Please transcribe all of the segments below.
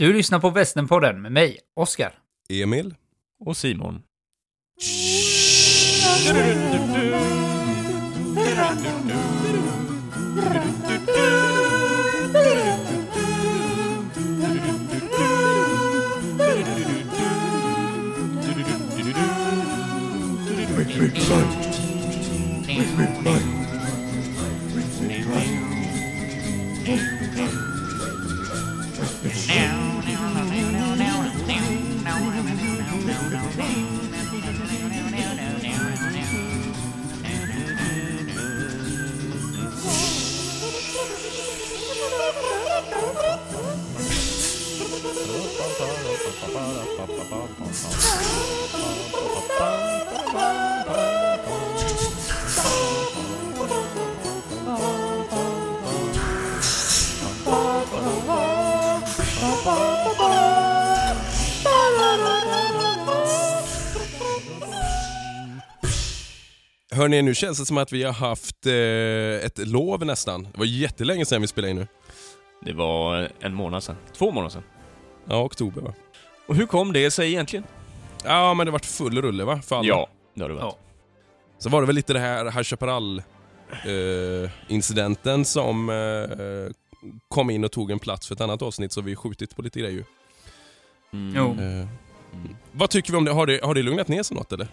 Du lyssnar på Västernpodden med mig, Oskar. Emil. Och Simon. Hörni, nu känns det som att vi har haft eh, ett lov nästan. Det var jättelänge sedan vi spelade in nu. Det var en månad sedan. Två månader sedan. Ja, oktober va? Och hur kom det sig egentligen? Ja, men det vart full rulle va? För alla. Ja, det har det varit. Ja. Så var det väl lite det här High Chaparral eh, incidenten som eh, kom in och tog en plats för ett annat avsnitt så vi skjutit på lite grejer. Mm. Jo. Eh, Mm. vad tycker vi om det? Har, det? har det lugnat ner sig något eller?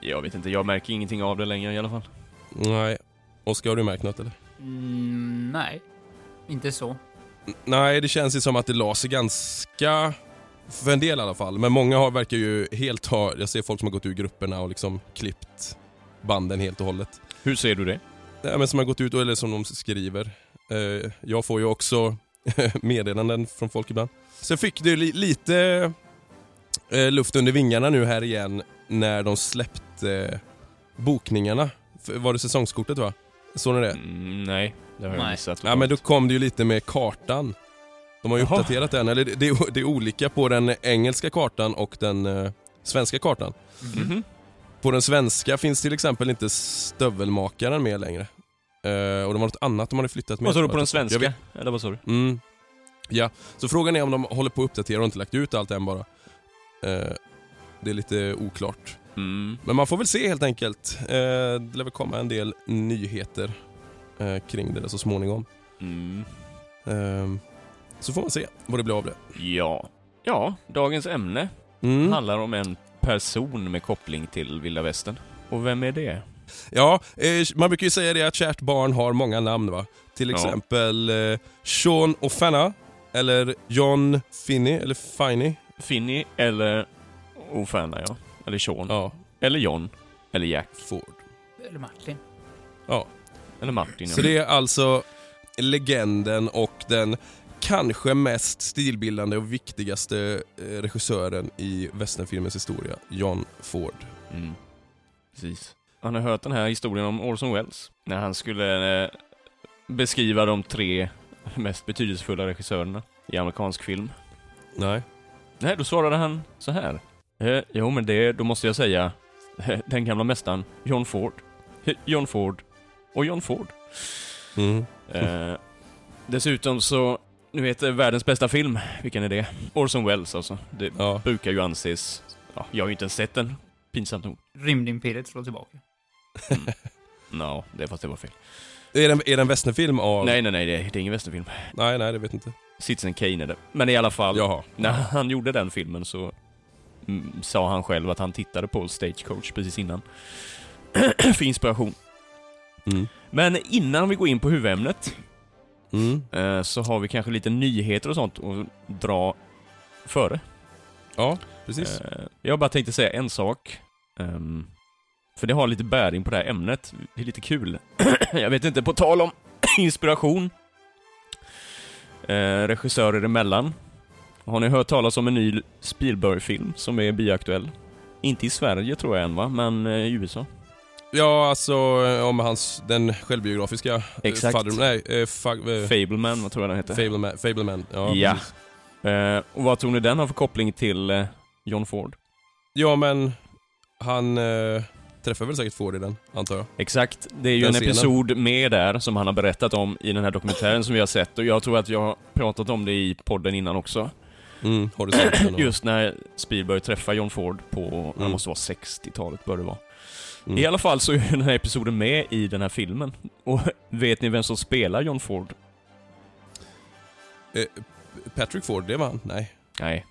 Jag vet inte, jag märker ingenting av det längre i alla fall. Nej. Oskar, har du märkt något eller? Mm, nej, inte så. Nej, det känns ju som att det la sig ganska... För en del i alla fall. Men många har, verkar ju helt ha... Jag ser folk som har gått ur grupperna och liksom klippt banden helt och hållet. Hur ser du det? Ja, men som har gått ut, eller som de skriver. Eh, jag får ju också meddelanden från folk ibland. Sen fick det li lite eh, luft under vingarna nu här igen när de släppte bokningarna. Var det säsongskortet va? Såg ni det? Mm, nej, det har jag Nej. missat. Ja men då kom det ju lite med kartan. De har ju Jaha. uppdaterat den, eller det, det, är- det är olika på den engelska kartan och den eh, svenska kartan. Mhm. På den svenska finns till exempel inte stövelmakaren med längre. Eh, och det var något annat de hade flyttat med. Vad sa du tror på den Jag svenska? vet- Eller vad sa du? Mm. Ja, så frågan är om de håller på att uppdatera och inte lagt ut allt än bara. Eh, det är lite oklart. Mm. Men man får väl se helt enkelt. Eh, det lär väl komma en del nyheter eh, kring det där så småningom. Mm. Eh, så får man se vad det blir av det. Ja. Ja, dagens ämne Mm. handlar om en person med koppling till vilda västern. Och vem är det? Ja, eh, man brukar ju säga det att kärt barn har många namn va. Till Ja. exempel eh, Sean O'Fanna, eller John Finney, eller Finney. Finny eller Ofana, ja. Eller Sean. Ja, Eller John. Eller Jack. Ford. Eller Martin. Ja. Eller Martin. Så det är alltså legenden och den kanske mest stilbildande och viktigaste eh, regissören i westernfilmens historia, John Ford. Mm. Precis. Han har hört den här historien om Orson Welles. När han skulle eh, beskriva de tre mest betydelsefulla regissörerna i amerikansk film. Nej. Nej, då svarade han så här. Eh, jo, men det, då måste jag säga eh, den gamla mästaren John Ford. John Ford och John Ford. Mm. Eh, dessutom så, nu vet eh, världens bästa film, vilken är det? Orson Welles alltså. Det Ja. brukar ju anses, ja, jag har ju inte ens sett den, pinsamt nog. Rymdimperiet slår tillbaka. No, det fast det var fel. Är det är det en westernfilm av... Nej, nej, nej, det, det är ingen västernfilm. nej, nej, det vet inte. Citizen Kane är det. Men i alla fall, Jaha. när han gjorde den filmen så mm, sa han själv att han tittade på Stagecoach precis innan. För inspiration. Mm. Men innan vi går in på huvudämnet Mm. eh, så har vi kanske lite nyheter och sånt att dra före. Ja, precis. Eh, jag bara tänkte säga en sak. Ehm, för det har lite bäring på det här ämnet. Det är lite kul. jag vet inte, på tal om inspiration. Eh, regissörer emellan. Har ni hört talas om en ny Spielberg-film som är bioaktuell? Inte i Sverige tror jag än va, men i USA. Ja, alltså eh, om hans, den självbiografiska... eh, Exakt. Father, nej, eh, fa, Fableman, vad tror jag den heter? Fableman. Fableman. Ja, Ja. Eh, och vad tror ni den har för koppling till eh, John Ford? ja, men han... Eh, träffar väl säkert Ford i den, antar jag. Exakt. Det är ju Den en scenen. episod med där som han har berättat om i den här dokumentären som vi har sett och jag tror att jag har pratat om det i podden innan också. Mm, horisonten och... Just när Spielberg träffar John Ford på, det Mm. måste vara 60-talet bör det vara. Mm. I alla fall så är den här episoden med i den här filmen. Och vet ni vem som spelar John Ford? Eh, Patrick Ford, det var han? Nej. Nej.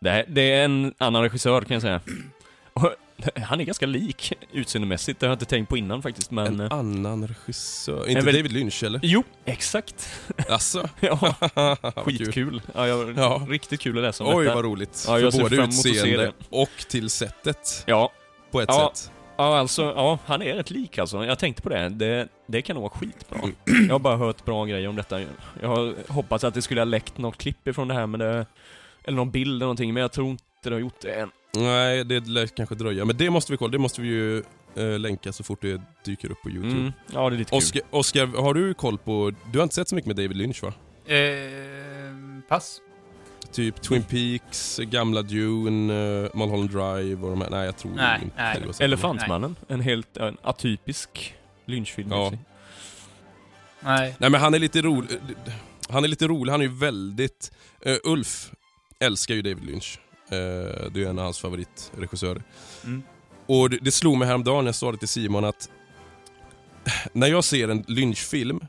Det, här, det är en annan regissör kan jag säga. Och han är ganska lik utseendemässigt, det har jag inte tänkt på innan faktiskt, men... en eh, annan regissör. Inte väl- David Lynch eller? Jo, exakt. Asså? Ja, skitkul. Ja, jag, Ja. Riktigt kul att läsa om Oj detta. vad roligt. Ja, jag För både utseende och till sättet Ja, på ett Ja. sätt. Ja, alltså, ja, han är rätt lik alltså. Jag tänkte på det. Det, det kan nog vara skitbra. Jag har bara hört bra grejer om detta. Jag har hoppats att det skulle ha läckt något klipp ifrån det här, men det... Eller någon bild eller någonting, men jag tror inte det har gjort det än. Nej, det lär kanske dröja. Men det måste vi kolla. Det måste vi ju eh, länka så fort det dyker upp på Youtube. Mm. Ja, det är lite kul. Oscar, Oscar, har du koll på... Du har inte sett så mycket med David Lynch va? Eh, pass. Typ Twin Peaks, gamla Dune, uh, Mulholland Drive och de här. Nej, jag tror Nej, inte nej. Elefantmannen. En helt en atypisk lynchfilm. Ja. Nej. Nej men han är lite rolig. Han är lite rolig, han är ju väldigt... eh, Ulf älskar ju David Lynch. Eh, det är en av hans favoritregissörer. Mm. Och det, det slog mig häromdagen när jag sa det till Simon att när jag ser en Lynch-film,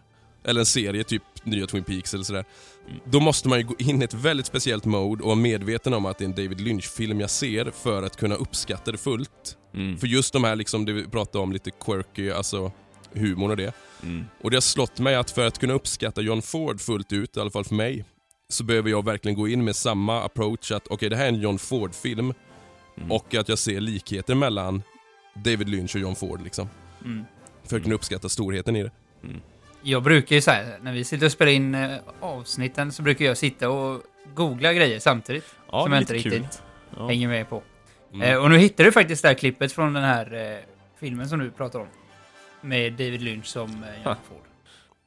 eller en serie, typ nya Twin Peaks eller sådär, Mm. då måste man ju gå in i ett väldigt speciellt mode och vara medveten om att det är en David Lynch-film jag ser för att kunna uppskatta det fullt. Mm. För just de här, liksom, det vi pratade om, lite quirky, alltså humorn och det. Mm. Och det har slått mig att för att kunna uppskatta John Ford fullt ut, i alla fall för mig, så behöver jag verkligen gå in med samma approach att okej, det här är en John Ford-film Mm. och att jag ser likheter mellan David Lynch och John Ford liksom. Mm. För att kunna uppskatta storheten i det. Jag brukar ju säga, när vi sitter och spelar in eh, avsnitten så brukar jag sitta och googla grejer samtidigt. Ja, som jag inte riktigt kul. Ja. hänger med på. Mm. Eh, och nu hittade du faktiskt det här klippet från den här eh, filmen som du pratar om. Med David Lynch som eh, John. Ford.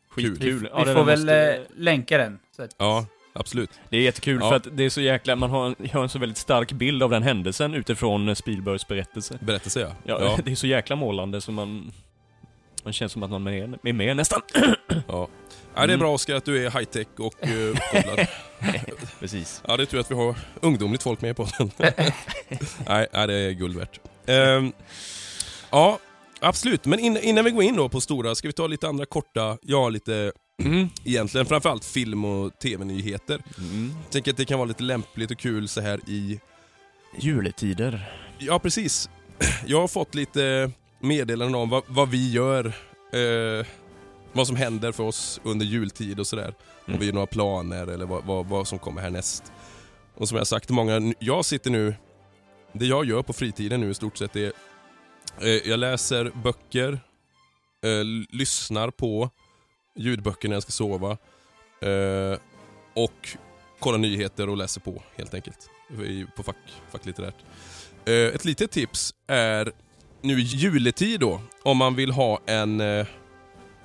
Skitkul. Vi, Ja, vi får väl måste- eh, länka den. Så att, Ja, absolut. Det är jättekul Ja. för att det är så jäkla, man har, jag har en så väldigt stark bild av den händelsen utifrån eh, Spielbergs berättelse. Berättelse ja. Ja, ja. det är så jäkla målande så man... Man känns som att man är med, nästan. ja. Ja, det är bra Oskar att du är high-tech och uh, uppkopplad. Precis. Ja, det är tur att vi har ungdomligt folk med på den. nej, nej, det är guld värt. Ehm, ja, absolut. Men in, innan vi går in då på stora, ska vi ta lite andra korta, ja lite Mm. egentligen framförallt film och tv-nyheter. Mm. Jag tänker att det kan vara lite lämpligt och kul så här i... Juletider. Ja, precis. Jag har fått lite meddelanden om vad, vad vi gör, eh, vad som händer för oss under jultid och sådär. Om Mm. vi har några planer eller vad, vad, vad som kommer härnäst. Och som jag sagt till många, jag sitter nu, det jag gör på fritiden nu i stort sett är, eh, jag läser böcker, eh, lyssnar på ljudböcker när jag ska sova eh, och kollar nyheter och läser på helt enkelt. På fack, facklitterärt. Eh, ett litet tips är nu i juletid då, om man vill ha en eh,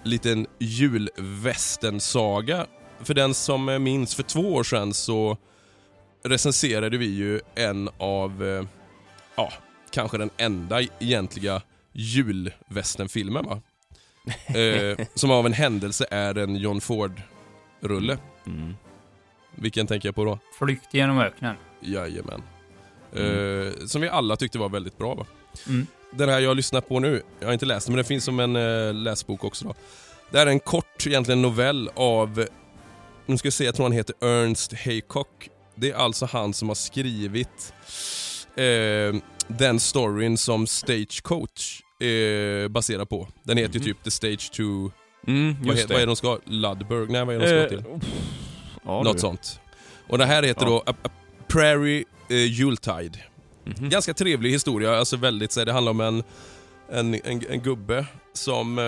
liten julvästensaga. För den som eh, minns för två år sedan så recenserade vi ju en av, eh, ja, kanske den enda egentliga julvästernfilmen va? Eh, som av en händelse är en John Ford-rulle. Mm. Vilken tänker jag på då? Flykt genom öknen. Jajamän. Mm. Eh, som vi alla tyckte var väldigt bra va? Mm. Den här jag har lyssnat på nu, jag har inte läst den men den finns som en eh, läsbok också då. Det här är en kort egentligen novell av, nu ska jag se, jag tror han heter Ernst Haycock. Det är alltså han som har skrivit eh, den storyn som Stagecoach eh, baserar på. Den heter ju Mhm. typ The Stage 2, Mm, vad, just he- vad är det. de ska? Ludburg? Nej vad är de ska Eh, till? ja, Något sånt. Och det här heter Ja. då A, A Prairie eh, Yuletide. Mhm. Ganska trevlig historia, alltså väldigt så här, det handlar om en, en, en, en gubbe som eh,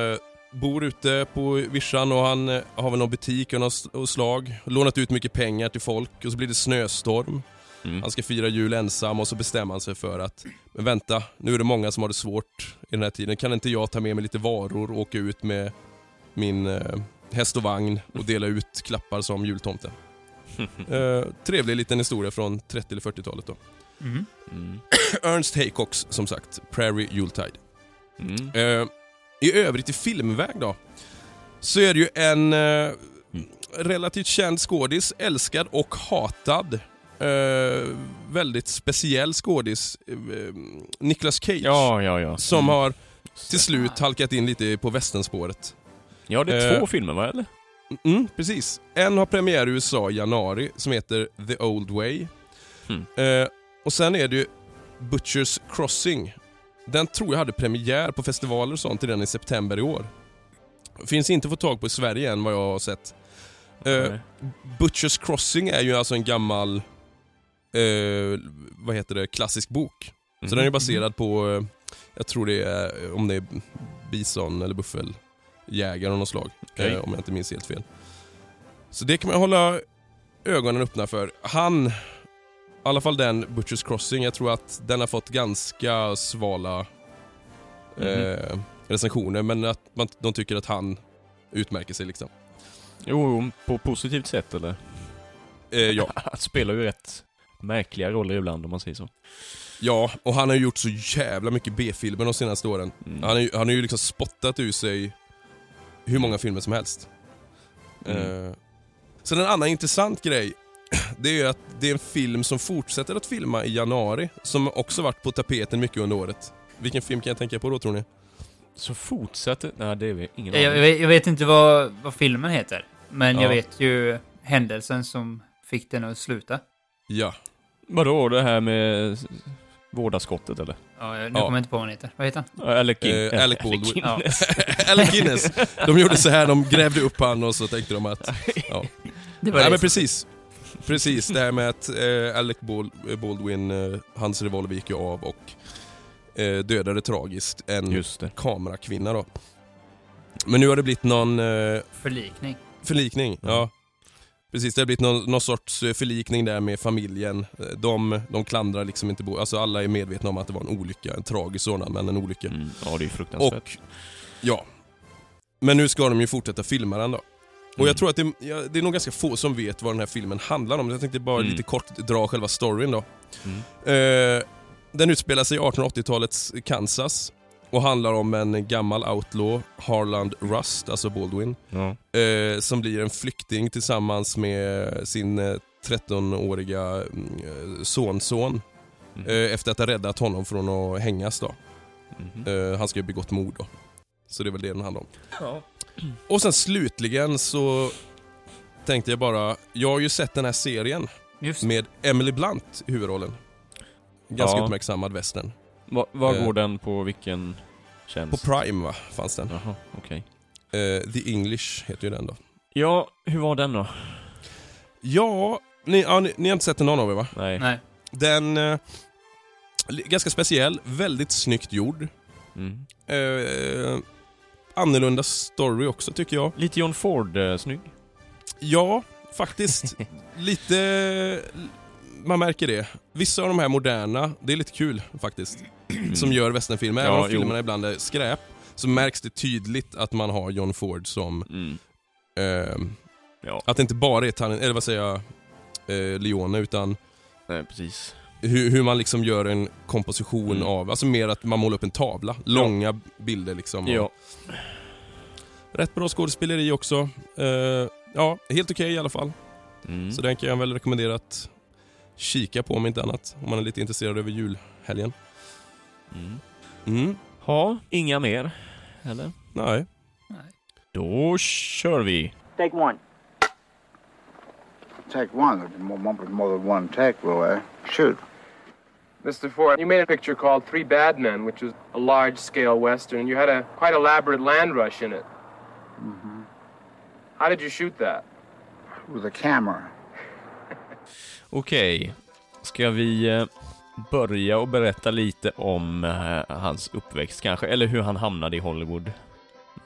bor ute på vischan och han eh, har väl någon butik och, något och slag, lånat ut mycket pengar till folk och så blir det snöstorm. Mm. Han ska fira jul ensam och så bestämmer han sig för att, men vänta, nu är det många som har det svårt i den här tiden, kan inte jag ta med mig lite varor och åka ut med min eh, häst och vagn och dela ut klappar som jultomten. Eh, trevlig liten historia från 30 eller 40-talet då. Mm. Mm. Ernst Haycocks som sagt, Prairie Yuletide. Mm. Eh, I övrigt i filmväg då, så är det ju en eh, relativt känd skådis, älskad och hatad. Eh, väldigt speciell skådis, eh, Nicolas Cage, Ja, ja, ja. som Mm. har till slut halkat in lite på västernspåret. Ja, det är Eh, två filmer va, eller? Mm, precis. En har premiär i USA i januari som heter The Old Way. Mm. Eh, sen är det ju Butchers Crossing. Den tror jag hade premiär på festivaler och sånt redan i september i år. Finns inte att få tag på i Sverige än vad jag har sett. Nej. Butchers Crossing är ju alltså en gammal, eh, vad heter det, klassisk bok. Så Mhm. den är ju baserad på, eh, jag tror det är, om det är bison eller buffeljägare av något slag. Eh, om jag inte minns helt fel. Så det kan man hålla ögonen öppna för. Han, i alla fall den Butchers Crossing, jag tror att den har fått ganska svala eh, recensioner men att man, de tycker att han utmärker sig liksom. Jo, på positivt sätt eller? Eh, ja. Han spelar ju rätt märkliga roller ibland om man säger så. ja, och han har ju gjort så jävla mycket B-filmer de senaste åren. Mm. Han har ju, han har ju liksom spottat ur sig hur många filmer som helst. Mm. Eh, sen en annan intressant grej, det är att det är en film som fortsätter att filma i januari, som också varit på tapeten mycket under året. Vilken film kan jag tänka på då tror ni? Så fortsätter... Nej, det är vi ingen Jag, jag, vet, jag vet inte vad, vad filmen heter, men Ja. jag vet ju händelsen som fick den att sluta. Ja. Vadå, det här med vårdarskottet eller? Ja, nu Ja. kommer jag inte på vad han heter. Vad heter han? Ja, Alec, Gin- Eh, Alec Baldwin. Guinness. Alec Guinness. De gjorde så här, de grävde upp han och så tänkte de att... Ja. Det var Nej det men precis. Precis, det här med att eh, Alec Bal- Baldwin, eh, hans revolver gick ju av och eh, dödade tragiskt en Just det. kamerakvinna då. Men nu har det blivit någon eh, Förlikning. förlikning. Ja. Ja. Precis, det har blivit någon, någon sorts eh, förlikning där med familjen. Eh, De, de klandrar liksom inte, bo- alltså alla är medvetna om att det var en olycka, en tragisk sådan, men en olycka. Mm. Ja, det är fruktansvärt. Och, ja. Men nu ska de ju fortsätta filma den då. Och Mm. jag tror att det, ja, det är nog ganska få som vet vad den här filmen handlar om. Jag tänkte bara Mm. lite kort dra själva storyn då. Mm. Eh, den utspelar sig i 1880-talets Kansas och handlar om en gammal outlaw, Harland Rust, alltså Baldwin, Ja. eh, som blir en flykting tillsammans med sin eh, 13-åriga mm, eh, sonson Mm. eh, efter att ha räddat honom från att hängas då. Eh, han ska ju begått mord då. Så det är väl det den handlar om. Ja. Och sen slutligen så tänkte jag bara, jag har ju sett den här serien Just med Emily Blunt i huvudrollen. Ganska Ja. uppmärksammad västern. Va, var Eh. går den på vilken tjänst? På Prime va, fanns den. Jaha, okej. Eh, The English heter ju den då. Ja, hur var den då? Ja, ni, ja, ni, ni har inte sett den någon av er va? Nej. Nej. Den, eh, ganska speciell, väldigt snyggt gjord. Mm. Eh, annorlunda story också tycker jag. Lite John Ford-snygg. Ja, faktiskt. lite... Man märker det. Vissa av de här moderna, det är lite kul faktiskt. Som gör westernfilmer. Även Ja, om jo. filmerna ibland är skräp, så märks det tydligt att man har John Ford som... Mm. ehm, Ja, att det inte bara är Tan- eller vad säger jag, eh, Leone, utan nej, precis. Hur, hur man liksom gör en komposition Mm. av, alltså mer att man målar upp en tavla. Långa bilder liksom. och- Ja. Rätt bra skådespeleri också. Eh, ja, helt okej i alla fall. Mm. Så den kan jag väl rekommendera att kika på om inte annat. Om man är lite intresserad över julhelgen. Mm. Mm. Ha, inga mer? Eller? Nej. Nej. Då kör vi. Take one. Take one. There's more, than one take, Roy. Shoot. Mr. Ford, you made a picture called Three Bad Men, which was a large-scale western. You had a quite elaborate land rush in it. How did you shoot that? With a camera. Okej. Ska vi eh, börja och berätta lite om eh, hans uppväxt kanske? Eller hur han hamnade i Hollywood?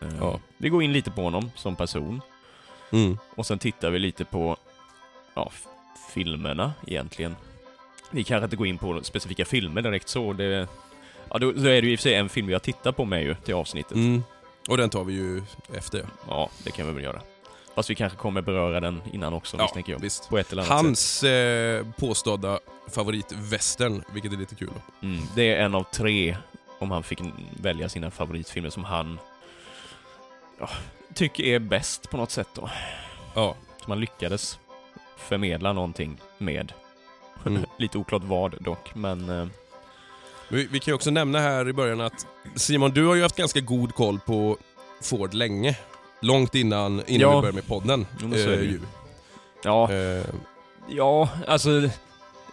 Eh, Ja. Vi går in lite på honom som person. Mm. Och sen tittar vi lite på ja, filmerna egentligen. Vi kanske inte går in på specifika filmer direkt så. Det, ja, då, då är det ju i och för sig en film vi har tittat på med ju till avsnittet. Mm. Och den tar vi ju efter. Ja, Ja, det kan vi väl göra. Fast vi kanske kommer beröra den innan också, ja misstänker jag. visst. På ett eller annat sätt. Hans eh, påstådda favoritvästern, vilket är lite kul. Då. Mm, det är en av tre om han fick välja sina favoritfilmer som han ja, tycker är bäst på något sätt då. Ja. Som han lyckades förmedla någonting med. Mm. Lite oklart vad dock, men eh, Vi, vi kan ju också nämna här i början att Simon, du har ju haft ganska god koll på Ford länge. Långt innan, innan Ja. vi började med podden. Ju. ja, Eh, ja, alltså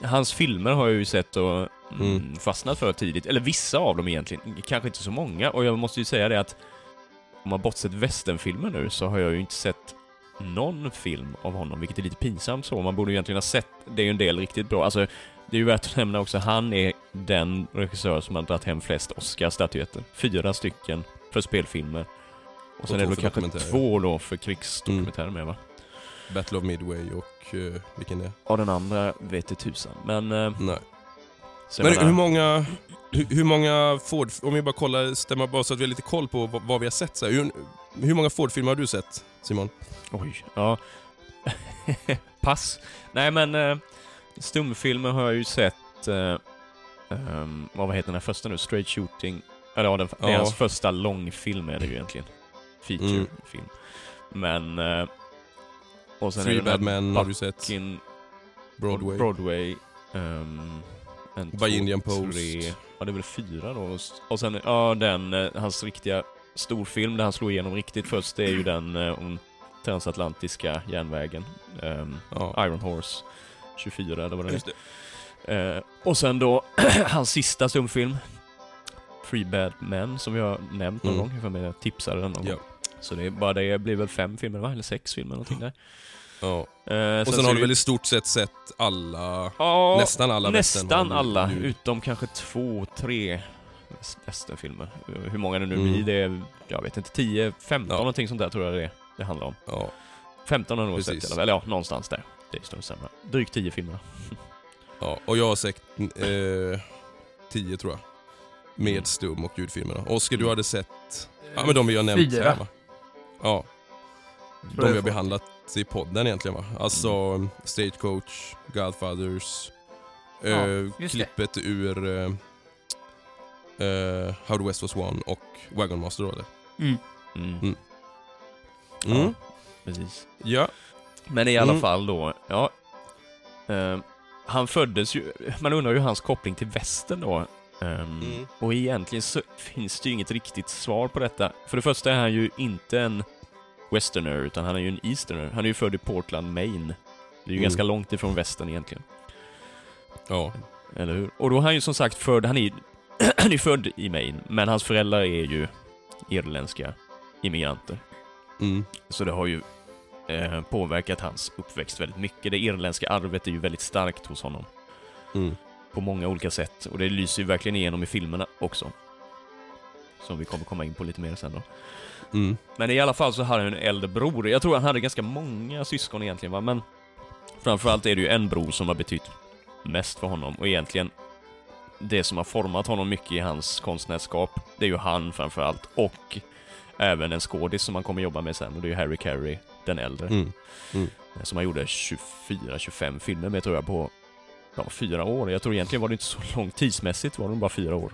hans filmer har jag ju sett och mm, Mm. fastnat för tidigt. Eller vissa av dem egentligen, kanske inte så många. Och jag måste ju säga det att om man bortsett westernfilmer nu så har jag ju inte sett någon film av honom, vilket är lite pinsamt så. Man borde ju egentligen ha sett, det är ju en del riktigt bra. Alltså, det är ju värt att nämna också, han är den regissör som har dragit hem flest Oscar-statyetter. Fyra stycken för spelfilmer. Och sen Och är det kanske två då för krigsdokumentärer med va? Battle of Midway och eh, vilken det är? Ja, den andra vet det tusan. Men... Eh, Nej. Men menar- hur många, hur, hur många Ford, om vi bara kollar, stämmer bara så att vi har lite koll på vad, vad vi har sett. Så här. Hur, hur många Ford-filmer har du sett, Simon? Oj, ja. Pass. Nej men, eh, stumfilmer har jag ju sett... Eh, ehm, vad heter den här första nu? Straight Shooting. Eller ja, den, det är Ja. hans första långfilm är det ju egentligen. Feature-film. Men... Eh, och sen Three är Bad Men har du sett. Broadway. Broadway. ehm, en, By Indian Post. Tre, ja, det är väl fyra då. Och sen, ja, den, eh, hans riktiga storfilm där han slog igenom riktigt först, det är ju den eh, om transatlantiska järnvägen. ehm, Ja. Iron Horse 24, eller vad det är. Eh, och sen då, hans sista stumfilm. Free Bad Men, som har nämnt någon Mm. gång. Jag får med jag tipsade den någon Ja. gång. Så det, är bara det blir väl fem filmer va? Eller sex filmer någonting där. Ja. Eh, Och sen har du väl i stort sett sett alla, Ja, nästan alla Nästan alla, utom kanske två, tre väst- westernfilmer. Hur många det nu Mm. blir, det är, jag vet inte, 10, 15 Ja. någonting sånt där tror jag det, är, det handlar om. Ja. 15 har jag nog sett eller ja, någonstans där. Det är större sämre. Drygt 10 filmer. ja. Och jag har sett eh, tio tror jag. Mm. Med stum och ljudfilmerna. Oskar, du hade sett, ja men de vi har nämnt Fyra. här va? Ja. De vi har behandlat i podden egentligen va? Alltså Mm. Stagecoach, Godfathers, Ja, eh, just det. klippet ur eh, eh, How the West Was Won och Wagon Master då eller? Mm. Mm. Mm. Ja, Mm. precis. Ja. Men i alla Mm. fall då, ja. Eh, han föddes ju, man undrar ju hans koppling till västern då. Mm. Och egentligen så finns det ju inget riktigt svar på detta. För det första är han ju inte en westerner, utan han är ju en easterner. Han är ju född i Portland, Maine. Det är ju Mm. ganska långt ifrån västern egentligen. Ja. Eller hur? Och då är han ju som sagt född, han är ju han är född i Maine, men hans föräldrar är ju irländska immigranter. Mm. Så det har ju eh, påverkat hans uppväxt väldigt mycket. Det irländska arvet är ju väldigt starkt hos honom. Mm. På många olika sätt. Och det lyser ju verkligen igenom i filmerna också. Som vi kommer komma in på lite mer sen då. Mm. Men i alla fall så hade han en äldre bror. Jag tror han hade ganska många syskon egentligen va, men framförallt är det ju en bror som har betytt mest för honom och egentligen det som har format honom mycket i hans konstnärskap, det är ju han framförallt och även en skådis som han kommer jobba med sen och det är ju Harry Carey, den äldre. Mm. Som han gjorde 24-25 filmer med tror jag på ja, fyra år. Jag tror egentligen var det inte så långt tidsmässigt, var det bara fyra år.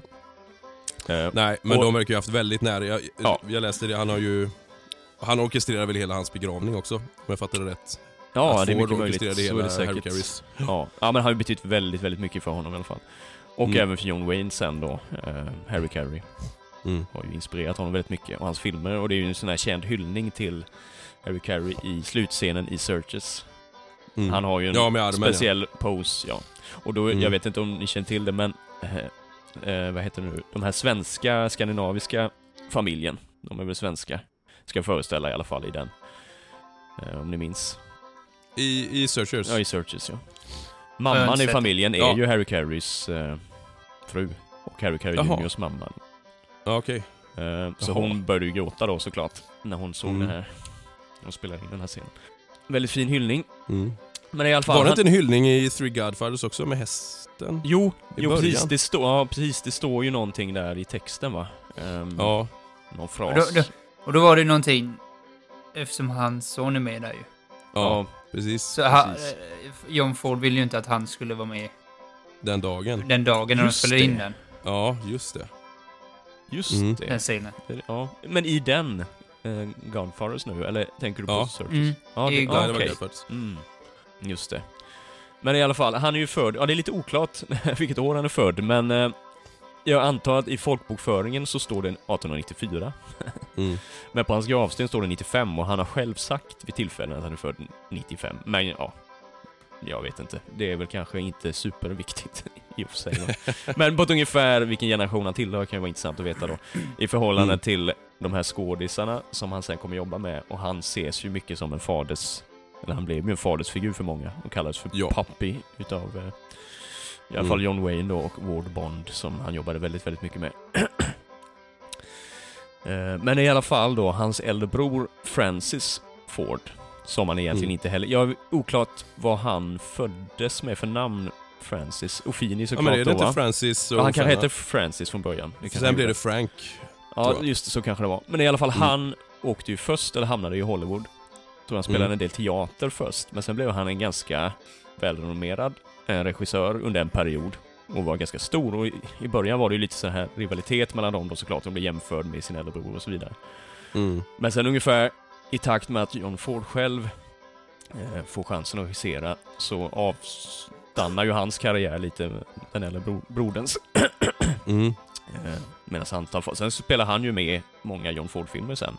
Eh, Nej, men Och- de verkar ju haft väldigt nära. Jag, Ja. jag läste det, han har ju... Han orkestrerar väl hela hans begravning också, om jag fattar det rätt. ja, Att det är mycket möjligt. Så orkestrerade är det säkert. Ja. ja, men han har ju betytt väldigt, väldigt mycket för honom i alla fall. Och Mm. även för John Wayne sen då, eh, Harry Carey. Mm. Har ju inspirerat honom väldigt mycket. Och hans filmer, och det är ju en sån här känd hyllning till Harry Carey i slutscenen i Searches. Mm. Han har ju en Ja, speciell pose, ja. Och då, Mm. jag vet inte om ni känner till det, men eh, eh, vad heter det nu? De här svenska, skandinaviska familjen, de är väl svenska, ska jag föreställa i alla fall i den. Eh, om ni minns. ja. I, I Searchers? Ja, i Searches ja. Mamman i familjen är Ja. ju Harry Careys eh, fru. Och Harry Carey. Juniors mamma. Ja, okej. Eh, så Jaha. hon började ju gråta då såklart, när hon såg Mm. det här. Hon spelade in den här scenen. Väldigt fin hyllning. Mm. Men i alla fall... Var det inte en hyllning i Three Godfathers också med hästen? Jo, jo början? precis, det står, ja, precis, det står ju någonting där i texten va? Ehm, Ja. Någon Och fras. då, då, och då var det någonting, eftersom hans son är med där ju. Ja, precis. Så ha, Precis. eh, John Ford ville ju inte att han skulle vara med Den dagen. den dagen när Just de spelade in det. den. Ja, just det. Just Mm. det. Den scenen. Ja. Men i den, eh, Gunfathers nu, eller tänker du på Ja. Surface? Mm. Ja, I ja, det var okej. Gulfart. Mm. Just det. Men i alla fall, han är ju född, ja det är lite oklart vilket år han är född, men eh, jag antar att i folkbokföringen så står det 1894. Mm. Men på hans gravsten står det 95 och han har själv sagt vid tillfällen att han är född 95. Men ja, jag vet inte. Det är väl kanske inte superviktigt i och för sig. Då. Men på ett ungefär vilken generation han tillhör kan ju vara intressant att veta då. I förhållande Mm. till de här skådisarna som han sen kommer jobba med och han ses ju mycket som en faders, eller han blev ju en fadersfigur för många och kallades för Ja. Puppy utav eh, i alla Mm. fall John Wayne då och Ward Bond som han jobbade väldigt, väldigt mycket med. Eh, Men i alla fall då, hans äldre bror Francis Ford, som han egentligen Mm. inte heller... Jag är oklart vad han föddes med för namn, Francis. Ofini Ja, såklart men är det då inte? Francis och Ja, han kanske hette Francis från början. Sen blev det Frank. Ja, just det, så kanske det var. Men i alla fall, Mm. han åkte ju först, eller hamnade i Hollywood. Tror han spelade Mm. en del teater först, men sen blev han en ganska välrenommerad eh, regissör under en period. Och var ganska stor. Och i, början var det ju lite så här rivalitet mellan dem då såklart. De blev jämförd med sin äldre bror och så vidare. Mm. Men sen ungefär i takt med att John Ford själv eh, får chansen att regissera så avstannar ju hans karriär lite, den äldre bro, broderns. Mm. Eh, Medan antal får. Sen spelar han ju med många John Ford-filmer sen.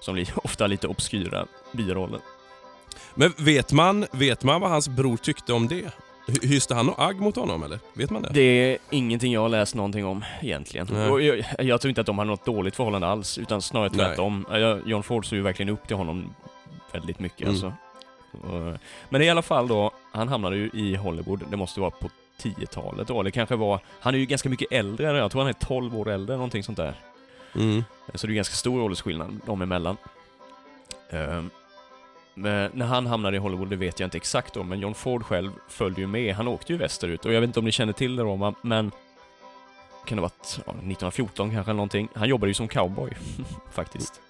Som blir ofta lite obskyra biroller. Men vet man, vet man vad hans bror tyckte om det? Hy- Hyste han något agg mot honom eller? Vet man det? Det är ingenting jag har läst någonting om egentligen. Jag, jag tror inte att de har något dåligt förhållande alls, utan snarare tvärtom. John Ford såg ju verkligen upp till honom väldigt mycket Mm. alltså. Men i alla fall då, han hamnade ju i Hollywood, det måste vara på 10-talet då, eller kanske var... Han är ju ganska mycket äldre, jag tror han är 12 år äldre, någonting sånt där. Mm. Så det är ganska stor åldersskillnad dem emellan. Men när han hamnade i Hollywood, det vet jag inte exakt om, men John Ford själv följde ju med. Han åkte ju västerut och jag vet inte om ni känner till det Roma, men kan det varit ja, 1914 kanske eller någonting. Han jobbade ju som cowboy, faktiskt.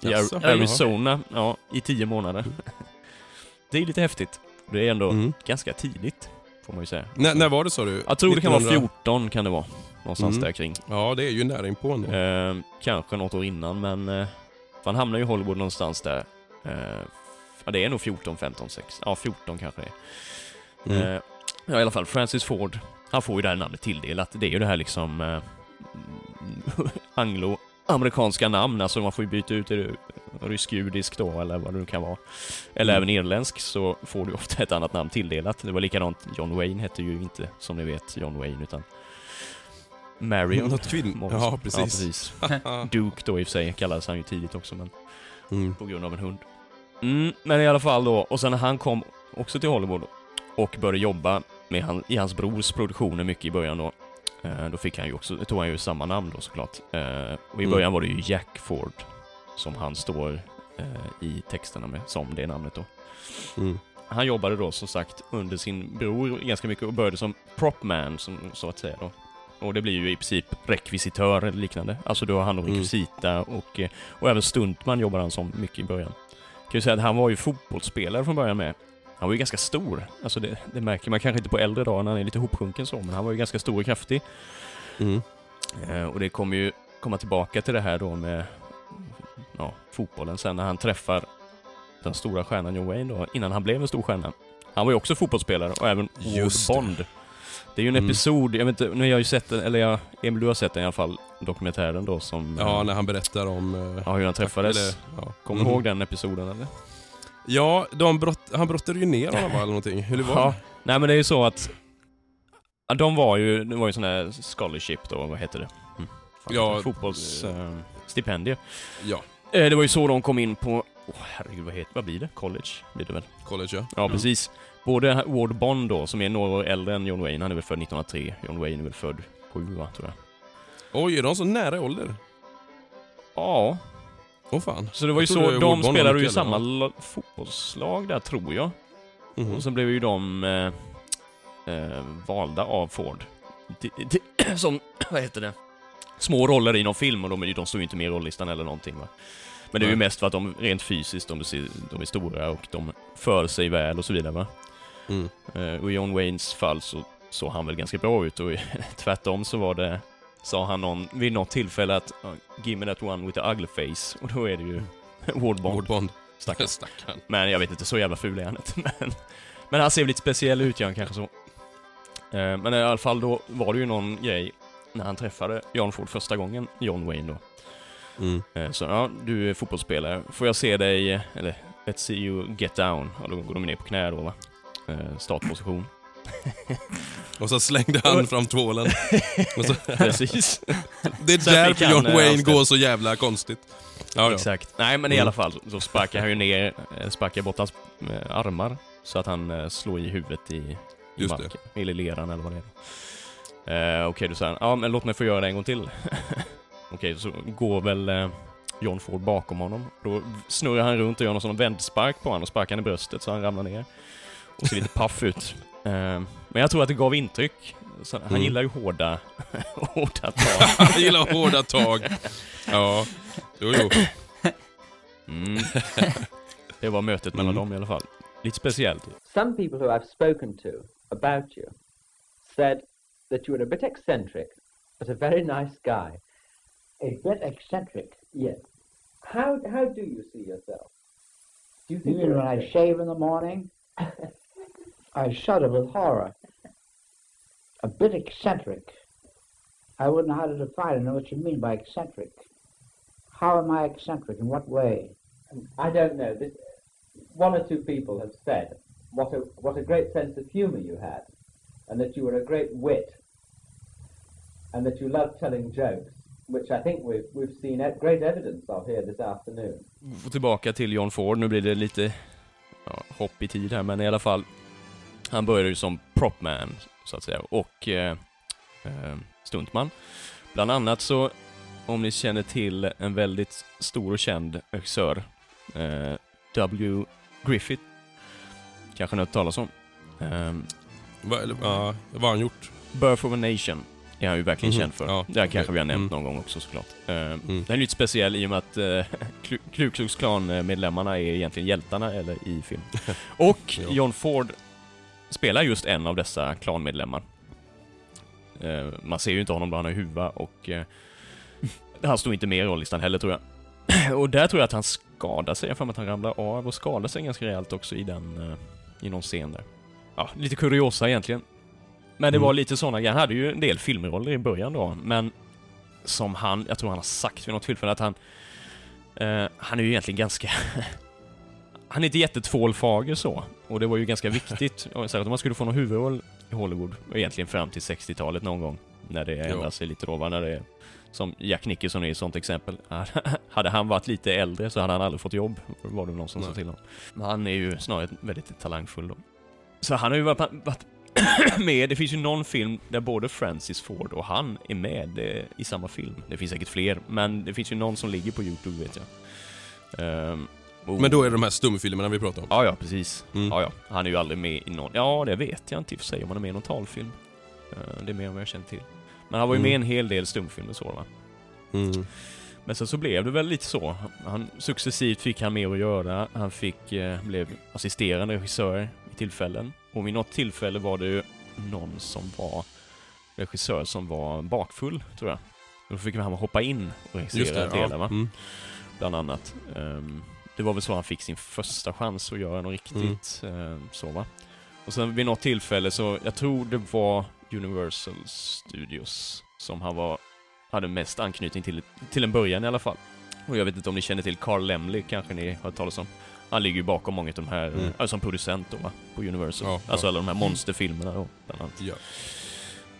I Arizona, ja, i tio månader. Det är lite häftigt. Det är ändå Mm. ganska tidigt, får man ju säga. När, när var det sa du? Jag tror det kan vara 1900? 14, kan det vara. Någonstans Mm. där kring. Ja, det är ju nära inpå ändå. Eh, kanske något år innan, men eh, han hamnar ju i Hollywood någonstans där. Eh, ja, det är nog 14, 15, 6. Ja, 14 kanske det är. Mm. Eh, ja, i alla fall, Francis Ford, han får ju det här namnet tilldelat. Det är ju det här liksom eh, anglo-amerikanska namn, alltså man får ju byta ut rysk-judisk då, eller vad det nu kan vara. Eller Mm. även irländsk, så får du ofta ett annat namn tilldelat. Det var likadant, John Wayne hette ju inte, som ni vet, John Wayne, utan Marion. Något kvinn... Ja, Ja, precis. precis. Duke då i och för sig kallades han ju tidigt också, men Mm. på grund av en hund. Mm, men i alla fall då, och sen när han kom också till Hollywood och började jobba med han, i hans brors produktioner mycket i början då, eh, då fick han ju också, tog han ju samma namn då såklart. Eh, och i Mm. början var det ju Jack Ford som han står eh, i texterna med, som det namnet då. Mm. Han jobbade då som sagt under sin bror ganska mycket och började som propman, som, så att säga då. Och det blir ju i princip rekvisitör eller liknande. Alltså du har hand om Mm. rekvisita och, eh, och även stuntman jobbar han som mycket i början. Kan ju säga att han var ju fotbollsspelare från början med. Han var ju ganska stor. Alltså det, det märker man kanske inte på äldre dagar när han är lite hopsjunken så, men han var ju ganska stor och kraftig. Mm. Eh, och det kommer ju komma tillbaka till det här då med ja, fotbollen sen när han träffar den stora stjärnan John Wayne då, innan han blev en stor stjärna. Han var ju också fotbollsspelare och även Just. Bond. Det är ju en Mm. episod, jag vet inte, nu har jag ju sett den, eller jag, Emil du har sett den i alla fall, dokumentären då som... Ja, eh, när han berättar om... eh, ja hur han träffades. eller- ja. Kommer du Mm. ihåg den episoden eller? Ja, de brott, han brottade ju ner honom eller någonting. Hur det var? Ja. Nej men det är ju så att de var ju, det var ju sån här scholarship då, vad heter det? Mm. Ja, Fotbollsstipendier. Ja, Eh, det var ju så de kom in på, åh herregud vad heter vad blir det? College blir det väl? college ja. Ja, precis. Både Ward Bond då, som är några år äldre än John Wayne, han är väl född 1903. John Wayne är väl född 7 va, tror jag. Oj, är de så nära ålder? Ja, Åh fan. så det var ju så, de spelade ju i samma fotbollslag där tror jag. Mhm. Och så blev ju de eh, eh, valda av Ford. De, de, som, vad heter det? Små roller i någon film och de, de står ju inte med i rollistan eller någonting va. Men det är ju mest för att de rent fysiskt, de, de är stora och de för sig väl och så vidare va. Mm. Eh, och i John Waynes fall så såg han väl ganska bra ut och tvärtom så var det sa han någon, vid något tillfälle att uh, Give me that one with the ugly face. Och då är det ju Ward Bond. Ward Bond. Stackarn. Stackarn. Men jag vet inte, så jävla ful är han inte. Men, men han ser väl lite speciell ut, gör kanske så. Eh, Men i alla fall då var det ju någon grej när han träffade John Ford första gången, John Wayne då. Mm. Eh, Så ja, du är fotbollsspelare. Får jag se dig, eller Let's see you get down. Och då går de ner på knä då va. Eh, Startposition. Och så slängde han fram tvålen. Så, Precis. det är därför han, John eh, Wayne går så jävla konstigt. Ja, ja. Exakt. Nej men i Mm. alla fall, så sparkar han ju ner, eh, sparkar bort hans eh, armar. Så att han eh, slår i huvudet i, i Just det. marken. Eller leran eller vad det är. Eh, Okej, du säger ja men låt mig få göra det en gång till. Okej, så går väl eh, John Ford bakom honom. Då snurrar han runt och gör någon sån vändspark på honom och sparkar han i bröstet så han ramlar ner. Ser lite paff ut. Eh, men jag tror att det gav intryck. Så han Mm. gillar ju hårda, hårda tag. Han gillar hårda tag. Ja, jo, jo. Mm. Det var mötet mellan Mm. dem i alla fall. Lite speciellt. Some people who I've spoken to about you said that you were a bit eccentric, but a very nice guy. A bit eccentric. Yes. How how do you see yourself? Do you You mean when I shave in the morning? I shudder with horror. A bit eccentric. I wouldn't know how to define it. I know what you mean by eccentric. How am I eccentric? In what way? Um, I don't know. This, one or two people have said what a what a great sense of humour you had, and that you were a great wit, and that you loved telling jokes, which I think we've we've seen e- great evidence of here this afternoon. Få tillbaka till John Ford. Nu blir det lite ja, hopp i tid här, men i alla fall. Han började ju som propman, så att säga, och eh, eh, stuntman. Bland annat så, om ni känner till en väldigt stor och känd regissör, eh, W. Griffith, kanske ni har hört talas om. Eh, Va, eller, ja, vad har han gjort? Birth of a Nation är han ju verkligen Mhm, känd för. ja, det här kanske vi har nämnt Mm. någon gång också såklart. Uh, Mm. Den är lite speciell i och med att uh, Ku Klux Klan-medlemmarna är egentligen hjältarna eller i film. Och. John Ford spelar just en av dessa klanmedlemmar. Eh, man ser ju inte honom då han har huva och eh, han står inte med i rollistan heller tror jag. och där tror jag att han skadar sig, jag för att han ramlar av och skadar sig ganska rejält också i den, eh, i någon scen där. Ja, lite kuriosa egentligen. Men det Mm. var lite sådana grejer. Han hade ju en del filmroller i början då, men som han, jag tror han har sagt vid något tillfälle att han, eh, han är ju egentligen ganska, han är inte jättetvålfager så. Och det var ju ganska viktigt, särskilt om man skulle få någon huvudroll i Hollywood, egentligen fram till 60-talet någon gång, när det ändrar sig lite då, va? när det är, som Jack Nicholson är ett sånt exempel. hade han varit lite äldre så hade han aldrig fått jobb, var det någon som sa till honom. Men han är ju snarare väldigt talangfull då. Så han har ju varit, varit med, det finns ju någon film där både Francis Ford och han är med eh, i samma film. Det finns säkert fler, men det finns ju någon som ligger på Youtube vet jag. Ehm, och- Men då är det de här stumfilmerna vi pratar om. Ja, ja, precis. Mm. Ja, ja. Han är ju aldrig med i någon... Ja, det vet jag inte i och för sig om han är med i någon talfilm. Eh, det är mer än vad jag känner till. Men han var ju Mm. med i en hel del stumfilmer så va. Mm. Men sen så blev det väl lite så. Han, successivt fick han mer att göra. Han fick, eh, blev assisterande regissör i tillfällen. Och vid något tillfälle var det ju någon som var regissör som var bakfull, tror jag. Då fick han hoppa in och regissera delar ja. va Mm. bland annat. Ehm, det var väl så han fick sin första chans att göra något riktigt ehm, så va. Och sen vid något tillfälle så, jag tror det var Universal Studios som han var, hade mest anknytning till, till en början i alla fall. Och jag vet inte om ni känner till Carl Lemley, kanske ni har hört talas om. Han ligger ju bakom många av de här, Mm. äh, som producent då va, på Universal. Ja, alltså ja. alla de här monsterfilmerna då, bland annat. Ja.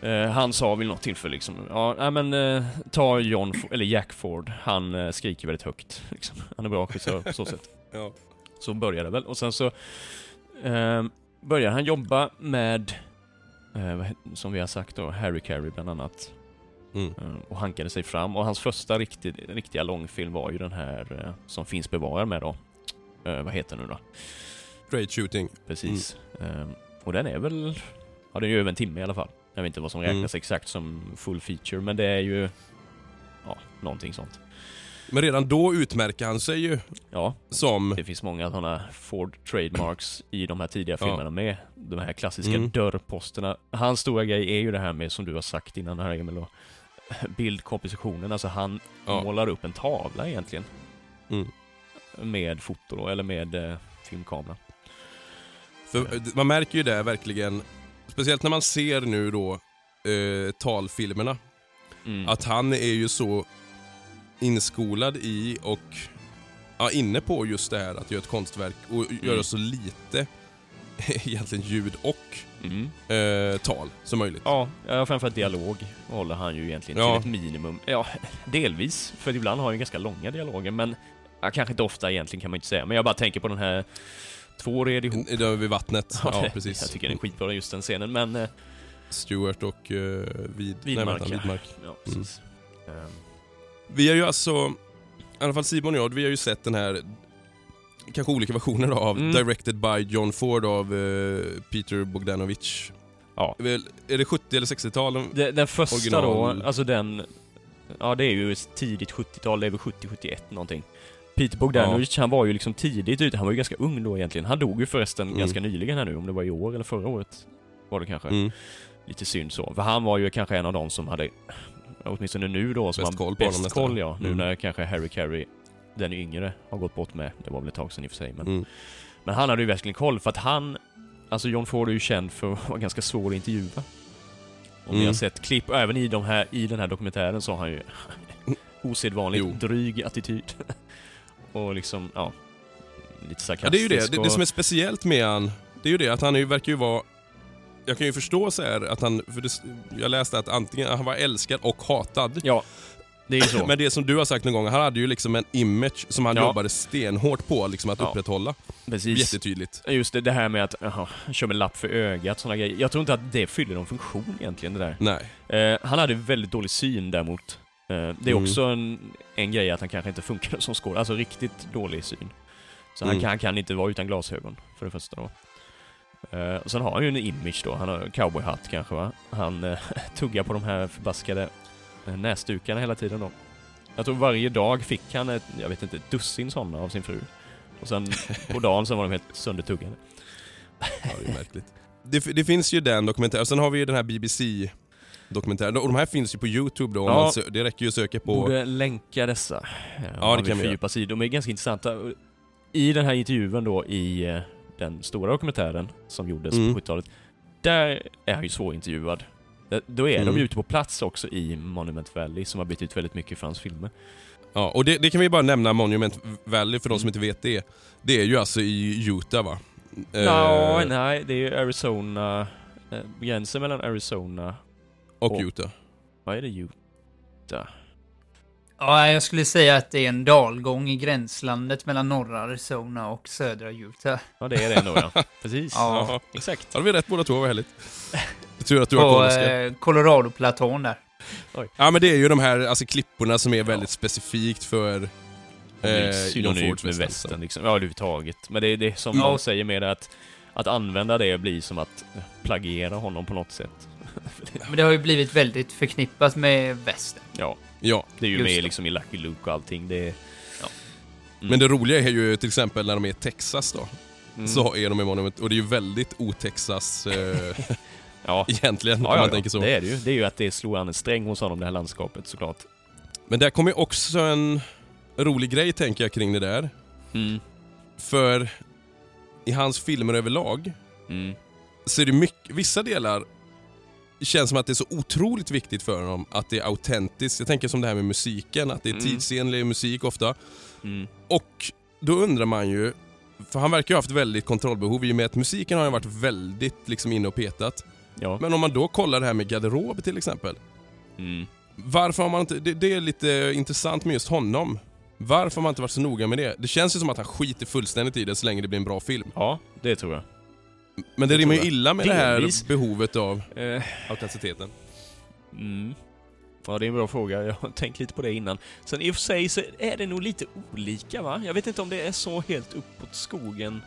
Eh, han sa vid något tillfälle liksom, ja, men eh, ta John, F- eller Jack Ford, han eh, skriker väldigt högt. Liksom. Han är bra regissör på så sätt. Ja. Så började det väl. Och sen så eh, började han jobba med, eh, som vi har sagt då, Harry Carey bland annat. Mm. Och hankade sig fram. Och hans första riktigt, riktiga långfilm var ju den här som finns bevarad med då. Vad heter den nu då? Straight shooting. Precis. Eh, och den är väl, ja den är ju över en timme i alla fall. Jag vet inte vad som räknas Mm. exakt som full feature, men det är ju, ja, någonting sånt. Men redan då utmärker han sig ju Ja, som... det finns många sådana Ford trademarks i de här tidiga Ja. filmerna med. De här klassiska Mm. dörrposterna. Hans stora grej är ju det här med, som du har sagt innan här Emil då, bildkompositionen, alltså han Ja. målar upp en tavla egentligen. Mm. Med foto då, eller med eh, filmkamera. För eh, man märker ju det verkligen, speciellt när man ser nu då eh, talfilmerna, Mm. att han är ju så inskolad i och ja, inne på just det här att göra ett konstverk och göra Mm. så lite egentligen ljud och Mm. eh, tal som möjligt. Ja, ja, framförallt dialog håller han ju egentligen Ja. till ett minimum. Ja, delvis, för ibland har han ju ganska långa dialoger, men ja, kanske inte ofta egentligen kan man inte säga. Men jag bara tänker på den här Två red ihop. I- Där vid vattnet. Ja, det- precis. Jag tycker den är skitbra just den scenen, men... eh, Stewart och uh, Vid, Widmark, nej, vänta, ja. Ja, precis. Ehm, Vi har ju alltså, i alla fall Simon och jag, vi har ju sett den här, kanske olika versioner då, av Mm. Directed by John Ford av eh, Peter Bogdanovich. Ja. Är det 70 eller 60-tal? Den, den första Original. då, alltså den... Ja, det är ju tidigt 70-tal, det är väl 70-71 någonting. Peter Bogdanovich, han var ju liksom tidigt ute, han var ju ganska ung då egentligen. Han dog ju förresten Mm. ganska nyligen här nu, om det var i år eller förra året. Var det kanske. Mm. Lite synd så. För han var ju kanske en av de som hade, åtminstone nu då, som Bäst koll på bäst koll ja. Nu Mm. när kanske Harry Carey, den yngre, har gått bort med. Det var väl ett tag sedan i och för sig, men... Mm. Men han hade ju verkligen koll, för att han... Alltså John Ford är ju känd för att vara ganska svår att intervjua. Om ni Mm. har sett klipp, och även i, de här, i den här dokumentären så har han ju osedvanligt Jo. dryg attityd. och liksom, ja... Lite Ja, sarkastisk det är ju det. det. Det som är speciellt med han, det är ju det att han ju- verkar ju vara... Jag kan ju förstå så här att han, för det, jag läste att antingen han var älskad och hatad. Ja, det är ju så. Men det som du har sagt någon gång, han hade ju liksom en image som han Ja. jobbade stenhårt på liksom att Ja. upprätthålla. Precis. Jättetydligt. Just det, det här med att jaha, kör med lapp för ögat, såna grejer. Jag tror inte att det fyller någon funktion egentligen, det där. Nej. Eh, han hade väldigt dålig syn däremot. Eh, det är Mm. också en, en grej att han kanske inte funkar som skådespelare, alltså riktigt dålig syn. Så han, Mm. kan, han kan inte vara utan glasögon, för det första då. Och sen har han ju en image då, han har cowboyhatt kanske va? Han eh, tuggar på de här förbaskade näsdukarna hela tiden då. Jag tror varje dag fick han ett, jag vet inte, ett dussin sådana av sin fru. Och sen på dagen så var de helt söndertuggade. Ja, det är märkligt. Det, det finns ju den dokumentären, sen har vi ju den här BBC-dokumentären. Och de här finns ju på Youtube då, Ja. man det räcker ju att söka på... Borde länka dessa. eh, om det kan vi fördjupa sig. De är ganska intressanta. I den här intervjun då i eh, den stora dokumentären som gjordes Mm. på 70-talet. Där är han ju svårintervjuad. Då är Mm. de ju ute på plats också i Monument Valley som har betytt väldigt mycket för hans filmer. Ja, och det, det kan vi bara nämna Monument Valley för de som Mm. inte vet det. Det är ju alltså i Utah va? Eh, Ja, nej, det är ju Arizona... Eh, gränsen mellan Arizona... och och- Utah. Vad är det? Utah? Ja, jag skulle säga att det är en dalgång i gränslandet mellan norra Arizona och södra Utah. Ja, det är det ändå ja. Precis. Ja. Ja. Exakt. Ja, vi rätt båda två, vad härligt. Jag tror att du har På koll Oskar. eh, Colorado-platån där. Ja men det är ju de här alltså, klipporna som är väldigt specifikt för... Eh, synonymt med västern. liksom. Ja, överhuvudtaget. Men det är det som Ja. de säger med det att att använda det blir som att plagiera honom på något sätt. Men det har ju blivit väldigt förknippat med västern. Ja, Ja, det är ju Just med det. liksom i Lucky Luke och allting. Det är... Ja. Mm. men det roliga är ju till exempel när de är i Texas då. Mm. Så är de i Monument, och det är ju väldigt o-Texas eh, Ja. egentligen, Ja, ja, man ja. tänker så. Det är det ju. Det är ju att det slår an en sträng hos honom, det här landskapet såklart. Men där kommer ju också en rolig grej tänker jag kring det där. Mm. För i hans filmer överlag Mm. så är det mycket, vissa delar känns som att det är så otroligt viktigt för honom att det är autentiskt. Jag tänker som det här med musiken, att det är Mm. tidsenlig musik ofta. Mm. Och då undrar man ju, för han verkar ju ha haft väldigt kontrollbehov i och med att musiken har ju varit väldigt liksom inne och petat. Ja. Men om man då kollar det här med garderob till exempel. Mm. Varför har man inte, det, det är lite intressant med just honom. Varför har man inte varit så noga med det? Det känns ju som att han skiter fullständigt i det så länge det blir en bra film. ja, det tror jag. Men det, Det rimmar ju illa med Delvis. det här behovet av Eh, autenticiteten. Mm. Ja, det är en bra fråga. Jag har tänkt lite på det innan. Sen i och för sig så är det nog lite olika, va? Jag vet inte om det är så helt uppåt skogen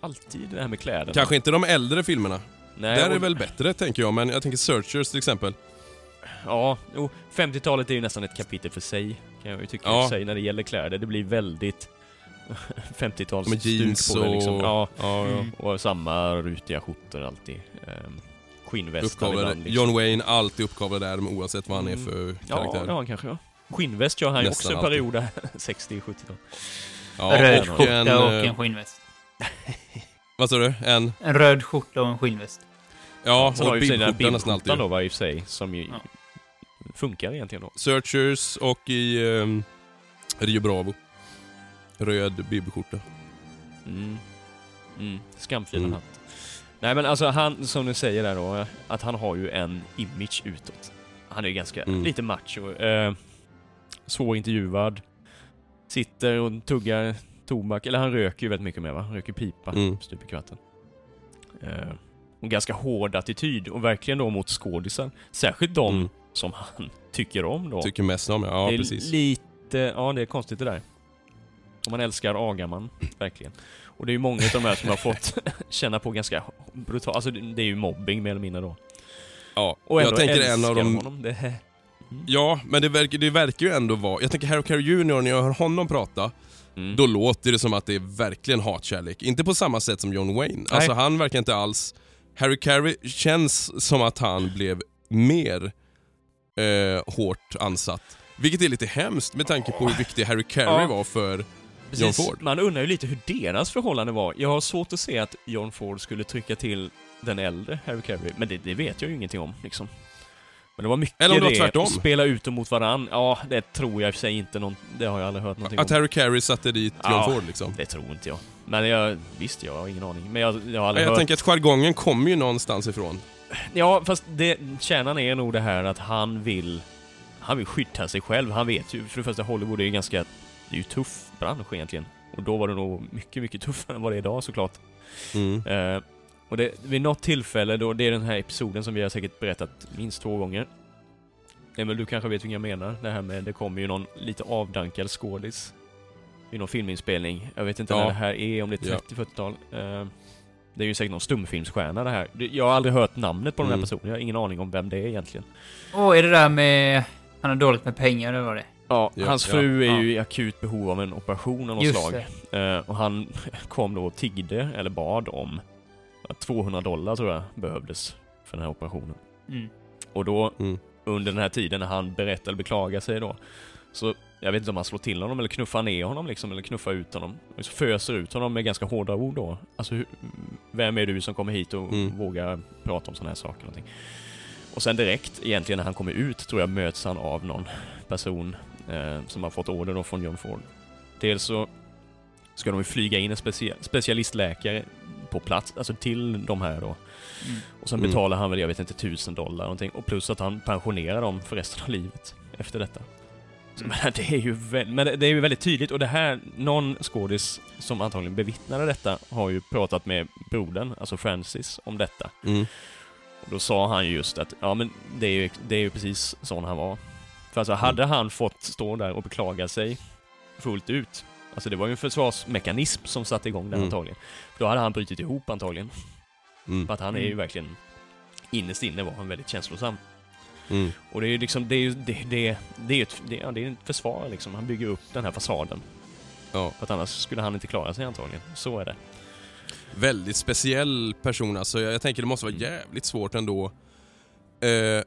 alltid, det här med kläderna. Kanske inte de äldre filmerna. Nej, Där är det väl bättre tänker jag, men jag tänker Searchers till exempel. Ja, jo, 50-talet är ju nästan ett kapitel för sig, kan jag ju tycka Ja. i sig, när det gäller kläder. Det blir väldigt 50-tals Med jeans stuk på det liksom. och- Ja, Ja, ja. Mm. och samma rutiga skjortor alltid. Ehm, skinnvästar ibland. Liksom. John Wayne, alltid uppkavlad där oavsett vad han är Mm. för Ja, karaktär. det har han kanske ja. Skinnväst gör han ju också en period där, 60-70-tal. Ja, Röd och skjorta en, och eh, en skinnväst. Vad sa du? En? En röd skjorta och en skinnväst. Ja, och ju den här bibskjorta nästan alltid. bibskjortan då va, i och för sig, som ju Ja. funkar egentligen då. Searchers och i um, Rio Bravo. Röd bibskjorta. Mm. Mm. Skamfina Mm. hatt. Nej men alltså han, som du säger där då, att han har ju en image utåt. Han är ju ganska, Mm. lite macho. Eh, svårintervjuad. Sitter och tuggar tobak, eller han röker ju väldigt mycket med va? Han röker pipa Mm. stup i kvarten. Eh, och ganska hård attityd och verkligen då mot skådisar. Särskilt de Mm. som han tycker om då. Tycker mest om ja, det är precis. lite, ja det är konstigt det där. Om man älskar Agaman, verkligen. Och det är ju många av de här som har fått känna på ganska brutalt, alltså det är ju mobbing mer eller mindre då. ja. Och jag tänker en av de... honom. Det, Ja, men det verkar, det verkar ju ändå vara... Jag tänker Harry Carey Jr, när jag hör honom prata, mm. då låter det som att det är verkligen hatkärlek. Inte på samma sätt som John Wayne. Alltså han verkar inte alls... Harry Carey känns som att han blev mer eh, hårt ansatt. Vilket är lite hemskt med tanke på hur viktig Harry Carey Ja. var för John Ford. Man undrar ju lite hur deras förhållande var. Jag har svårt att se att John Ford skulle trycka till den äldre Harry Carey, men det, det vet jag ju ingenting om liksom. Men det var mycket Eller om det var tvärtom. spela ut dem mot varann. Ja, det tror jag i och för sig inte någon, det har jag aldrig hört någonting Att om. Harry Carey satte dit John Ja. Ford liksom. Det tror inte jag. Men jag, visst, jag har ingen aning. Men jag, jag har aldrig jag hört... tänker att jargongen kommer ju någonstans ifrån. Ja, fast det, kärnan är nog det här att han vill... Han vill skydda sig själv. Han vet ju, för det första, Hollywood är ju ganska... Det är ju tuff bransch egentligen. Och då var det nog mycket, mycket tuffare än vad det är idag såklart. Mm. Eh, och det, vid något tillfälle då, det är den här episoden som vi har säkert berättat minst två gånger. Emil, du kanske vet vad jag menar? Det här med, det kommer ju någon lite avdankad skådis i någon filminspelning. Jag vet inte Ja. när det här är, om det är Ja. 30-40-tal. Eh, det är ju säkert någon stumfilmsstjärna det här. Jag har aldrig hört namnet på den här Mm. personen. Jag har ingen aning om vem det är egentligen. Och är det där med... Han har dåligt med pengar, eller vad var det? Ja, Ja, hans ja, fru är ja. ju i akut behov av en operation av något Just slag. det. Eh, och han kom då och tiggde, eller bad om, att 200 dollar tror jag behövdes för den här operationen. Mm. Och då, Mm. under den här tiden när han berättar eller beklagar sig då, så jag vet inte om han slår till honom eller knuffar ner honom liksom, eller knuffar ut honom. Och så föser ut honom med ganska hårda ord då. Alltså, hur, vem är du som kommer hit och Mm. vågar prata om sådana här saker? Någonting. Och sen direkt, egentligen när han kommer ut, tror jag möts han av någon person som har fått order då från John Ford. Dels så ska de ju flyga in en specia- specialistläkare på plats, alltså till de här då. Mm. Och sen Mm. betalar han väl, jag vet inte, tusen dollar någonting. Och plus att han pensionerar dem för resten av livet efter detta. Så, men det är ju men det det är ju väldigt tydligt och det här, någon skådis som antagligen bevittnade detta har ju pratat med brodern, alltså Francis, om detta. Mm. Och då sa han ju just att, ja men det är ju, det är ju precis sån han var. För alltså hade han fått stå där och beklaga sig fullt ut, alltså det var ju en försvarsmekanism som satte igång där Mm. antagligen. Då hade han brutit ihop antagligen. Mm. För att han är ju Mm. verkligen, innerst inne var han väldigt känslosam. Mm. Och det är ju liksom, det är ju, det, det, det är ju ett, det, ja, det är ett försvar liksom. Han bygger upp den här fasaden. Ja. För att annars skulle han inte klara sig antagligen. Så är det. Väldigt speciell person alltså. Jag, jag tänker det måste vara Mm. jävligt svårt ändå. Eh,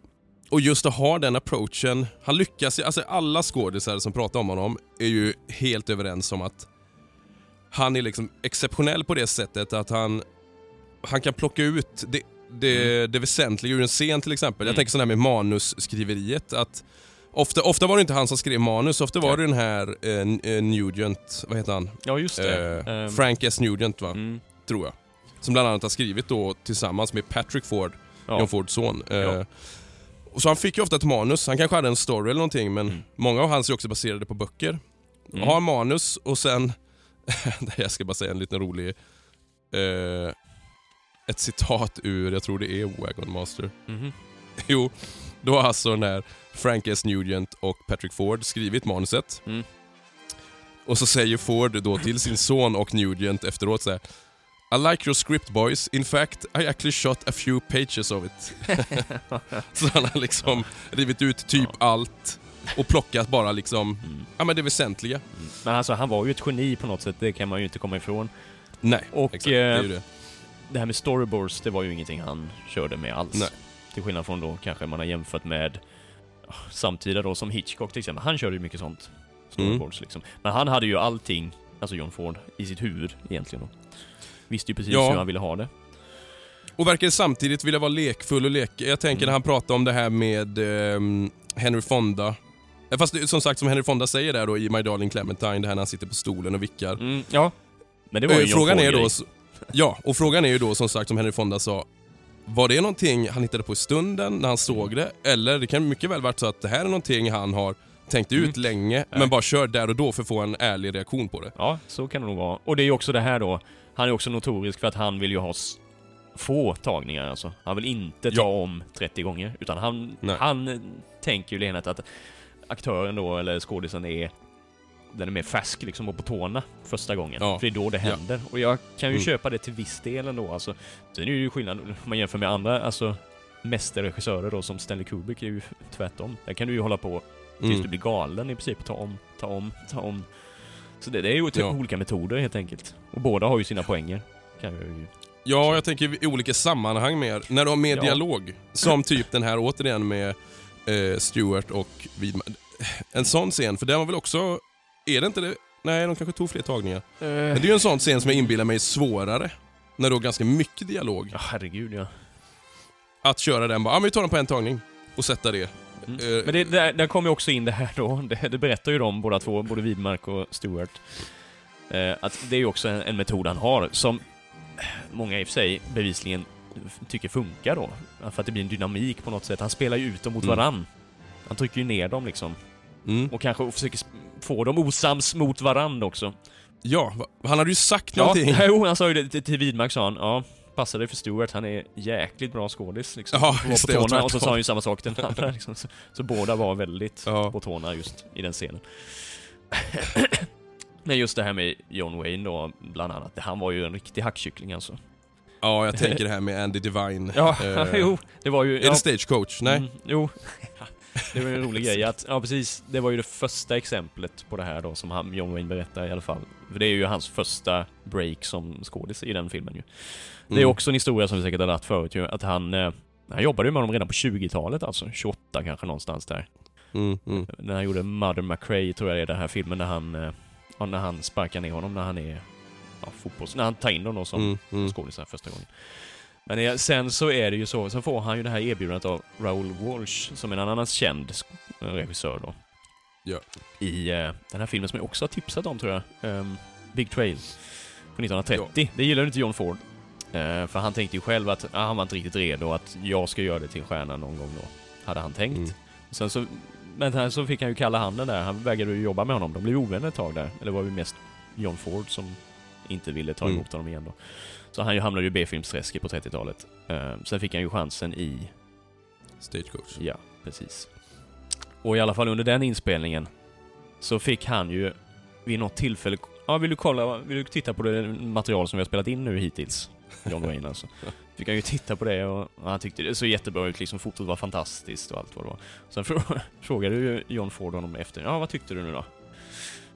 och just att ha den approachen. Han lyckas, alltså alla skådisar som pratar om honom är ju helt överens om att han är liksom exceptionell på det sättet att han, han kan plocka ut det, det, det väsentliga ur en scen till exempel. Jag Mm. tänker sådär med manusskriveriet. Att ofta, ofta var det inte han som skrev manus, ofta var det den här eh, eh, Nugent, vad heter han? Ja, just det. Eh, Ehm, Frank S Nugent va? Mm, tror jag. Som bland annat har skrivit då tillsammans med Patrick Ford, ja. John Fords son. Eh, Ja. Och så han fick ju ofta ett manus, han kanske hade en story eller någonting men Mm. många av hans är också baserade på böcker. Mm. Har manus och sen, jag ska bara säga en liten rolig, eh, ett citat ur, jag tror det är Wagon Master. Mhm. Jo, då har alltså när Frank S Nugent och Patrick Ford skrivit manuset. Mm. Och så säger Ford då till sin son och Nugent efteråt så här. I like your script boys. In fact, I actually shot a few pages of it. så han har liksom rivit ut typ allt och plockat bara liksom, Mm. ja men det väsentliga. Men alltså, han var ju ett geni på något sätt. Det kan man ju inte komma ifrån. Nej, Och, exakt. Det är ju eh, det. det här med storyboards, det var ju ingenting han körde med alls. Nej. Till skillnad från då kanske man har jämfört med ah, samtida då som Hitchcock till exempel. Han körde ju mycket sånt. Storyboards liksom. Men han hade ju allting, alltså John Ford, i sitt huvud egentligen då. Visste ju precis Ja. hur han ville ha det. Och verkar samtidigt vilja vara lekfull och lek. Jag tänker Mm. när han pratar om det här med ehm, Henry Fonda. Eh, Fast det- som sagt, som Henry Fonda säger där då i My Darling Clementine, det här när han sitter på stolen och vickar. Mm, ja. Men det var ju Eh, en frågan är då, så- ja, och frågan är ju då som sagt som Henry Fonda sa, var det någonting han hittade på i stunden när han såg det? Eller det kan mycket väl varit så att det här är någonting han har tänkt ut länge, men bara kör där och då för att få en ärlig reaktion på det. Ja, så kan det nog vara. Och det är ju också det här då, han är också notorisk för att han vill ju ha få tagningar alltså. Han vill inte ta Ja. om 30 gånger, utan han, Nej. han tänker ju lenat att aktören då, eller skådisen är den är mer färsk liksom och på tårna första gången. Ja. För det är då det Ja. händer. Och jag kan ju Mm. köpa det till viss del ändå alltså. Sen är det ju skillnad om man jämför med andra, alltså mästerregissörer då som Stanley Kubrick är ju tvärtom. Där kan du ju hålla på tills Mm. du blir galen i princip. Ta om, ta om, ta om. Så det, det är ju typ Ja. olika metoder helt enkelt. Och båda har ju sina poänger. Kan jag ju... Ja, jag tänker i olika sammanhang mer. När de har mer Ja. dialog, som typ den här återigen med eh, Stewart och Widman. En sån scen, för den var väl också... Är det inte det? Nej, de kanske tog fler tagningar. Men det är ju en sån scen som jag inbillar mig är svårare. När du har ganska mycket dialog. Ja, herregud ja. Att köra den bara, ja men vi tar den på en tagning. Och sätta det. Mm. Eh, Men det, där, där kommer ju också in det här då, det, det berättar ju de båda två, både Widmark och Stewart. Eh, att det är ju också en, en metod han har som många i och för sig bevisligen tycker funkar då. För att det blir en dynamik på något sätt. Han spelar ju ut dem mot Mm. varann. Han trycker ju ner dem liksom. Mm. Och kanske försöker få dem osams mot varann också. Ja, han hade ju sagt Ja, någonting. jo, han sa ju det till, till Widmark sa han. Ja, passa dig för Stewart, han är jäkligt bra skådis liksom. Ja, Och på det, och tårna, och så tvärtom. sa han ju samma sak till den andra liksom. så, så båda var väldigt Ja. på tårna just i den scenen. Men just det här med John Wayne då, bland annat. Han var ju en riktig hackkyckling alltså. Ja, jag tänker det här med Andy Devine. Ja, Eh, jo, det var ju... Är ja, det stagecoach? Nej? Mm, jo. Det var ju en rolig grej att, ja precis, det var ju det första exemplet på det här då som han, John Wayne berättar i alla fall. För det är ju hans första break som skådis i den filmen ju. Det är Mm. också en historia som vi säkert har dragit förut ju, att han, eh, han jobbade ju med honom redan på 20-talet alltså, 28 kanske någonstans där. Mm, mm. När han gjorde Mother McRae tror jag det är den här filmen när han, eh, ja, när han sparkar ner honom när han är, ja, fotbolls... När han tar in honom som Mm, mm. skådis första gången. Men eh, sen så är det ju så, sen får han ju det här erbjudandet av Raoul Walsh, som är en annan känd regissör då. Ja. I eh, den här filmen som jag också har tipsat om tror jag, ehm, Big Trail. Från 1930. Det gillade inte John Ford. Eh, för han tänkte ju själv att ah, han var inte riktigt redo att jag ska göra det till en stjärna någon gång då. Hade han tänkt. Mm. Sen så, men sen så fick han ju kalla handen där. Han vägrade ju jobba med honom. De blev ovänner ett tag där. Eller var det mest John Ford som inte ville ta Mm. emot honom igen då. Så han ju hamnade ju i B-filmsträsket på 30-talet. Eh, sen fick han ju chansen i, Stagecoach. ja, precis. Och i alla fall under den inspelningen så fick han ju vid något tillfälle, ja vill du kolla, vill du titta på det material som vi har spelat in nu hittills? John Wayne alltså. Fick han ju titta på det och, och han tyckte det såg jättebra ut liksom, fotot var fantastiskt och allt vad det var. Sen frå- frågade ju John Ford honom efter, ja vad tyckte du nu då?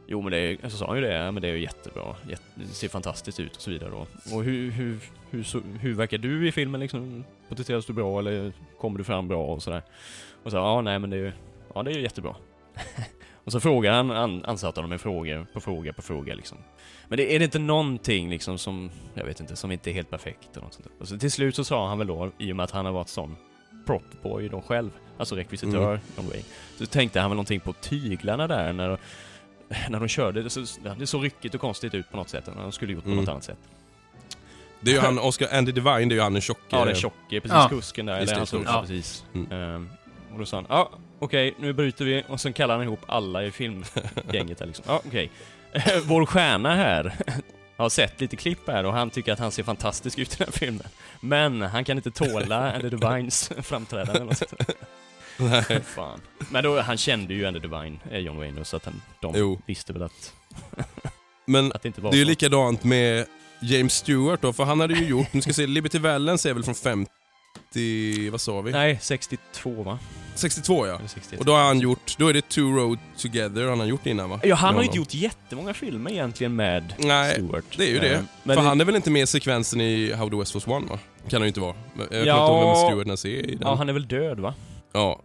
Jo men det är, så sa han ju det, ja, men det är ju jättebra, jätte, det ser fantastiskt ut och så vidare då. Och hur, hur, hur, så, hur verkar du i filmen liksom? Porträtteras du bra eller kommer du fram bra och sådär? Och så, ja nej men det är ju, ja det är ju jättebra. och så frågar han, an, ansatte honom med frågor på fråga på fråga liksom. Men det, är det inte någonting liksom som, jag vet inte, som inte är helt perfekt eller något sånt där. Och så till slut så sa han väl då, i och med att han har varit sån propboy då själv, alltså rekvisitör, Mm. John Wayne, så tänkte han väl någonting på tyglarna där när, när de körde. Det, så, det såg ryckigt och konstigt ut på något sätt, när de skulle gjort på Mm. något annat sätt. Det är ju han, Oscar Andy Devine, det är ju han den tjocke. Ja, den tjocke, precis Ja. kusken där. Eller han som, ja, precis. Mm. Ehm, och då sa han, ja, okej, nu bryter vi. Och sen kallar han ihop alla i filmgänget där liksom. Ja, okej. Vår stjärna här har sett lite klipp här och han tycker att han ser fantastisk ut i den här filmen. Men han kan inte tåla Andy Devines framträdande eller något. Nej. Fan. Men då, han kände ju Andy Devine, eh, John Wayne, så att han, de Jo. visste väl att, Men att det inte var det är ju likadant med James Stewart då, för han hade ju gjort, nu ska se, Liberty Valance är väl från 60, vad sa vi? Nej, 62 va? 62 ja. Eller 61. Och då har han gjort, då är det Two Road Together han har gjort innan va? Ja, han har ju inte gjort jättemånga filmer egentligen med Nej, Stewart. det är ju Eh, det. Men För det- han är väl inte med i sekvensen i How the West Was Won va? Kan han ju inte vara. Men Jag Ja. kommer inte ihåg vem Stewart ens är i den. Ja, han är väl död va? Ja.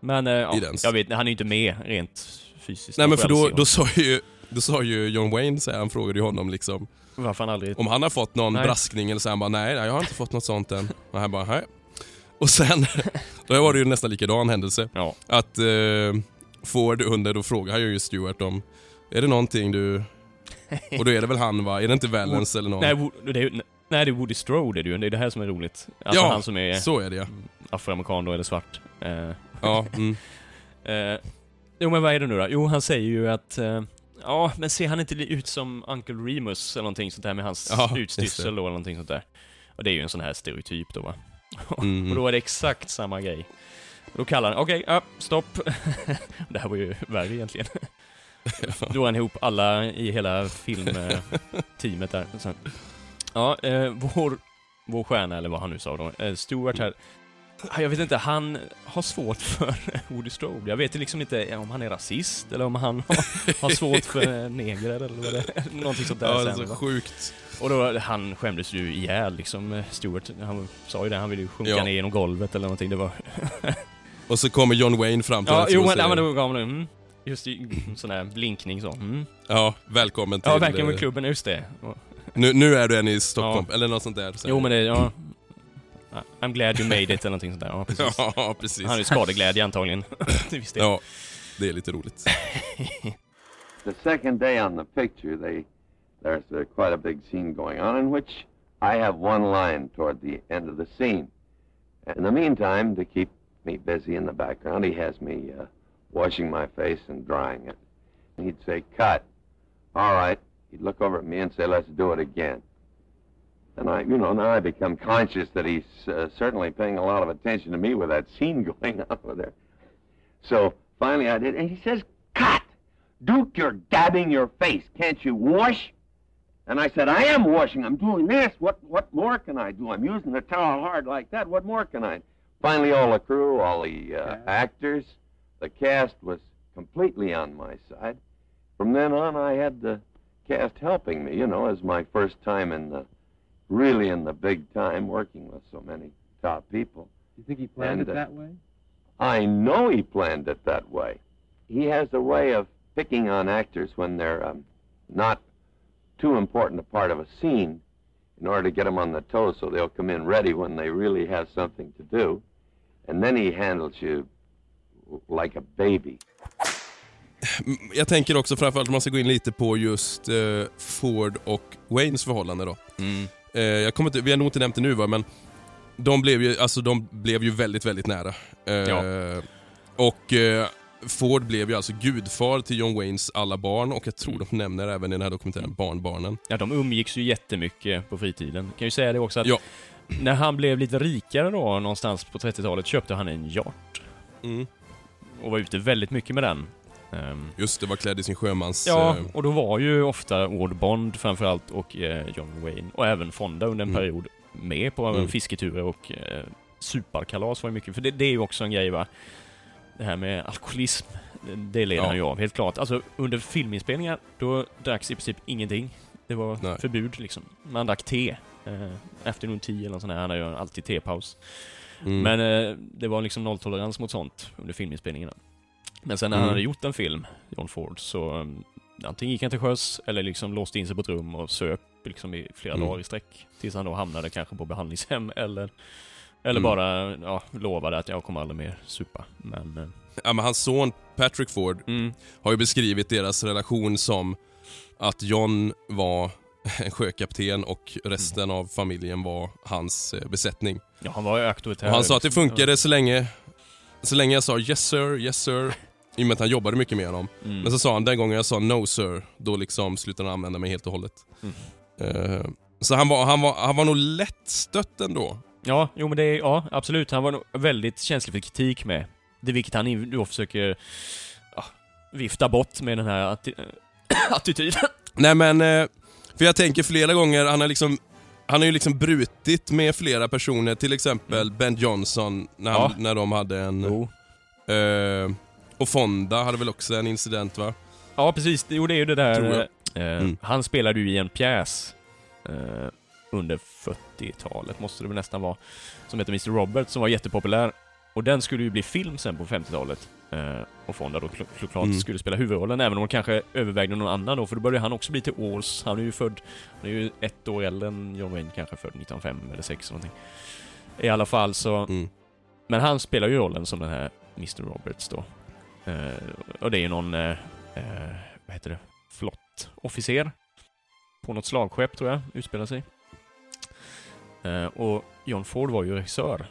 Men eh, ja, jag vet han är ju inte med rent fysiskt. Nej men för då, då sa ju då sa ju John Wayne, så här, han frågade ju honom liksom. Varför han aldrig... om han har fått någon Nej. braskning eller så han bara nej, nej jag har inte fått något sånt än. Och han bara nej. Och sen, då var det ju nästan likadan händelse. Ja. Att eh, Ford under, då frågar han ju Stewart om, är det någonting du... Och då är det väl han va? Är det inte Valens eller någon? Nej, det är, nej, det är Woody Strode är det ju. Det är det här som är roligt. Alltså Ja, han som är Så är det ja. afroamerikan då, eller svart. Eh, Ja, mm. eh, jo men vad är det nu då? Jo, han säger ju att eh, Ja, men ser han inte ut som Uncle Remus eller någonting sånt där med hans Ja, utstyrsel då eller någonting sånt där? Och det är ju en sån här stereotyp då va? Mm. Och då är det exakt samma grej. Då kallar han, okej, ja, stopp. det här var ju värre egentligen. Då drog han ihop alla i hela filmteamet där. Så, ja, eh, vår, vår stjärna, eller vad han nu sa då, eh, Stewart här. Jag vet inte, han har svårt för Woody Strode. Jag vet liksom inte om han är rasist eller om han har, har svårt för negrer eller vad det är. Någonting sånt där. Ja, det är sen, så va? sjukt. Och då, han skämdes ju ihjäl liksom, eh, Stewart. Han sa ju det, han ville ju sjunka Ja. ner genom golvet eller någonting. Det var... Och så kommer John Wayne fram till Ja, honom jo och ja, men då gav han mm, just i, sån där blinkning så. Mm. ja, välkommen till... Ja, med eh, klubben, just det. Nu, nu är du en i Stockholm, eller något sånt där. så Jo men det, ja. I'm glad you made it eller någonting sånt där. Ja, precis. Ja, precis. Han är ju skadeglädje antagligen. det visste jag. Ja, det är lite roligt. The second day on the picture, they there's uh, quite a big scene going on in which I have one line toward the end of the scene. In the meantime, to keep me busy in the background, he has me uh, washing my face and drying it. And he'd say, "Cut." All right. He'd look over at me and say, "Let's do it again." And I, you know, now I become conscious that he's uh, certainly paying a lot of attention to me with that scene going on over there. So finally I did, and he says, Cut! Duke, you're dabbing your face. Can't you wash? And I said, I am washing. I'm doing this. What what more can I do? I'm using the towel hard like that. What more can I? Finally, all the crew, all the uh, actors, the cast was completely on my side. From then on, I had the cast helping me, you know, as my first time in the, really in the big time, working with so many top people. Do you think he planned And, it uh, that way? I know he planned it that way. He has a way of picking on actors when they're um, not too important a part of a scene in order to get them on the toes so they'll come in ready when they really have something to do. And then he handles you like a baby. Jag tänker också framförallt att man ska gå in lite på just eh, Ford och Waynes förhållande då. Mm. Eh, jag kommer inte, vi har nog inte nämnt det nu va, men de blev ju, alltså, de blev ju väldigt, väldigt nära. Eh, Ja. Och eh, Ford blev ju alltså gudfar till John Waynes alla barn och jag tror de nämner även i den här dokumentären barnbarnen. Ja, de umgicks ju jättemycket på fritiden. Kan ju säga det också att Ja. när han blev lite rikare då, någonstans på 30-talet, köpte han en yacht. Mm. Och var ute väldigt mycket med den. Ehm, Just det, var klädd i sin sjömans... Ja, eh, och då var ju ofta Ward Bond framförallt och eh, John Wayne och även Fonda under en Mm. period med på Mm. fisketurer och eh, superkalas var ju mycket, för det, det är ju också en grej va. Det här med alkoholism, det- leder Ja. han ju av helt klart. Alltså under filminspelningar, då dracks i princip ingenting. Det var Nej. förbud liksom. Man drack te. Eh, afternoon tea eller något sånt där, han har ju alltid tepaus. mm. Men eh, det var liksom nolltolerans mot sånt under filminspelningarna. Men sen när Mm. han hade gjort en film, John Ford, så um, antingen gick han till sjöss eller liksom låste in sig på ett rum och söp liksom i flera Mm. dagar i sträck. Tills han då hamnade kanske på behandlingshem eller, eller Mm. bara ja, lovade att jag kommer aldrig mer supa. Men... eh, ja, men hans son Patrick Ford Mm, har ju beskrivit deras relation som att John var en sjökapten och resten av familjen var hans eh, besättning. ja, han var ju auktoritär. Och han sa att det liksom. funkade så länge, så länge jag sa yes sir, yes sir, i och med att han jobbade mycket med honom. Mm. Men så sa han den gången jag sa no sir, då liksom slutade han använda mig helt och hållet. Mm. Eh, så han var, han, var, han var nog lättstött ändå. Ja, jo men det är, ja absolut. Han var nog väldigt känslig för kritik med. Det vilket han då försöker ja, vifta bort med den här atti- attityden. Nej men, eh, för jag tänker flera gånger, han har liksom han har ju liksom brutit med flera personer, till exempel Ben Johnson när, han, Ja. när de hade en... Jo. Eh, och Fonda hade väl också en incident va? Ja, precis. Jo, det är ju det där... Eh, Mm. Han spelade ju i en pjäs eh, under 40-talet, måste det väl nästan vara, som heter Mr. Robert, som var jättepopulär. Och den skulle ju bli film sen på 50-talet. Eh, och Fonda då kl- såklart Mm. skulle spela huvudrollen, även om de kanske övervägde någon annan då, för då började han också bli till års. Han är ju född, han är ju ett år äldre än John Wayne, kanske född 1905 eller 6 eller någonting. I alla fall så... Mm. Men han spelar ju rollen som den här Mr. Roberts då. Eh, och det är ju någon, eh, eh, vad heter det, flottofficer på något slagskepp tror jag, utspelar sig. Eh, och John Ford var ju regissör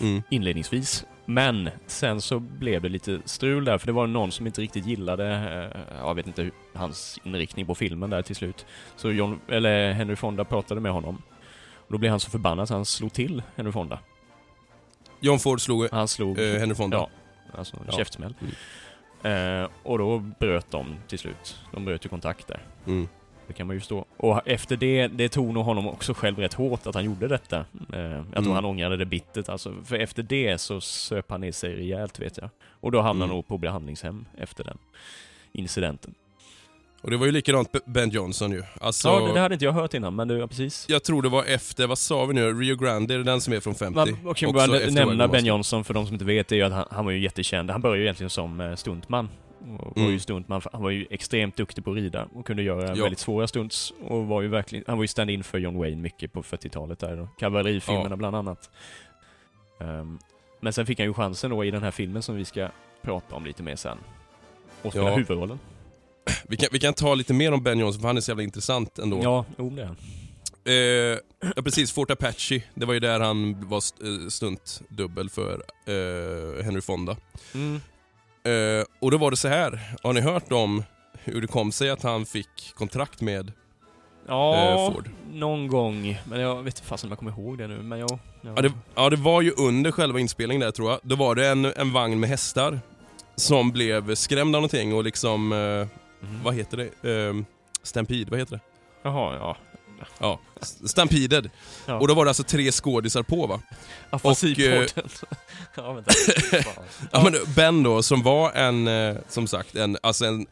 Mm. inledningsvis. Men sen så blev det lite strul där, för det var någon som inte riktigt gillade, eh, jag vet inte, hans inriktning på filmen där till slut. Så John, eller Henry Fonda pratade med honom. Och då blev han så förbannad så han slog till Henry Fonda. John Ford slog Han slog... eh, Henry Fonda. Ja, alltså en Ja. käftsmäll. Eh, och då bröt de till slut. De bröt ju kontakt där. Mm. Det kan man ju förstå. Och efter det, det tog nog honom också själv rätt hårt att han gjorde detta. Eh, jag tror Mm. han ångrade det bittert alltså. För efter det så söp han ner sig rejält vet jag. Och då hamnade han Mm. nog på behandlingshem efter den incidenten. Och det var ju likadant Ben Johnson ju. Alltså, ja, det, det hade inte jag hört innan, men det, ja, precis. Jag tror det var efter, vad sa vi nu, Rio Grande, är det den som är från 50? Man, och kan bara nämna Ben. Johnson för de som inte vet, är ju att han, han var ju jättekänd. Han började ju egentligen som eh, stuntman. Och var Mm. ju stuntman, han var ju extremt duktig på att rida och kunde göra Ja. väldigt svåra stunts. Och var ju verkligen, han var ju stand-in för John Wayne mycket på 40-talet där. och Kavallerifilmerna Ja. bland annat. Ehm, men sen fick han ju chansen då i den här filmen som vi ska prata om lite mer sen. Och spela Ja. huvudrollen. Vi kan, vi kan ta lite mer om Ben Johnson för han är så jävla intressant ändå. Ja, jo det är han. Eh, ja precis, Fort Apache. Det var ju där han var eh, stuntdubbel för eh, Henry Fonda. Mm. Eh, och då var det så här. har ni hört om hur det kom sig att han fick kontrakt med Ja, eh, Ford? någon gång. Men jag vet inte om jag kommer ihåg det nu. Men jag... jag... Ja det, ja, det var ju under själva inspelningen där tror jag. Då var det en, en vagn med hästar som blev skrämd av någonting och liksom, eh, Mhm. vad heter det? Eh, Stampede, vad heter det? Jaha, ja. Ja, Stampeded. Ja. Och då var det alltså tre skådisar på va? Afansipodden. ja, vänta. Ja. men Ben då, som var en, eh, som sagt, en, alltså en,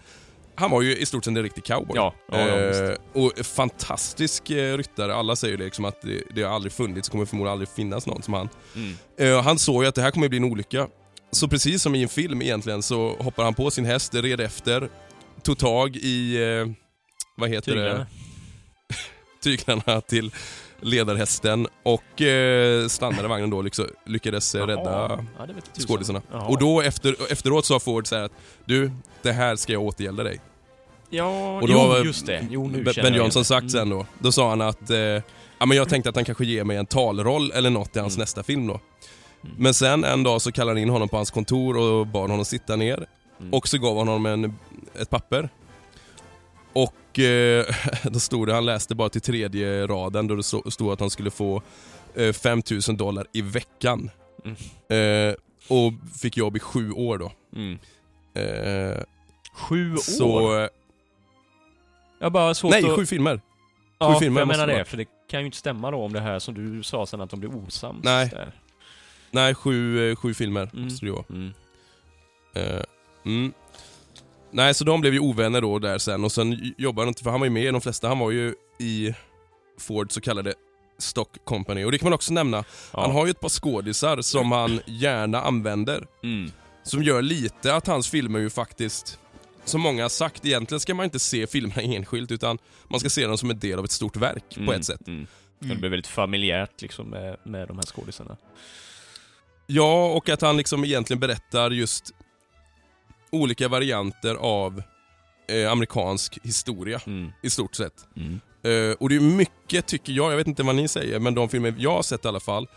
han var ju i stort sett en riktig cowboy. Ja, ja, eh, och fantastisk eh, ryttare. Alla säger ju liksom att det, det har aldrig funnits, kommer förmodligen aldrig finnas någon som han. Mm. Eh, han såg ju att det här kommer bli en olycka. Så precis som i en film egentligen så hoppar han på sin häst, red efter, tog tag i, eh, vad heter Tyglarna. det, tyglarna till ledarhästen och eh, stannade vagnen då liksom, lyckades eh, rädda. Ja, skådisarna. Och då efter, efteråt sa Ford så här att du, det här ska jag återgälda dig. Ja, Och då jo, just det. Jo, nu Ben Johnson sagt sen då, då sa han att eh, ja, men jag tänkte att han kanske ger mig en talroll eller något i hans Mm. nästa film då. Mm. Men sen en dag så kallade han in honom på hans kontor och bad honom sitta ner. Mm. Och så gav han honom en, ett papper. Och eh, då stod det, han läste bara till tredje raden då det stod att han skulle få eh, 5000 dollar i veckan. Mm. Eh, och fick jobb i sju år då. Mm. Eh, Sju år? så, eh, jag bara svårt nej, att... sju filmer. ja, sju filmer jag menar det för det kan ju inte stämma då om det här som du sa sen att de blev osams. Nej. Där. Nej, sju, eh, sju filmer Mm. måste det vara. Mm. Mm. Nej, så de blev ju ovänner då där sen och sen jobbade han inte, för han var ju med i de flesta, han var ju i Fords så kallade Stock Company. Och det kan man också nämna, Ja. han har ju ett par skådisar som han gärna använder. Mm. Som gör lite att hans filmer ju faktiskt, som många har sagt, egentligen ska man inte se filmerna enskilt utan man ska se dem som en del av ett stort verk på Mm. ett sätt. Mm. Det blir väldigt familjärt liksom med, med de här skådisarna. Ja, och att han liksom egentligen berättar just olika varianter av eh, amerikansk historia Mm. i stort sett. Mm. Eh, och det är mycket, tycker jag, jag vet inte vad ni säger, men de filmer jag har sett i alla fall.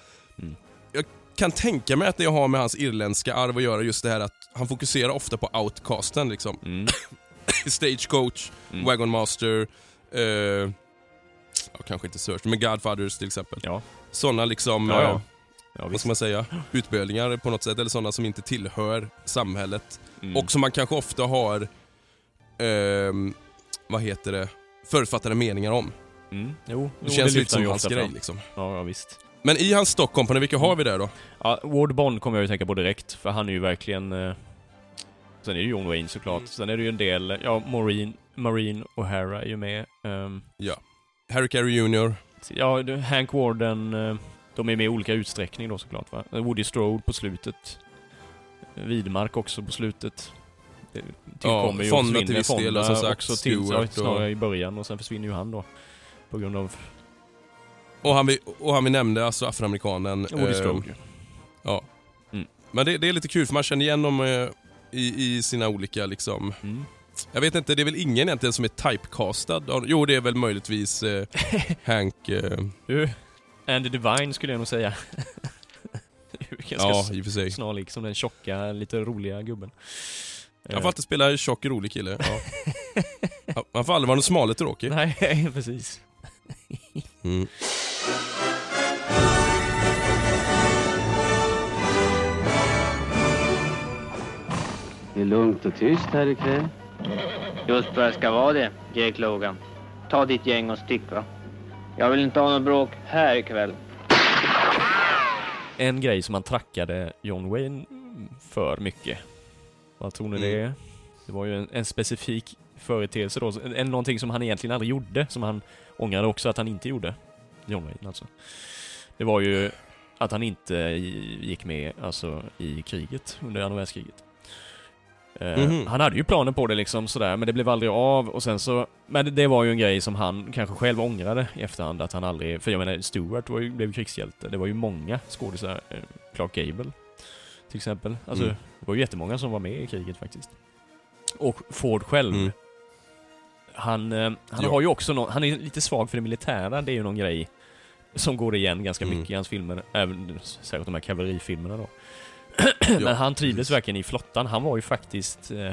Mm. Jag kan tänka mig att det har med hans irländska arv att göra, just det här att han fokuserar ofta på outcasten liksom. Mm. Stagecoach, Mm. Wagon Master, eh, ja, kanske inte Search, men Godfathers till exempel. Ja. Sådana liksom, Ja, ja. Eh, Ja, vad ska man säga, utbölingar på något sätt, eller sådana som inte tillhör samhället. Mm. Och som man kanske ofta har, ehm, vad heter det, förutfattade meningar om. Mm. Jo, Det jo, känns lyfter lite som hans grej fram. liksom. Ja, ja, visst. Men i hans Stock Company, vilka har vi där då? Ja, Ward Bond kommer jag ju tänka på direkt, för han är ju verkligen... Eh... Sen är det ju John Wayne såklart. Sen är det ju en del, ja, Maureen, Marine O'Hara är ju med. Ehm, Ja. Harry Carey Jr. ja, det- Hank Warden, eh, de är med i olika utsträckning då såklart va. Woody Strode på slutet. Widmark också på slutet. Det tillkommer ju och Fonda till viss del, Fonda alltså Zack också till, ja, Stewart och- snarare i början och sen försvinner ju han då. På grund av Och han vi, och han vi nämnde, alltså afroamerikanen. Woody eh, Strode. Ja. Mm. Men det, det är lite kul för man känner igen dem eh, i, i sina olika liksom... Mm. Jag vet inte, det är väl ingen egentligen som är typecastad? Jo, det är väl möjligtvis eh, Hank... Eh, Andy Divine skulle jag nog säga. Ganska ja, i och för sig. snarlik som den tjocka, lite roliga gubben. Han får alltid spela tjock rolig kille. Ja. Han får aldrig vara någon smal eller tråkig. Nej, precis. Mm. Det är lugnt och tyst här ikväll. Just vad det ska vara det, Jake Logan. Ta ditt gäng och stick va. Jag vill inte ha något bråk här ikväll. En grej som han trackade John Wayne för mycket. Vad tror ni Mm. det är? Det var ju en, en specifik företeelse då, en, någonting som han egentligen aldrig gjorde, som han ångrade också att han inte gjorde. John Wayne alltså. Det var ju att han inte gick med alltså, i kriget under andra världskriget. Mhm. Han hade ju planer på det liksom sådär, men det blev aldrig av och sen så... Men det, det var ju en grej som han kanske själv ångrade i efterhand att han aldrig... För jag menar, Stewart var ju, blev ju krigshjälte. Det var ju många skådisar. eh, Clark Gable till exempel. Alltså, Mm. det var ju jättemånga som var med i kriget faktiskt. Och Ford själv. Mm. Han, eh, han Ja. har ju också någon, han är lite svag för det militära, det är ju någon grej som går igen ganska Mm. mycket i hans filmer, även särskilt de här kavallerifilmerna då. Men han trivdes verkligen i flottan, han var ju faktiskt eh,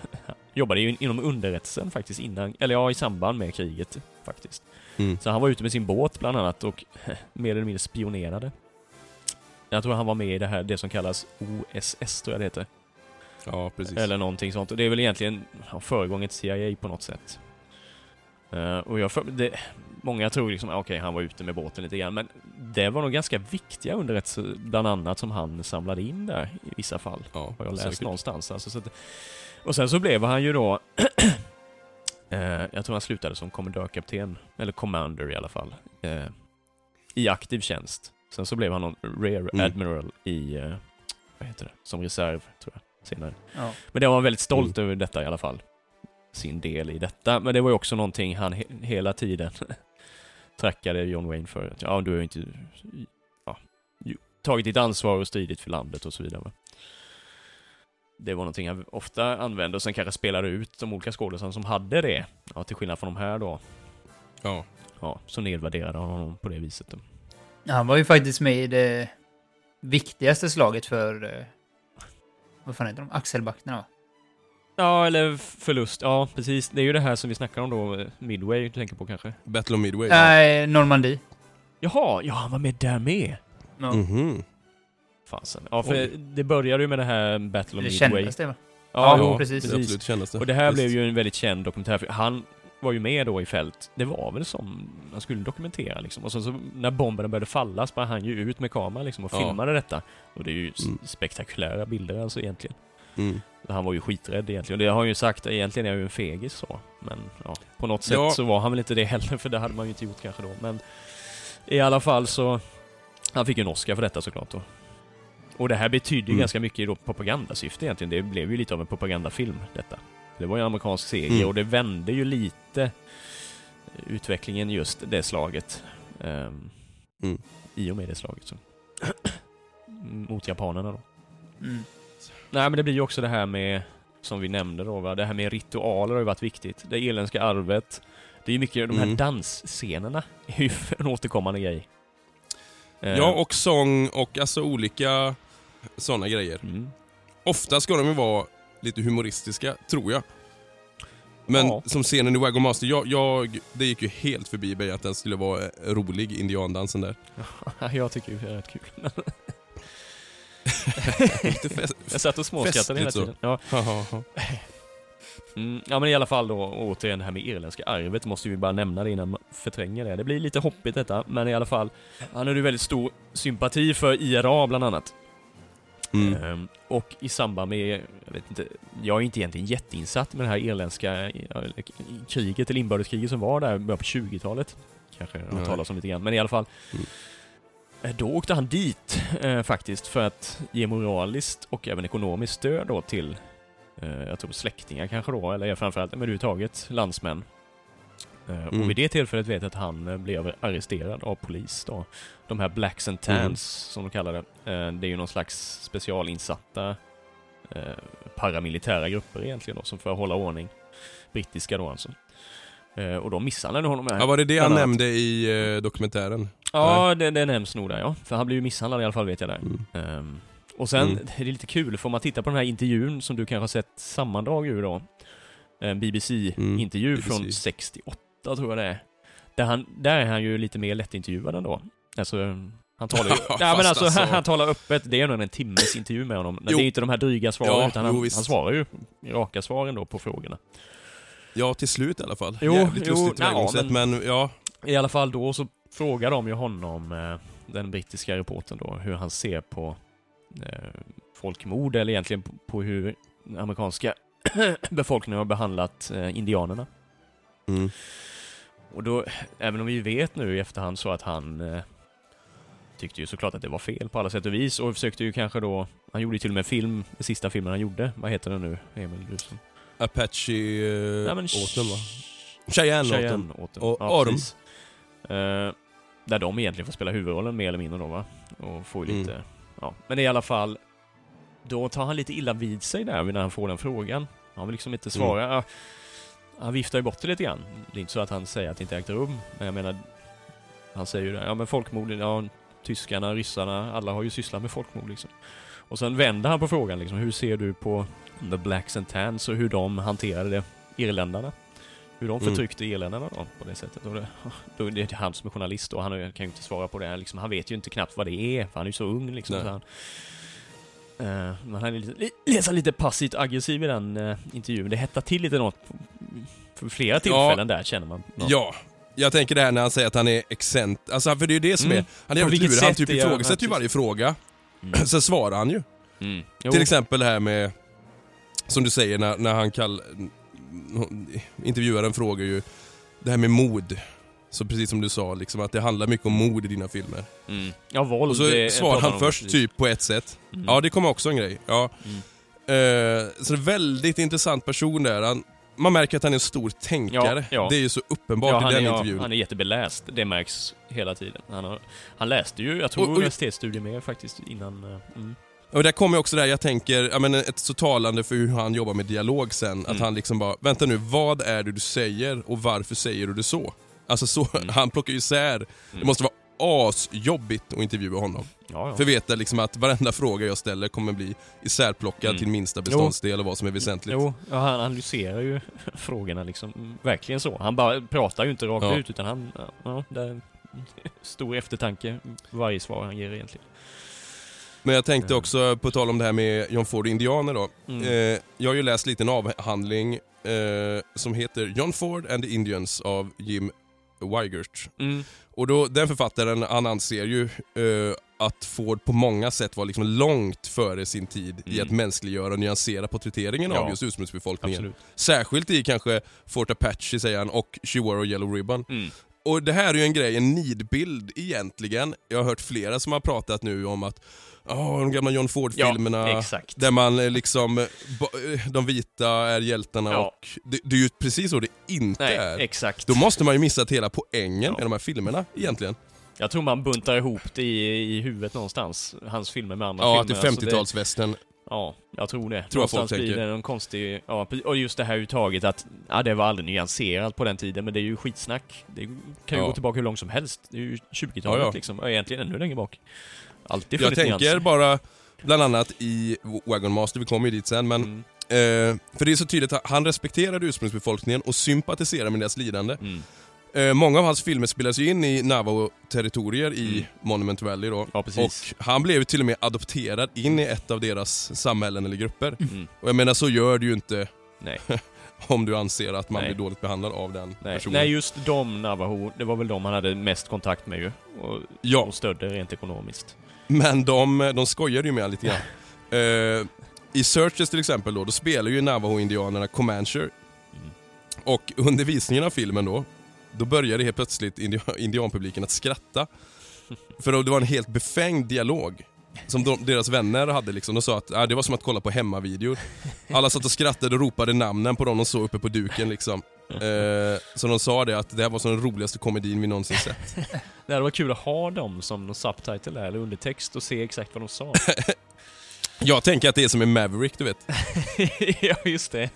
jobbade ju inom underrättelsen faktiskt innan, eller ja, i samband med kriget faktiskt. Mm. Så han var ute med sin båt bland annat och mer eller mindre spionerade. Jag tror han var med i det här, det som kallas OSS tror jag det heter. Ja, precis. Eller någonting sånt. Och det är väl egentligen ja, föregånget till CIA på något sätt. Eh, och jag för, det, Många tror liksom, ah, okej, han var ute med båten lite grann, men det var nog ganska viktiga underrättelser, bland annat, som han samlade in där i vissa fall. ja, Har jag läst säkert. någonstans. Alltså, så att, och sen så blev han ju då... eh, jag tror han slutade som kommendörkapten, eller commander i alla fall, eh, i aktiv tjänst. Sen så blev han någon rear Mm. admiral i, eh, vad heter det, som reserv, tror jag, senare. Ja. Men det var han väldigt stolt över detta i alla fall. Sin del i detta. Men det var ju också någonting han he hela tiden trackade John Wayne för. Att, ja, du har ju inte ja, tagit ditt ansvar och stridit för landet och så vidare. va. Det var någonting han ofta använde och sen kanske spelade ut de olika skådespelarna som hade det. Ja, till skillnad från de här då. Ja. Ja, så nedvärderade han honom på det viset. Då. Han var ju faktiskt med i det viktigaste slaget för... eh, Vad fan heter de? Axelbackarna va? Ja, eller förlust. Ja, precis. Det är ju det här som vi snackar om då, eh, Midway, du tänker på kanske? Battle of Midway. Nej, Normandie. Jaha, ja han var med där med! Ja. Mhm. Fasen. Ja, för Oj. det började ju med det här Battle of Det Midway. kändes det va? Ja, Ja, precis. Det absolut det. Och det här Visst. blev ju en väldigt känd dokumentärfilm. Han var ju med då i fält. Det var väl som han skulle dokumentera liksom. Och sen så när bomberna började falla sprang han ju ut med kameran liksom och Ja. filmade detta. Och det är ju Mm. spektakulära bilder alltså egentligen. Mm. Han var ju skiträdd egentligen. Och det har han ju sagt, egentligen är jag ju en fegis så. Men ja, på något sätt Ja. så var han väl inte det heller, för det hade man ju inte gjort kanske då. Men i alla fall så... Han fick ju en Oscar för detta såklart då. Och det här betydde ju Mm. ganska mycket i propagandasyfte egentligen. Det blev ju lite av en propagandafilm detta. Det var ju en amerikansk seger Mm. och det vände ju lite utvecklingen just det slaget. ehm, Mm. I och med det slaget så. Mot japanerna då. Mm. Nej men det blir ju också det här med, som vi nämnde då va, det här med ritualer har ju varit viktigt. Det irländska arvet. Det är ju mycket, de här Mm. dansscenerna är ju en återkommande grej. Eh, Ja, och sång och alltså olika sådana grejer. mm. Ofta ska de ju vara lite humoristiska, tror jag. Men Ja. som scenen i Wagon Master, jag, jag, det gick ju helt förbi mig att den skulle vara rolig, indiandansen där. jag tycker ju det är rätt kul. Jag satt och småskrattade hela tiden. Ja. Mm, ja men i alla fall då, återigen det här med irländska arvet, måste vi bara nämna det innan man förtränger det. Det blir lite hoppigt detta, men i alla fall. Han hade ju väldigt stor sympati för IRA bland annat. Mm. Ehm, och i samband med, jag vet inte, jag är inte egentligen jätteinsatt med det här irländska eller kriget, eller inbördeskriget som var där på 20-talet. Kanske har talas om lite grann, men i alla fall. Mm. Eh, Då åkte han dit eh, faktiskt för att ge moraliskt och även ekonomiskt stöd då till, eh, jag tror släktingar kanske då, eller framförallt men överhuvudtaget landsmän. Eh, Mm. Och vid det tillfället vet jag att han eh, blev arresterad av polis då. De här Blacks and Tans Mm. som de kallar det. Eh, det är ju någon slags specialinsatta paramilitära grupper egentligen då, som för att hålla ordning. Brittiska då alltså. Eh, och de misshandlade honom. här, Ja, var det det han nämnde i eh, dokumentären? Ja, det, det nämns nog där ja. För han blev ju misshandlad i alla fall vet jag där. Mm. Ehm, och sen, Mm. det är lite kul, för om man tittar på den här intervjun som du kanske har sett sammandrag ur då. En BBC-intervju Mm, BBC. från 68 tror jag det är. Där, han, där är han ju lite mer lättintervjuad ändå. Alltså, han talar ju... Ja, nej men alltså, alltså- han talar öppet. Det är nog en timmes intervju med honom. Jo. Det är inte de här dryga svaren, Ja, utan han, han svarar ju raka svaren då på frågorna. Ja, till slut i alla fall. Jo, Jävligt jo, lustigt tillvägagångssätt, men- men ja. I alla fall då så frågar de ju honom, eh, den brittiska reportern då, hur han ser på eh, folkmord, eller egentligen på, på hur amerikanska befolkningen har behandlat eh, indianerna. Mm. Och då, även om vi vet nu i efterhand så att han eh, tyckte ju såklart att det var fel på alla sätt och vis och försökte ju kanske då, han gjorde ju till och med film, den sista filmen han gjorde, vad heter den nu, Emil du som... Apache eh, Nej, men Autumn va? Cheyenne Autumn. Autumn. Och ja, precis. Eh, där de egentligen får spela huvudrollen mer eller mindre då va? Och får ju Mm. lite, ja. Men i alla fall, då tar han lite illa vid sig där när han får den frågan. Han vill liksom inte svara. Mm. Han viftar ju bort det lite grann. Det är inte så att han säger att det inte ägt rum. Men jag menar, han säger ju det, ja men folkmorden, ja tyskarna, ryssarna, alla har ju sysslat med folkmord liksom. Och sen vänder han på frågan liksom, hur ser du på the blacks and tans och hur de hanterade det, irländarna? Hur de Mm. förtryckte irländarna då, på det sättet. Och det, då är det han som är journalist och han kan ju inte svara på det. Liksom, han vet ju inte knappt vad det är, för han är ju så ung liksom. Nej. Så han, Eh, men han är lite, li- nästan lite passivt aggressiv i den uh, intervjun. Det hettar till lite något för flera tillfällen där känner man. något. Ja. Jag tänker det här när han säger att han är excent, alltså för det är ju det som Mm. är, han är jävligt lurig, han typ ifrågasätter ju ja, varje fråga. Mm. Sen svarar han ju. Mm. Till exempel det här med, som du säger när, när han kall... Intervjuaren frågar ju, det här med mod. Så precis som du sa, liksom, att det handlar mycket om mod i dina filmer. Mm. Ja, våld. Och så svarar han först precis. typ på ett sätt. Mm. Ja, det kommer också en grej. Ja. Mm. Eh, så det är väldigt intressant person där. Han, man märker att han är en stor tänkare. Ja, ja. Det är ju så uppenbart Ja, i den är, intervjun. han är jättebeläst. Det märks hela tiden. Han, har, han läste ju, jag tror, Och- och- universitetsstudier med faktiskt innan. eh, Mm. Och där kommer också det här, jag tänker, jag menar, ett så talande för hur han jobbar med dialog sen. Att Mm. han liksom bara, vänta nu, vad är det du säger och varför säger du det så? Alltså så, Mm. han plockar ju isär. Det måste vara asjobbigt att intervjua honom. Ja, ja. För veta liksom att varenda fråga jag ställer kommer bli isärplockad Mm. till minsta beståndsdel och vad som är väsentligt. Jo, ja, han analyserar ju frågorna liksom. Verkligen så. Han bara pratar ju inte rakt Ja. ut utan han, ja, det är stor eftertanke varje svar han ger egentligen. Men jag tänkte Mm. också, på tal om det här med John Ford och indianer då. Mm. Eh, jag har ju läst lite en avhandling eh, som heter John Ford and the Indians av Jim Weigert. Mm. Och då, den författaren, han anser ju eh, att Ford på många sätt var liksom långt före sin tid i Mm. att mänskliggöra och nyansera porträtteringen Ja. av just ursprungsbefolkningen. Absolut. Särskilt i kanske Fort Apache säger han och Chihuahua Yellow Ribbon. Mm. Och det här är ju en grej, en nidbild egentligen. Jag har hört flera som har pratat nu om att Åh, de gamla John Ford-filmerna Ja, där man eh, liksom, eh, eh, de vita är hjältarna Ja. och det, det är ju precis så det inte Nej, är. exakt. Då måste man ju missat hela poängen med de här filmerna egentligen. Jag tror man buntar ihop det i, i huvudet någonstans, hans filmer med andra Ja, filmer. till Alltså det- 50-talsvästen. Ja, jag tror det. Tror folk Någonstans blir det någon konstig... Ja, och just det här uttaget att ja, det var aldrig nyanserat på den tiden, men det är ju skitsnack. Det kan ju Ja. gå tillbaka hur långt som helst. Det är ju 20-talet Ja, ja. liksom. Egentligen ännu längre bak. Alltid Jag tänker nyanser. bara, bland annat i Wagon Master, vi kommer ju dit sen, men Mm. eh, för det är så tydligt att han respekterar ursprungsbefolkningen och sympatiserar med deras lidande. Mm. Eh, många av hans filmer spelas ju in i Navajo-territorier i Monument Valley då. Mm. Ja. Och han blev ju till och med adopterad in i ett av deras samhällen eller grupper. Mm. Och jag menar så gör du ju inte. Om du anser att man Nej. blir dåligt behandlad av den Nej, personen. nej, just de Navajo, det var väl de han hade mest kontakt med ju. Och, Ja. och stödde rent ekonomiskt. Men de, de skojade ju med lite grann. Uh, I Searches till exempel då, då spelar ju Navajo-indianerna Comancher. Och under visningen av filmen då, då började helt plötsligt indianpubliken att skratta. För det var en helt befängd dialog. Som de, deras vänner hade liksom, de sa att äh, det var som att kolla på hemmavideor. Alla satt och skrattade och ropade namnen på dem de såg uppe på duken liksom. Eh, så de sa det att det här var som den roligaste komedin vi någonsin sett. Det hade varit kul att ha dem som någon subtitle där, eller undertext och se exakt vad de sa. Jag tänker att det är som en Maverick, du vet. ja, just det.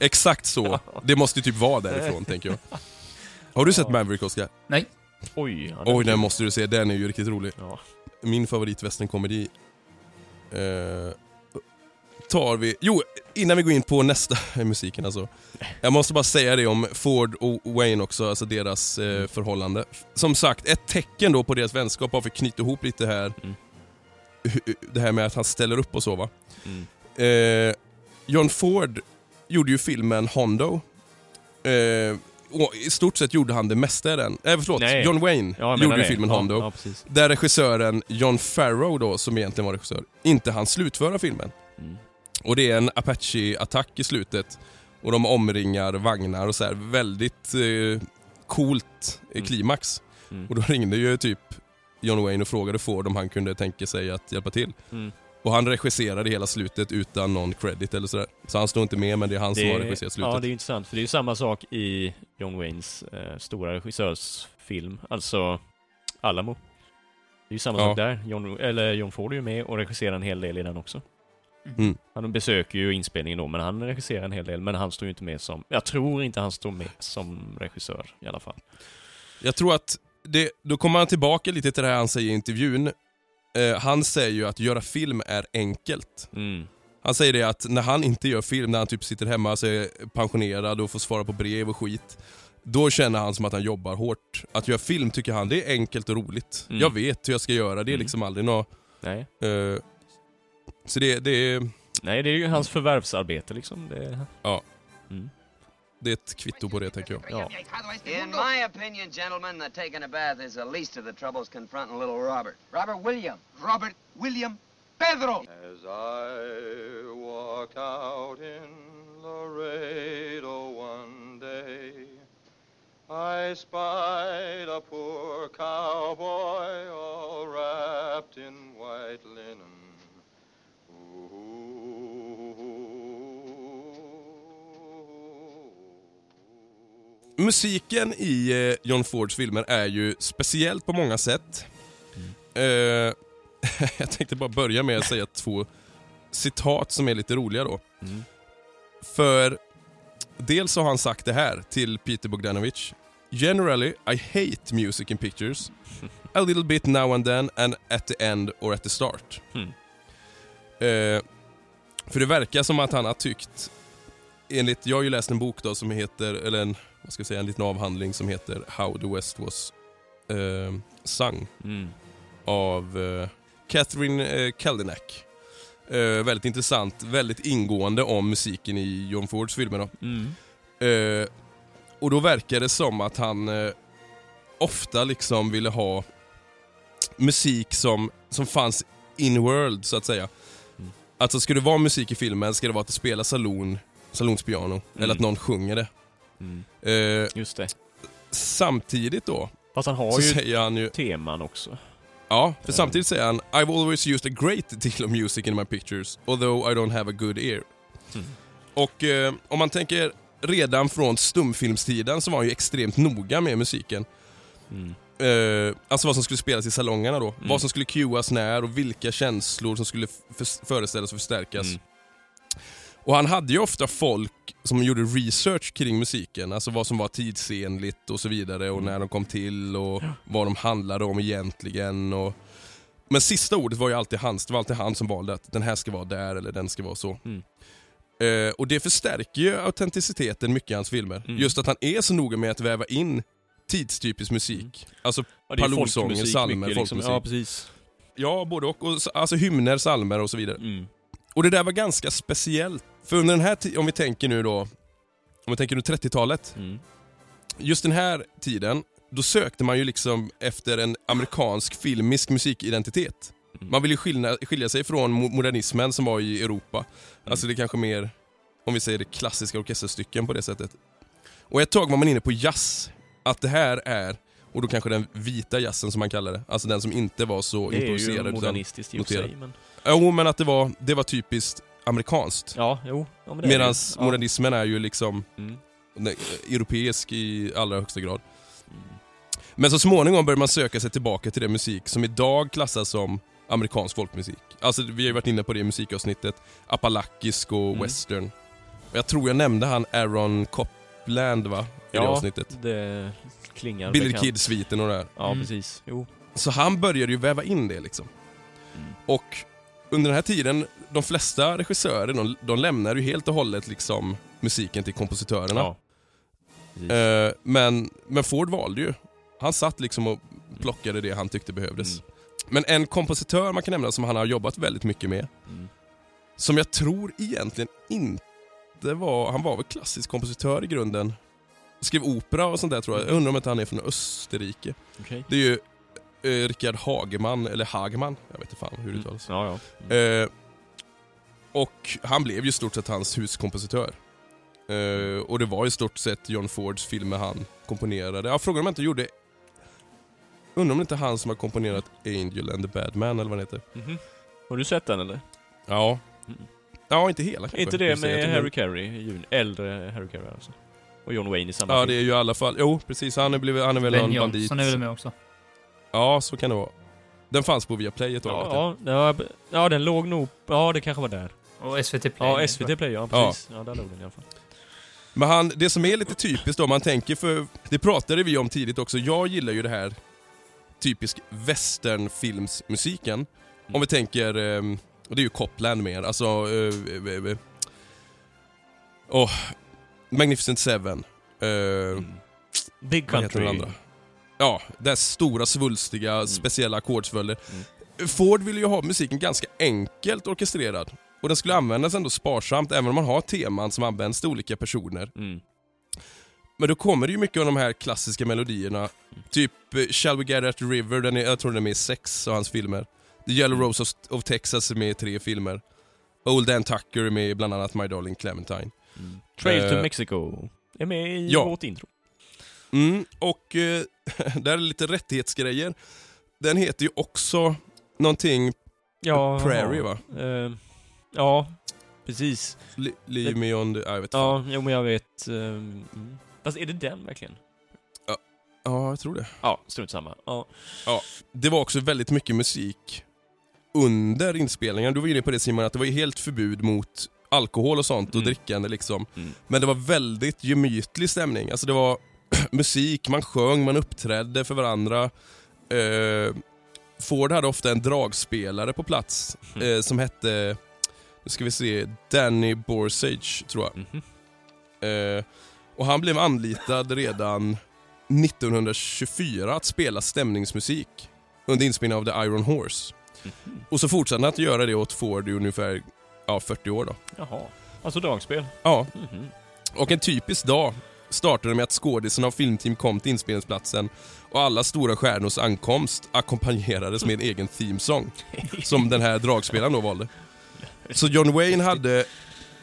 Exakt så. Det måste ju typ vara därifrån, tänker jag. Har du sett Maverick, Oscar? Nej. Oj, ja, Oj, kul. den måste du se. Den är ju riktigt rolig. Ja. Min favoritvästernkomedi. Eh, tar vi... Jo, innan vi går in på nästa musiken alltså. Jag måste bara säga det om Ford och Wayne också, alltså deras eh, förhållande. Som sagt, ett tecken då på deras vänskap, bara för att knyta ihop lite här. Mm. Det här med att han ställer upp och så va. Mm. Eh, John Ford gjorde ju filmen Hondo. Eh, I stort sett gjorde han det mesta i den. Eh, förlåt, Nej. John Wayne Ja, gjorde ju filmen Ja, Hondo. ja, precis. där regissören John Farrow då, som egentligen var regissör, inte hann slutföra filmen. Och det är en Apache-attack i slutet. Och de omringar vagnar och så här. Väldigt eh, coolt eh, Mm. klimax. Mm. Och då ringde ju typ John Wayne och frågade Ford om han kunde tänka sig att hjälpa till. Mm. Och han regisserade hela slutet utan någon credit eller sådär. Så han står inte med men det är han som har regisserat slutet. Ja, det är intressant, för det är ju samma sak i John Waynes eh, stora regissörsfilm, alltså Alamo. Det är ju samma Ja. sak där. John, eller John Ford är ju med och regisserar en hel del i den också. Mm. Han besöker ju inspelningen då, men han regisserar en hel del, men han står ju inte med som... Jag tror inte han står med som regissör i alla fall. Jag tror att det, då kommer han tillbaka lite till det här han säger i intervjun. Eh, han säger ju att göra film är enkelt. Mm. Han säger det att när han inte gör film, när han typ sitter hemma och är pensionerad och får svara på brev och skit. Då känner han som att han jobbar hårt. Att göra film tycker han, det är enkelt och roligt. Mm. Jag vet hur jag ska göra, det är Mm. liksom aldrig något... Nej. eh, så det, det, är, Nej, det är ju hans förvärvsarbete liksom. Det... ja, Mm. det är ett kvitto på det tänker jag. Ja. In my opinion, gentlemen, that taking a bath is the least of the troubles confronting little Robert. Robert William. Robert William Pedro. As I walked out in Laredo one day, I spied a poor cowboy all wrapped in white linen. Musiken i eh, John Fords filmer är ju speciellt på många sätt. Eh, jag tänkte bara börja med att säga två citat som är lite roliga då. Mm. För dels har han sagt det här till Peter Bogdanovich. Generally, I hate music in pictures. A little bit now and then and at the end or at the start. Mm. Eh, för det verkar som att han har tyckt, enligt, jag har ju läst en bok då som heter, eller en, vad ska jag säga, en liten avhandling som heter How the West was eh, sung Mm. av eh, Catherine eh, Kaldenak. Eh, väldigt intressant, väldigt ingående om musiken i John Fords filmer. Mm. Eh, och då verkar det som att han eh, ofta liksom ville ha musik som, som fanns in-world så att säga. Mm. Alltså ska det vara musik i filmen ska det vara att det spelar salon, salonspiano eller att någon sjunger det. Mm. Eh, Just det. Samtidigt då Fast han har ju han ju... teman också. Ja, för samtidigt säger han I've always used a great deal of music in my pictures, although I don't have a good ear. Mm. Och eh, om man tänker redan från stumfilmstiden så var han ju extremt noga med musiken. Mm. Eh, alltså vad som skulle spelas i salongerna då. Mm. Vad som skulle cuas när och vilka känslor som skulle föreställas och förstärkas. Mm. Och han hade ju ofta folk som gjorde research kring musiken, alltså vad som var tidsenligt och så vidare och Mm. när de kom till och vad de handlade om egentligen. Och... Men sista ordet var ju alltid hans, det var alltid han som valde att den här ska vara där eller den ska vara så. Mm. Eh, och det förstärker ju autenticiteten mycket i hans filmer. Mm. Just att han är så noga med att väva in tidstypisk musik. Alltså Ja, pallosånger, folkmusik psalmer, mycket, liksom. folkmusik. Ja, precis. Ja, både och. och alltså hymner, psalmer och så vidare. Och det där var ganska speciellt. För under den här ti- om vi tänker nu då, om vi tänker nu 30-talet. Mm. Just den här tiden, då sökte man ju liksom efter en amerikansk filmisk musikidentitet. Mm. Man ville ju skilja, skilja sig från mo- modernismen som var i Europa. Mm. Alltså det kanske mer, om vi säger det, klassiska orkesterstycken på det sättet. Och ett tag var man inne på jazz. Att det här är, och då kanske den vita jazzen som man kallar det. Alltså den som inte var så Det är improviserad. ju modernistiskt i och för sig, men... Jo, men att det var, det var typiskt amerikanskt. Ja, jo. Ja, men det är det. Medan Ja. modernismen är ju liksom Mm. europeisk i allra högsta grad. Mm. Men så småningom börjar man söka sig tillbaka till den musik som idag klassas som amerikansk folkmusik. Alltså vi har ju varit inne på det i musikavsnittet. Apalachisk och Mm. western. Och jag tror jag nämnde han Aaron Copland va? I det Ja, avsnittet. det klingar Billy bekant. Kid-sviten och det där. Ja, Mm. precis. Jo. Så han började ju väva in det liksom. Mm. Och under den här tiden, de flesta regissörer, de, de lämnar ju helt och hållet liksom musiken till kompositörerna. Ja. Eh, men, men Ford valde ju. Han satt liksom och plockade det han tyckte behövdes. Mm. Men en kompositör man kan nämna som han har jobbat väldigt mycket med, Mm. som jag tror egentligen inte var, han var väl klassisk kompositör i grunden. Skrev opera och sånt där tror jag. Jag undrar om inte han är från Österrike. Okej. Det är ju eh, Richard Hageman, eller Hagman, jag vet inte fan hur det Mm. uttalas. Ja, ja. Mm. Eh, och han blev ju stort sett hans huskompositör. Eh, och det var i stort sett John Fords filmer han komponerade. Jag frågar om jag inte gjorde... Undrar om det inte är han som har komponerat Angel and the Bad Man eller vad den heter. Mhm. Har du sett den eller? Ja. Mm. Ja, inte hela kanske. inte det med Harry Carey, äldre Harry Carey alltså? Och John Wayne i samma Ja, film. det är ju i alla fall... Jo, precis. Han är, blivit, han är väl Ben någon bandit. Johnson är väl med också? Ja, så kan det vara. Den fanns på Viaplay ett tag. Ja, ja, ja, ja, den låg nog... Ja, det kanske var där. Och SVT Play. Ja, SVT Play, ja precis. Ja, där låg den i alla fall. Men han, det som är lite typiskt då, om man tänker för, det pratade vi om tidigt också, jag gillar ju det här typisk westernfilmsmusiken. Om vi tänker, ehm, och det är ju Copland mer, alltså... Åh, Magnificent Seven. Big vad heter den Country. Ja, det stora svulstiga speciella ackordsföljder. Mm. Ford ville ju ha musiken ganska enkelt orkestrerad. Och den skulle användas ändå sparsamt, även om man har teman som används till olika personer. Mm. Men då kommer det ju mycket av de här klassiska melodierna. Mm. Typ eh, Shall We Get At The River, den är, jag tror den är med i sex av hans filmer. The Yellow Mm. Rose of, of Texas är med i tre filmer. Old Dan Tucker är med i bland annat My Darling Clementine. Trail to Eh, Mexico. Är med i ja. vårt intro. Mm, och eh, där är lite rättighetsgrejer. Den heter ju också någonting Ja, Prairie va? Eh, ja, precis. Li- Leave me on the... Ja, jag vet Ja, jo men jag vet. mm. Fast är det den verkligen? Ja, jag tror det. Ja, strunt samma. Ja. Ja, det var också väldigt mycket musik under inspelningen. Du var inne på det Simon, att det var ju helt förbud mot alkohol och sånt och Mm. drickande liksom. Mm. Men det var väldigt gemytlig stämning. Alltså det var musik, man sjöng, man uppträdde för varandra. Eh, Ford hade ofta en dragspelare på plats Mm. eh, som hette, nu ska vi se, Danny Borsage tror jag. Mhm. Eh, och han blev anlitad redan 1924 att spela stämningsmusik under inspelningen av The Iron Horse. Mhm. Och så fortsatte han att göra det åt Ford i ungefär ja, 40 år. Då. Jaha. Alltså dragspel? Ja. Mhm. Och en typisk dag startade med att skådisarna och filmteam kom till inspelningsplatsen och alla stora stjärnors ankomst ackompanjerades med en egen themesång som den här dragspelaren då valde. Så John Wayne hade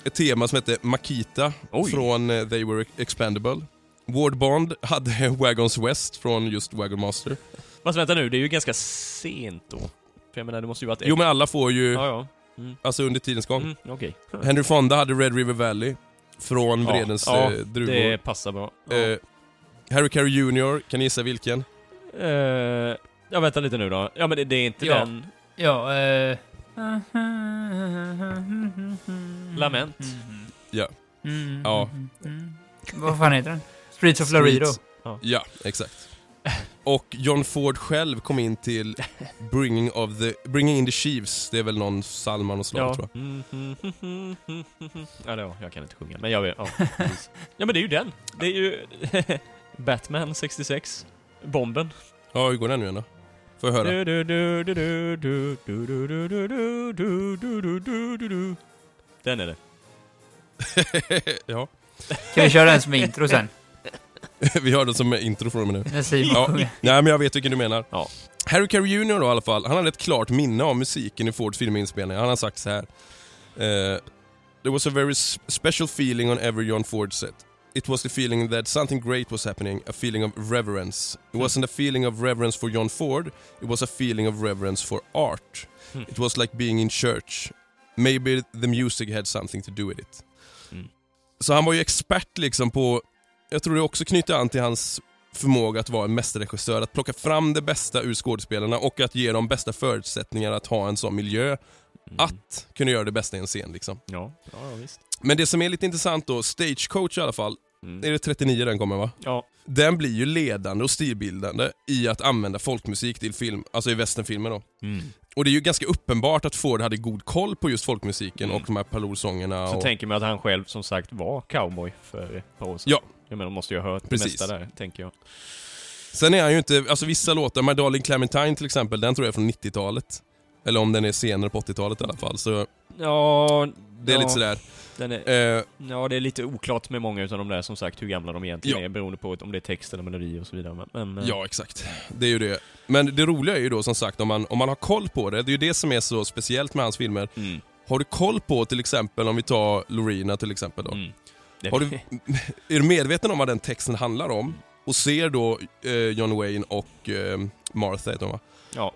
ett tema som hette Makita Oj. från eh, They Were Expendable. Ward Bond hade Wagons West från just Wagon Master. Fast vänta nu, det är ju ganska sent då. För jag menar, det måste ju varit... Jo men alla får ju, Ja, ja. Mm. alltså under tidens gång. Mm, Okej. Henry Fonda hade Red River Valley från Ja, Vredens ja, eh, druvor. det passar bra. Ja. Eh, Harry Carey Jr, kan ni gissa vilken? Eh, ja, vänta lite nu då. Ja, men det, det är inte Ja. den... Ja, eh... Lament. Ja. Mm. Ja. Mm. Vad fan heter den? Streets of Laredo. Streets. Ja, exakt. Och John Ford själv kom in till Bringing, of the, Bringing in the Chiefs, det är väl någon psalm av något slag ja. tror jag. Mm, mm, ja, det var, jag kan inte sjunga, men jag vet. Ja, ja men det är ju den. Det är ju Batman 66, bomben. Ja, hur går den nu igen då? Får jag höra? Den är det. ja. Kan vi köra den som intro sen? vi har det som intro från och med nu. Ja, nej, men jag vet vilken du menar. Ja. Harry Carey Jr då i alla fall, han hade ett klart minne av musiken i Fords filminspelning. Han har sagt så här. Eh, There was a very special feeling on every John Ford set. It was the feeling that something great was happening, a feeling of reverence. It wasn't a feeling of reverence for John Ford, it was a feeling of reverence for art. Hmm. It was like being in church. Maybe the music had something to do with it. Mm. Så han var ju expert liksom på, jag tror det också knyter an till hans förmåga att vara en mästerregissör, att plocka fram det bästa ur skådespelarna och att ge dem bästa förutsättningar att ha en sån miljö, att kunna göra det bästa i en scen liksom. Ja, ja, visst. Men det som är lite intressant då, Stagecoach i alla fall, Mm. är det 39 den kommer va? Ja. Den blir ju ledande och stilbildande i att använda folkmusik till film, alltså i westernfilmer då. Mm. Och det är ju ganska uppenbart att Ford hade god koll på just folkmusiken och de här parolsångerna. Så och... tänker man att han själv som sagt var cowboy för ett par år sedan. Ja. Jag menar, de måste ju ha hört Precis. det mesta där, tänker jag. Sen är han ju inte, alltså vissa låtar, My Darling Clementine till exempel, den tror jag är från 90-talet. Eller om den är senare på 80-talet i alla fall, så Ja, det är ja, lite sådär. Är, Eh, ja, det är lite oklart med många utav de där som sagt hur gamla de egentligen Ja. är beroende på om det är text eller melodi och så vidare. Men, men, eh, Ja, exakt. Det är ju det. Men det roliga är ju då som sagt om man, om man har koll på det, det är ju det som är så speciellt med hans filmer. Mm. Har du koll på till exempel, om vi tar Lorena till exempel då. Mm. Har du, är du medveten om vad den texten handlar om? Och ser då eh, John Wayne och eh, Martha heter hon va? Ja,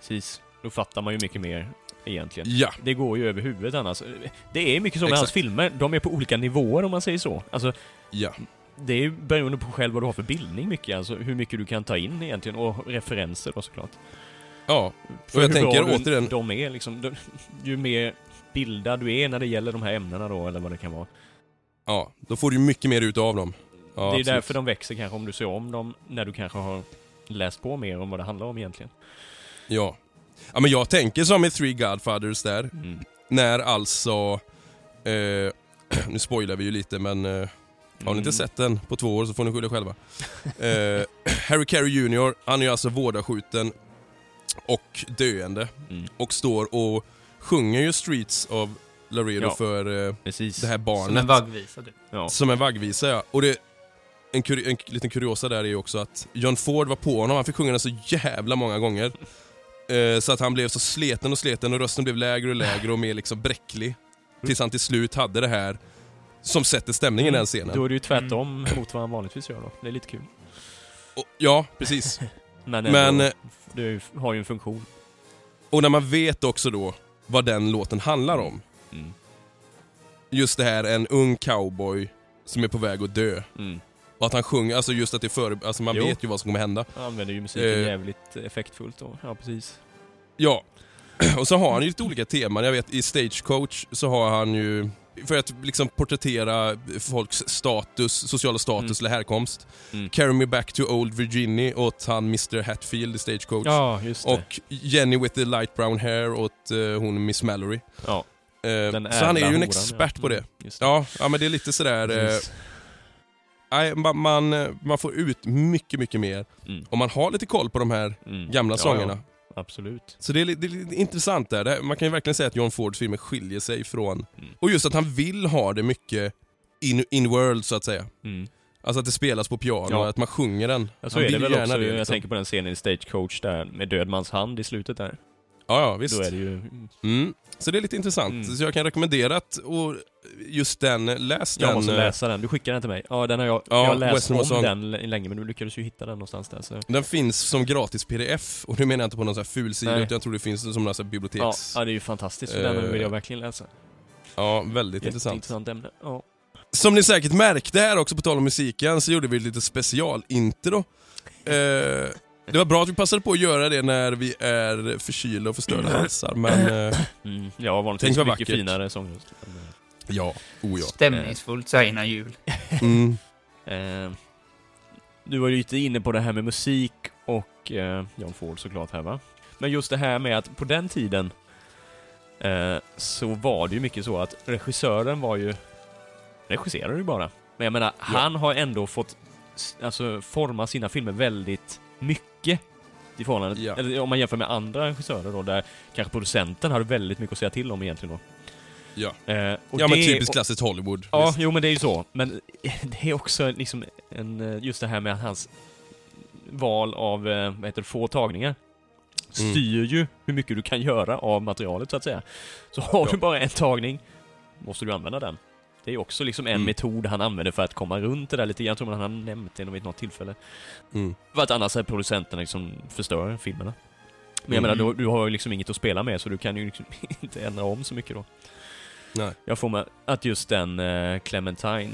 precis. Då fattar man ju mycket mer egentligen. Ja. Det går ju över huvudet annars. Det är mycket så med Exakt. hans filmer, de är på olika nivåer om man säger så. Alltså, Ja. det är ju beroende på själv vad du har för bildning mycket, alltså hur mycket du kan ta in egentligen, och referenser då såklart. Ja, För och jag hur tänker du- återigen... De är liksom, de, ju mer bildad du är när det gäller de här ämnena då, eller vad det kan vara. Ja, då får du mycket mer ut av dem. Ja, det är absolut. därför de växer kanske om du ser om dem, när du kanske har läst på mer om vad det handlar om egentligen. Ja. Ja men jag tänker som i Three Godfathers där. Mm. När alltså... Eh, nu spoilar vi ju lite men... Eh, har ni inte Mm. sett den på två år så får ni skylla själva. Eh, Harry Carey Jr, han är ju alltså vårdarskjuten och döende. Mm. Och står och sjunger ju Streets of Laredo Ja, för eh, det här barnet. Som en vaggvisa typ. Ja. Som en vaggvisa ja. Och det, en, kuri- en liten kuriosa där är ju också att John Ford var på honom, han fick sjunga den så jävla många gånger. Eh, så att han blev så sleten och sleten och rösten blev lägre och lägre och mer liksom bräcklig. Tills han till slut hade det här som sätter stämningen i den scenen. Då är det ju tvärtom mot vad han vanligtvis gör då. Det är lite kul. Och, ja, precis. Men, Men, ändå, eh, det har ju en funktion. Och när man vet också då vad den låten handlar om. Mm. Just det här, en ung cowboy som är på väg att dö. Mm. Och att han sjunger, alltså just att det är för, alltså man Jo. vet ju vad som kommer hända. Han använder ju musiken Eh. jävligt effektfullt då. Ja, precis. Ja, och så har han ju lite olika teman. Jag vet i Stagecoach så har han ju, för att liksom porträttera folks status, sociala status eller härkomst. Mm. Carry Me Back to Old Virginia åt han Mr Hatfield i Stagecoach. Ja, just det. Och Jenny with the light brown hair åt eh, hon Miss Mallory. Ja. Eh, Den så han är ju en horan, expert ja. på det. Mm, just det. Ja, ja, men det är lite sådär... Eh, Precis. Man, man, man får ut mycket, mycket mer Mm. om man har lite koll på de här Mm. gamla Ja, sångerna. Ja, absolut. Så det är, det är intressant där. Man kan ju verkligen säga att John Fords filmer skiljer sig från... Mm. Och just att han vill ha det mycket in, in world så att säga. Mm. Alltså att det spelas på piano, Ja. att man sjunger den. Ja, så Han är det väl också. det, Jag liksom. tänker på den scenen i Stagecoach där med Dödmans hand i slutet där. Ja, ja visst. Ju... Mm. Så det är lite intressant. Mm. Så jag kan rekommendera att, och just den, läs den. Jag måste eh, läsa den. Du skickade den till mig. Ja, den har jag, Ja, jag läst om Song. den länge, men du lyckades ju hitta den någonstans där. Så. Den finns som gratis pdf och nu menar jag inte på någon sån här ful sida utan jag tror det finns som någon sån här Ja, biblioteks... ja, det är ju fantastiskt. Så den Eh, vill jag verkligen läsa. Ja, väldigt intressant. Jätteintressant ämne. Ja. Som ni säkert märkte här också på tal om musiken så gjorde vi lite specialintro. Eh, det var bra att vi passade på att göra det när vi är förkylda och förstörda halsar men... Eh, Mm, ja, vanligtvis mycket vackert. finare sångröst. Men, ja, oh ja. Stämningsfullt så här innan jul. Mm. Eh, du var ju lite inne på det här med musik och eh, John Ford såklart här va? Men just det här med att på den tiden eh, så var det ju mycket så att regissören var ju regisserade ju bara. Men jag menar, han har ändå fått alltså, forma sina filmer väldigt mycket i förhållande, Ja. eller om man jämför med andra regissörer då, där kanske producenten hade väldigt mycket att säga till om egentligen då. Ja. Eh, Ja men typiskt klassiskt Hollywood. Ja, Visst. jo men det är ju så. Men det är också liksom en, eh, just det här med att hans val av, eh, vad heter det, få tagningar Mm. styr ju hur mycket du kan göra av materialet så att säga. Så har Ja. du bara en tagning, måste du använda den. Det är också liksom en Mm. metod han använder för att komma runt det där lite grann. Tror man han har nämnt det vid något tillfälle. Mm. För att annars är producenterna liksom förstör filmerna. Men jag Mm. menar, du, du har ju liksom inget att spela med så du kan ju liksom inte ändra om så mycket då. Nej. Jag får med att just den eh, Clementine,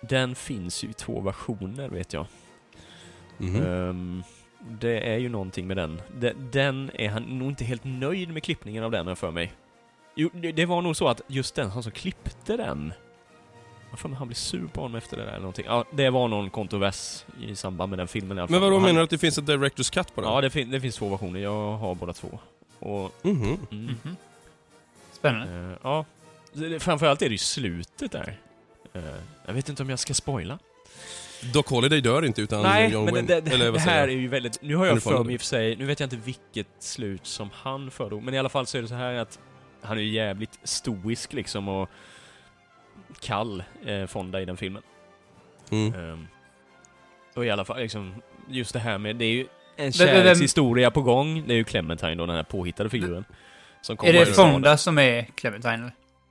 den finns ju i två versioner vet jag. Mhm. Ehm, det är ju någonting med den. De, den är han nog inte helt nöjd med klippningen av den jag för mig. Jo, det, det var nog så att just den, han som klippte den, jag för mig han blev sur på honom efter det där eller någonting. Ja, det var någon kontrovers i samband med den filmen i alla fall. Men vadå, menar du att det finns ett Directors Cut på den? Ja, det, fin- det finns två versioner. Jag har båda två. Och... Mhm. Mm. Spännande. Eh, ja. Framförallt är det ju slutet där. Eh, jag vet inte om jag ska spoila. Doc Holliday dör inte utan Nej, John men Wayne. det, det, Eller det här är ju väldigt... Nu har jag för mig i och för sig, nu vet jag inte vilket slut som han föredrog, men i alla fall så är det så här att han är ju jävligt stoisk liksom och kall, eh, Fonda i den filmen. Mm. Ehm, och i alla fall liksom, just det här med, det är ju en kärlekshistoria på gång. Det är ju Clementine då, den här påhittade figuren. Som Är det. Fonda som är Clementine?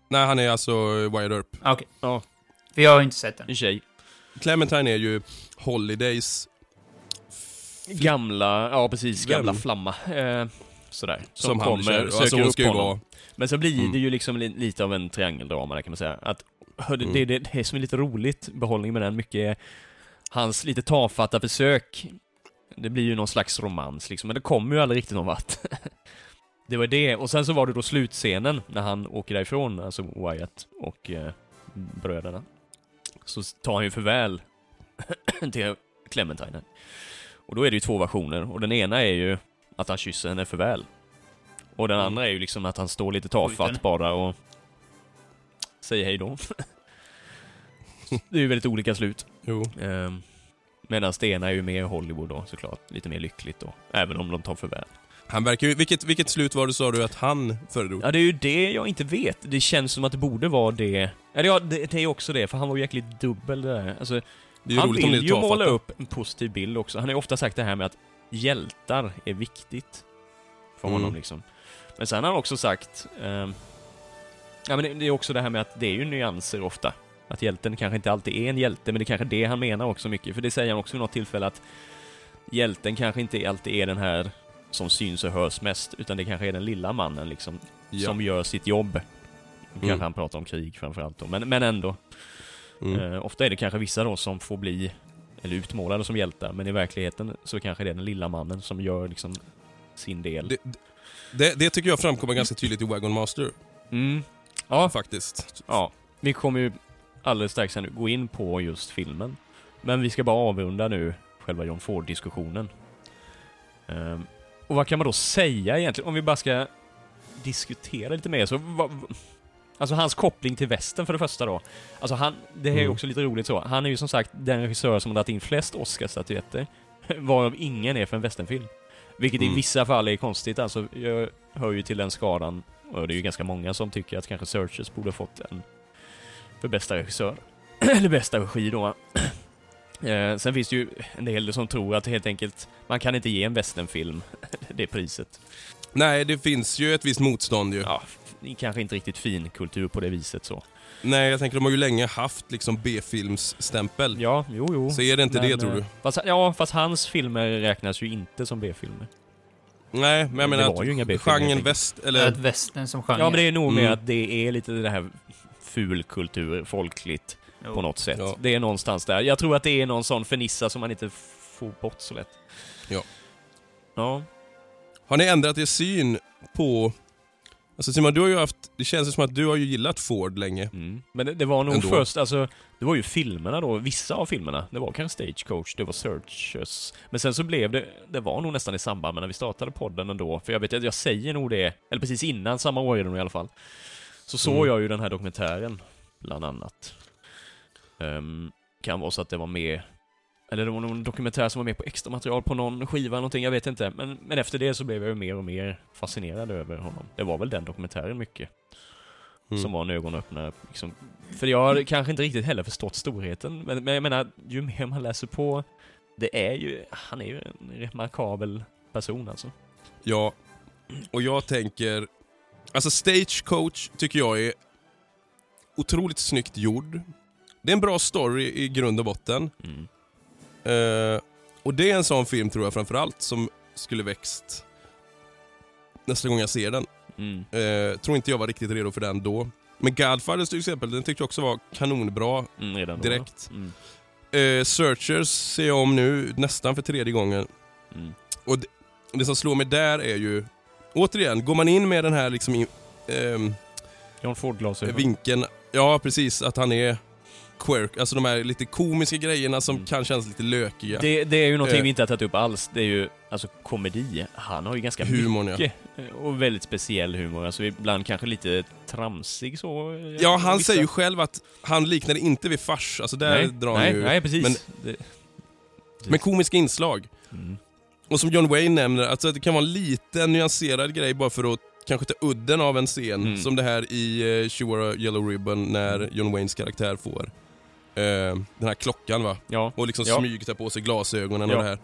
Nej, han är alltså Wyatt Earp. Ah, Okej. Ja. För jag har inte sett den. En tjej. Clementine är ju Holidays... Gamla, ja precis, Vem? gamla flamma. Eh, sådär. Som, Som kommer, Alltså, söker hon upp honom. vara- Men så blir Mm. det ju liksom li, lite av en triangeldrama där kan man säga. Att, hörde, Mm. det, det, det som är lite roligt, behållning med den, mycket är hans lite tafatta försök. Det blir ju någon slags romans liksom, men det kommer ju aldrig riktigt någon vart. det var det, och sen så var det då slutscenen när han åker därifrån, alltså Wyatt och eh, bröderna. Så tar han ju förväl till Clementine. Och då är det ju två versioner, och den ena är ju att han kysser henne förväl. Och den andra är ju liksom att han står lite tafatt bara och säger hej då. det är ju väldigt olika slut. Jo. Ehm, Medan det ena är ju mer Hollywood då såklart, lite mer lyckligt då. Även om de tar förväl. Han verkar ju... Vilket, vilket slut var det sa du att han föredrog? Ja, det är ju det jag inte vet. Det känns som att det borde vara det. Eller ja, det, det är också det, för han var ju jäkligt dubbel det där. Alltså, Det är ju han vill ju tafatt måla upp en positiv bild också. Han har ju ofta sagt det här med att hjältar är viktigt. För Mm. honom liksom. Men sen har han också sagt... ehm, ja men det, det är också det här med att det är ju nyanser ofta. Att hjälten kanske inte alltid är en hjälte, men det är kanske det han menar också mycket. För det säger han också vid något tillfälle att hjälten kanske inte alltid är den här som syns och hörs mest, utan det kanske är den lilla mannen liksom. Ja. Som gör sitt jobb. Kanske Mm. han pratar om krig framförallt då, men, men ändå. Mm. Eh, ofta är det kanske vissa då som får bli, eller utmålade som hjältar, men i verkligheten så kanske det är den lilla mannen som gör liksom sin del. Det, det, det tycker jag framkommer ganska tydligt i Wagon Master. Mm. Ja, faktiskt. Ja, vi kommer ju alldeles strax här nu gå in på just filmen. Men vi ska bara avrunda nu själva John Ford-diskussionen. Ehm, och vad kan man då säga egentligen? Om vi bara ska diskutera lite mer så... Vad, alltså hans koppling till västern för det första då. Alltså han, det här är ju Mm. också lite roligt så. Han är ju som sagt den regissör som har dragit in flest Oscarsstatyetter. Varav ingen är för en västernfilm. Vilket i Mm. vissa fall är konstigt. Alltså, jag hör ju till den skadan, och det är ju ganska många som tycker att kanske Searchers borde ha fått en för bästa regissör. Eller bästa regi då. Eh, sen finns det ju en del som tror att helt enkelt, man kan inte ge en westernfilm det priset. Nej, det finns ju ett visst motstånd ju. Ja, det är kanske inte riktigt fin kultur på det viset så. Nej, jag tänker de har ju länge haft liksom B-filmsstämpel. Ja, jo, jo. Så är det inte Men, det tror eh, du? Fast, ja, fast hans filmer räknas ju inte som B-filmer. Nej, men jag Det menar var ju inga att B-filmer, genren väst, eller... Att västern som genre. Ja, men det är nog med Mm. att det är lite det här fulkultur, folkligt, Jo. på något sätt. Ja. Det är någonstans där. Jag tror att det är någon sån fernissa som man inte får bort så lätt. Ja. Ja. Har ni ändrat er syn på... Alltså Simon, du har ju haft... Det känns som att du har ju gillat Ford länge. Mm. Men det, det var nog Ändå. först, alltså, det var ju filmerna då, vissa av filmerna. Det var kanske Stagecoach, det var Searchers. Men sen så blev det, det var nog nästan i samband med när vi startade podden ändå. För jag vet att jag säger nog det, eller precis innan, samma år är det nog i alla fall. Så såg Mm. jag ju den här dokumentären, bland annat. Ehm, kan vara så att det var med, eller det var någon dokumentär som var med på extra material på någon skiva eller någonting, jag vet inte. Men, men efter det så blev jag ju mer och mer fascinerad över honom. Det var väl den dokumentären mycket. Mm. som var en ögonöppnare. Liksom. För jag har kanske inte riktigt heller förstått storheten, men, men jag menar, ju mer man läser på, det är ju, han är ju en remarkabel person alltså. Ja, och jag tänker... Alltså Stagecoach tycker jag är otroligt snyggt gjord. Det är en bra story i grund och botten. Mm. Eh, och det är en sån film tror jag framförallt som skulle växt nästa gång jag ser den. Mm. Eh, tror inte jag var riktigt redo för den då. Men Godfathers till exempel, den tyckte jag också var kanonbra Mm, direkt. Mm. Eh, Searchers ser jag om nu nästan för tredje gången. Mm. Och det, det som slår mig där är ju, återigen, går man in med den här liksom ehm, John Ford-glasögon. vinkeln, ja precis, att han är quirk, alltså de här lite komiska grejerna som kan kännas lite lökiga. Mm. Det, det är ju någonting Eh, vi inte har tagit upp alls. Det är ju alltså komedi. Han har ju ganska Humorn, ja. mycket eh, och väldigt speciell humor. Alltså ibland kanske lite tramsig så. eh, Ja, han vissa- säger ju själv att han liknar det inte vid fars, alltså där Nej, drar han nej, ju... nej, precis. Men, Det- med komiska inslag. Mm. Och som John Wayne nämner, alltså det kan vara en liten nyanserad grej bara för att kanske ta udden av en scen. Mm. Som det här i uh, She Wore a Yellow Ribbon när John Waynes karaktär får eh, den här klockan va? Ja. Och liksom Ja. smyger ta på sig glasögonen Ja. och det här.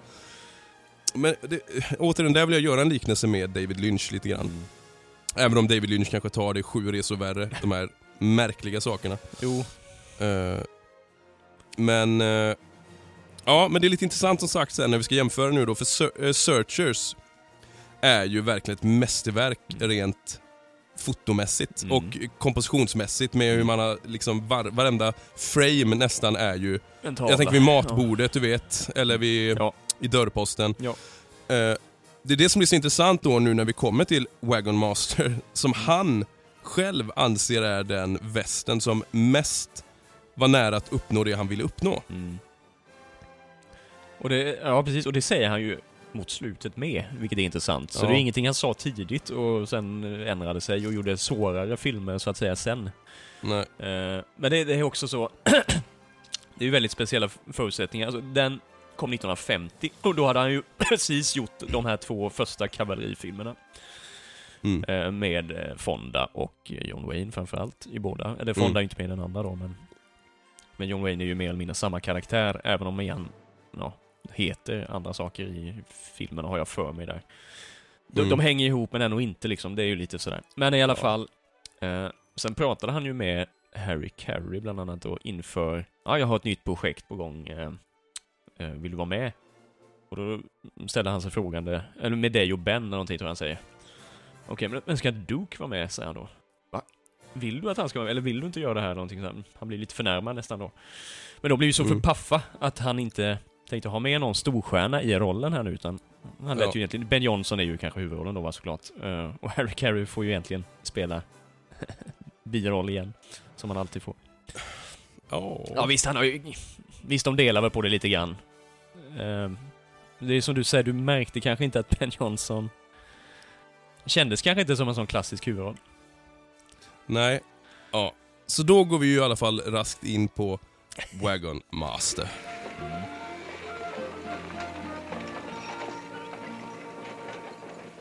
Men det, återigen, där vill jag göra en liknelse med David Lynch lite grann. Mm. Även om David Lynch kanske tar det sju resor värre, de här märkliga sakerna. Jo. Eh, men... eh, ja, men det är lite intressant som sagt sen när vi ska jämföra nu då, för eh, Searchers är ju verkligen ett mästerverk rent fotomässigt Mm. och kompositionsmässigt med hur man har liksom var, varenda frame nästan är ju... Jag tänker vid matbordet du vet, eller vid, i dörrposten. Ja. Eh, det är det som blir så intressant då nu när vi kommer till Wagon Master, som han själv anser är den västen som mest var nära att uppnå det han ville uppnå. Mm. Och det, ja precis, och det säger han ju mot slutet med, vilket är intressant. Så Ja. det är ingenting han sa tidigt och sen eh, ändrade sig och gjorde svårare filmer så att säga sen. Nej. Eh, men det, är också så, det är ju väldigt speciella förutsättningar. Alltså, den kom 1950 och då hade han ju precis gjort de här två första kavallerifilmerna. Mm. Eh, med Fonda och John Wayne framförallt i båda. Eller Fonda Mm. är inte med i den andra då, men... Men John Wayne är ju mer eller mindre samma karaktär, även om han ja, heter andra saker i filmerna, har jag för mig där. De, Mm. de hänger ihop, men ändå inte liksom. Det är ju lite sådär. Men i alla fall, eh, sen pratade han ju med Harry Carey bland annat då inför, ja, jag har ett nytt projekt på gång, eh, eh, vill du vara med? Och då ställde han sig frågande, eller med dig och Ben eller någonting tror jag han säger. Okej, men, men ska Duke vara med, säger han då. Va? Vill du att han ska vara med, eller vill du inte göra det här? Någonting sånt. Han blir lite förnärmad nästan då. Men de blir ju så Mm. för paffa att han inte tänkte ha med någon storstjärna i rollen här nu, utan han lät Ja. ju egentligen, Ben Johnson är ju kanske huvudrollen då va, såklart. Eh, och Harry Carey får ju egentligen spela biroll igen, som han alltid får. Ja. Ja visst, han har ju... Visst, de delar väl på det lite grann. Eh, det är som du säger, du märkte kanske inte att Ben Johnson kändes kanske inte som en sån klassisk huvudroll. Nej. Ja. Så då går vi ju i alla fall raskt in på Wagon Master.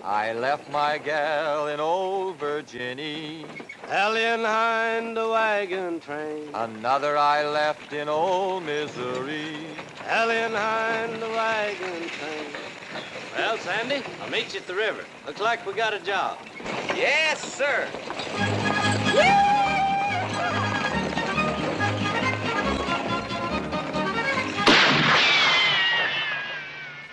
I left my gal in old Virginia. Alien hind the wagon train. Another I left in old Missouri. Alien hind the wagon train. Well, Sandy, I'll meet you at the river. Looks like we got a job. Yes, sir.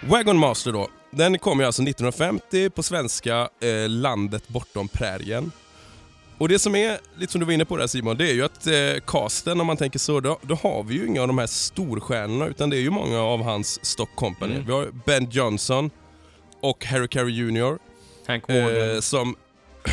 Wagon Master då, den kom ju alltså 1950 på svenska eh, Landet bortom prärien. Och det som är, lite som du var inne på där Simon, det är ju att eh, casten, om man tänker så, då, då har vi ju inga av de här storstjärnorna utan det är ju många av hans stock company. Mm. Vi har Ben Johnson och Harry Carey Jr. Hank Warden. Eh, som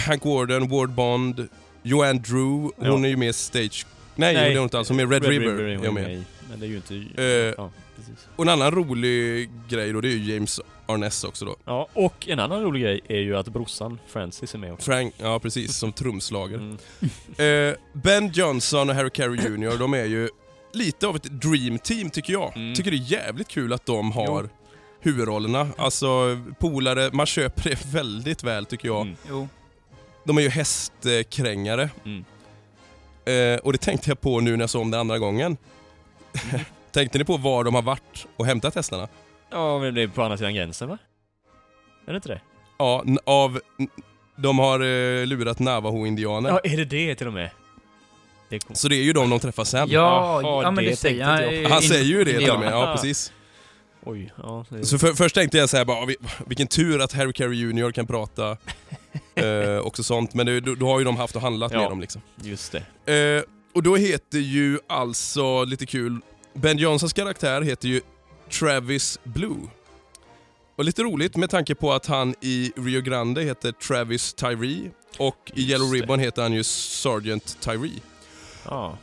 Hank Warden, Ward Bond, Joanne Drew, Ja. hon är ju med i Stage... Nej, det är hon inte alls, hon är med Red, River. är är med Men det är ju inte... Eh, ja, precis. Och en annan rolig grej då, det är ju James Arness också då. Ja, och en annan rolig grej är ju att brorsan Francis är med också. Frank, ja precis, som trumslager. Mm. Eh, ben Johnson och Harry Carey Jr, de är ju lite av ett dream team tycker jag. Mm. Tycker det är jävligt kul att de har huvudrollerna. Alltså polare, man köper det väldigt väl tycker jag. Mm. Jo. De är ju hästkrängare. Mm. Eh, och det tänkte jag på nu när jag såg om det andra gången. tänkte ni på var de har varit och hämtat hästarna? Ja, men det är på andra sidan gränsen va? Är det inte det? Ja, n- av... n- De har eh, lurat Navajo-indianer. Ja, är det det till och med? Det kom... Så det är ju de de träffar sen. Ja, Jaha, ja men det, det säger tänkte han. inte eh, Han säger ju det till och med, ja precis. Oj, ja. Det... Så för, först tänkte jag så här bara, vi- vilken tur att Harry Carey Jr kan prata eh, också sånt, men det, då, då har ju de haft och handlat Ja. med dem liksom. Just det. Eh, och då heter ju alltså, lite kul, Ben Johnsons karaktär heter ju Travis Blue. Och lite roligt med tanke på att han i Rio Grande heter Travis Tyree och i Just Yellow det. Ribbon heter han ju Sergeant Tyree. Ja.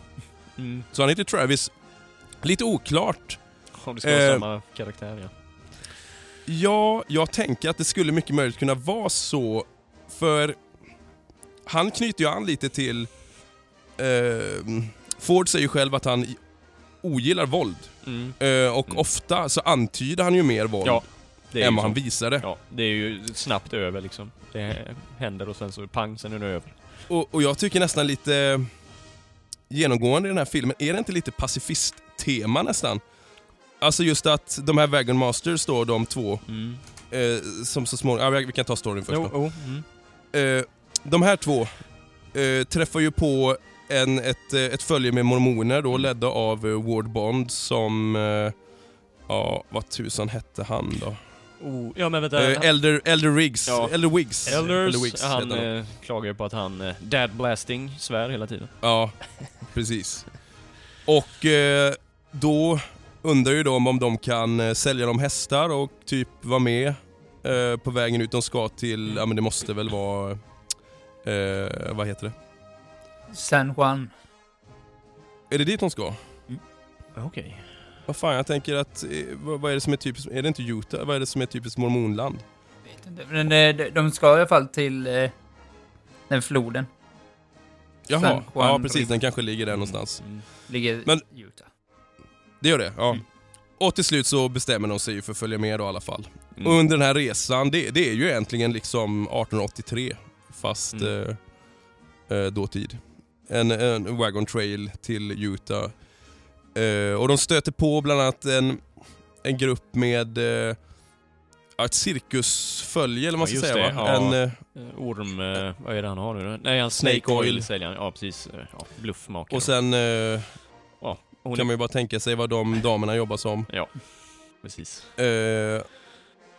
Mm. Så han heter Travis. Lite oklart. Om det ska vara Eh, samma karaktär ja. Ja, jag tänker att det skulle mycket möjligt kunna vara så, för han knyter ju an lite till... Eh, Ford säger ju själv att han ogillar våld. Mm. Eh, och Mm. ofta så antyder han ju mer våld Ja, än vad han visade. Ja, det är ju snabbt över liksom. Det händer och sen så pang, sen är det över. Och, och jag tycker nästan lite genomgående i den här filmen, är det inte lite pacifist-tema nästan? Alltså just att de här Wagon Masters då, de två, Mm. eh, som så småningom, ja, vi kan ta storyn först Jo, då. jo. Mm. Eh, de här två eh, träffar ju på en, ett, eh, ett följe med mormoner då, ledda av eh, Ward Bond som... Eh, ja, vad tusan hette han då? Oh, ja men vänta. Eh, Elder, Elder Riggs. Ja. Elder Wiggs. Elders, Elder Wiggs han han. eh, klagar på att han eh, dad blasting svär hela tiden. Ja, precis. Och eh, då undrar ju de om de kan eh, sälja dem hästar och typ vara med på vägen ut. De ska till, ja men det måste väl vara, vad heter det? San Juan. Är det dit de ska? Okej. Vad fan, jag tänker att, eh, vad, vad är det som är typiskt, är det inte Utah? Vad är det som är typiskt mormonland? Vet inte. Men eh, de- de ska i alla fall till eh, den floden. Jaha, San Juan ja precis, River. den kanske ligger där någonstans. Mm. Ligger Men- i Utah. Det gör det, ja. Mm. Och till slut så bestämmer de sig ju för att följa med då i alla fall. Mm. Och under den här resan, det, det är ju egentligen liksom 1883 fast Mm. eh, eh, dåtid. En, en wagon trail till Utah. Eh, och de stöter på bland annat en, en grupp med eh, ett cirkusfölje eller vad man ska säga det, va? ja. En, eh, Orm, eh, vad är det han har nu? Nej, han Snake Snake, Oil han. Ja, precis. Eh, Ja, bluffmakare. och sen eh, ja, hon kan man ju bara tänka sig vad de damerna jobbar som. Ja, precis. Eh,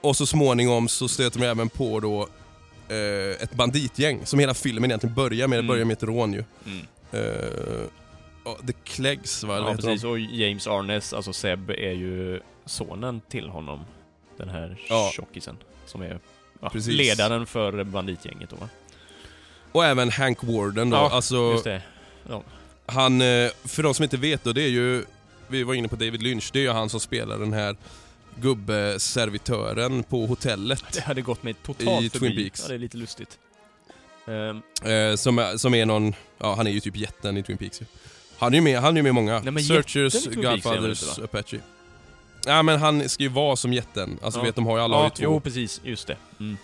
och så småningom så stöter man även på då eh, ett banditgäng som hela filmen egentligen börjar med. Det Mm. börjar med ett rån ju. Mm. Eh, ja, The Cleggs va? Eller Ja, vad heter precis. de? Och James Arnes, alltså Seb, är ju sonen till honom. Den här Ja. tjockisen. Som är ja, Precis. ledaren för banditgänget då va? Och även Hank Warden då. Ja, alltså, Just det. Han, eh, för de som inte vet då, det är ju, vi var inne på David Lynch, det är ju han som spelar den här gubbeservitören på hotellet. Det hade gått mig totalt I förbi. Twin Peaks. Ja, det är lite lustigt. Ehm, Eh, som, är, som är någon, ja han är ju typ jätten i Twin Peaks ju. Han är ju med, han är ju med många. Nej, men Searchers, Godfathers, inte, Apache. Ja men han ska ju vara som jätten. Alltså Ja. vet de har ju alla har ju ja, två. jo precis. Just det. Mm.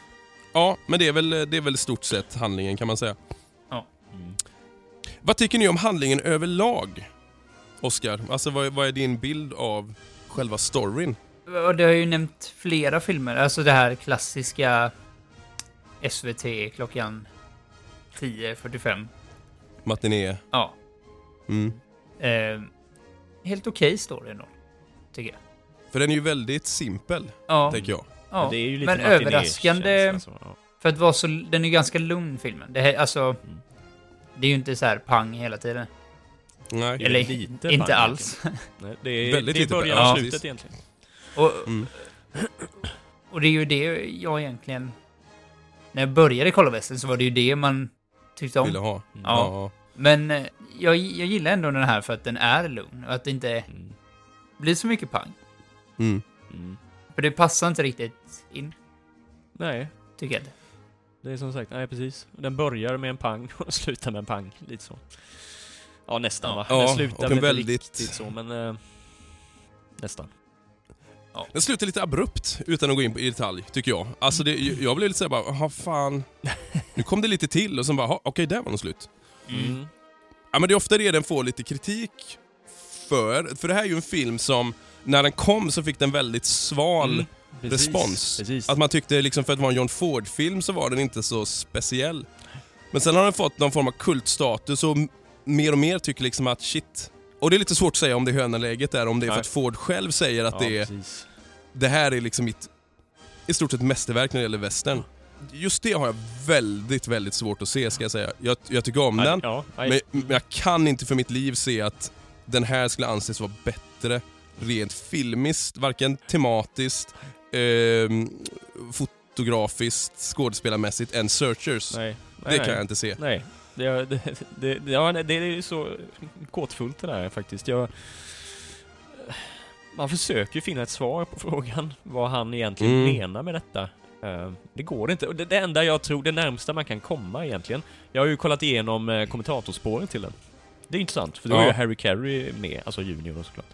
Ja, men det är väl, det är väl stort sett handlingen kan man säga. Mm. Vad tycker ni om handlingen överlag? Oscar, alltså vad, vad är din bild av själva storyn? Och det har ju nämnt flera filmer. Alltså det här klassiska SVT klockan 10.45. Matiné? Ja. Mm. Eh, helt okej story ändå. Tycker jag. För den är ju väldigt simpel, Ja. tänker jag. Ja, Men det är ju lite men överraskande. så, ja. För att vara så... Den är ju ganska lugn filmen. Det här, alltså... Mm. Det är ju inte så här pang hela tiden. Nej. Det Eller lite inte pang alls. Nej, det är, Väldigt det är lite början och Ja. slutet egentligen. Och, Mm. och det är ju det jag egentligen... När jag började kolla västern så var det ju det man tyckte om. Ville ha. Mm. Ja. Men eh, jag, jag gillar ändå den här för att den är lugn och att det inte Mm. blir så mycket pang. Mm. Mm. För det passar inte riktigt in, Nej, tycker jag det är som sagt, nej precis. Den börjar med en pang och slutar med en pang. Lite så. Ja, nästan va? Ja, den slutar och en väldigt- riktigt så, men... Eh, nästan. Den slutar lite abrupt, utan att gå in i detalj, tycker jag. Alltså det, jag blev lite såhär bara, jaha fan. Nu kom det lite till och sen bara, "Jaha, okej där var nog slut. Mm. Ja, men det är ofta det den får lite kritik för. För det här är ju en film som, när den kom så fick den väldigt sval Mm, precis, respons. precis. Att man tyckte liksom för att det var en John Ford-film så var den inte så speciell. Men sen har den fått någon form av kultstatus och mer och mer tycker liksom att shit. Och det är lite svårt att säga om det är hönaläget där, om det är för Nej. att Ford själv säger att Ja, det är precis. det här är liksom mitt i stort sett mästerverk när det gäller västern. Just det har jag väldigt, väldigt svårt att se ska jag säga. Jag, jag tycker om Nej, den, ja, men, men jag kan inte för mitt liv se att den här skulle anses vara bättre rent filmiskt, varken tematiskt, ehm, fotografiskt, skådespelarmässigt än Searchers. Nej, det nej, kan nej. jag inte se. Nej. Det, det, det, ja, det är så kåtfullt det där faktiskt. Jag, man försöker ju finna ett svar på frågan vad han egentligen Mm. menar med detta. Eh, det går inte. Det, det enda jag tror, det närmsta man kan komma egentligen. Jag har ju kollat igenom uh, kommentatorspåren till den. Det är intressant, för då är Ja. ju Harry Carey med, alltså junior såklart.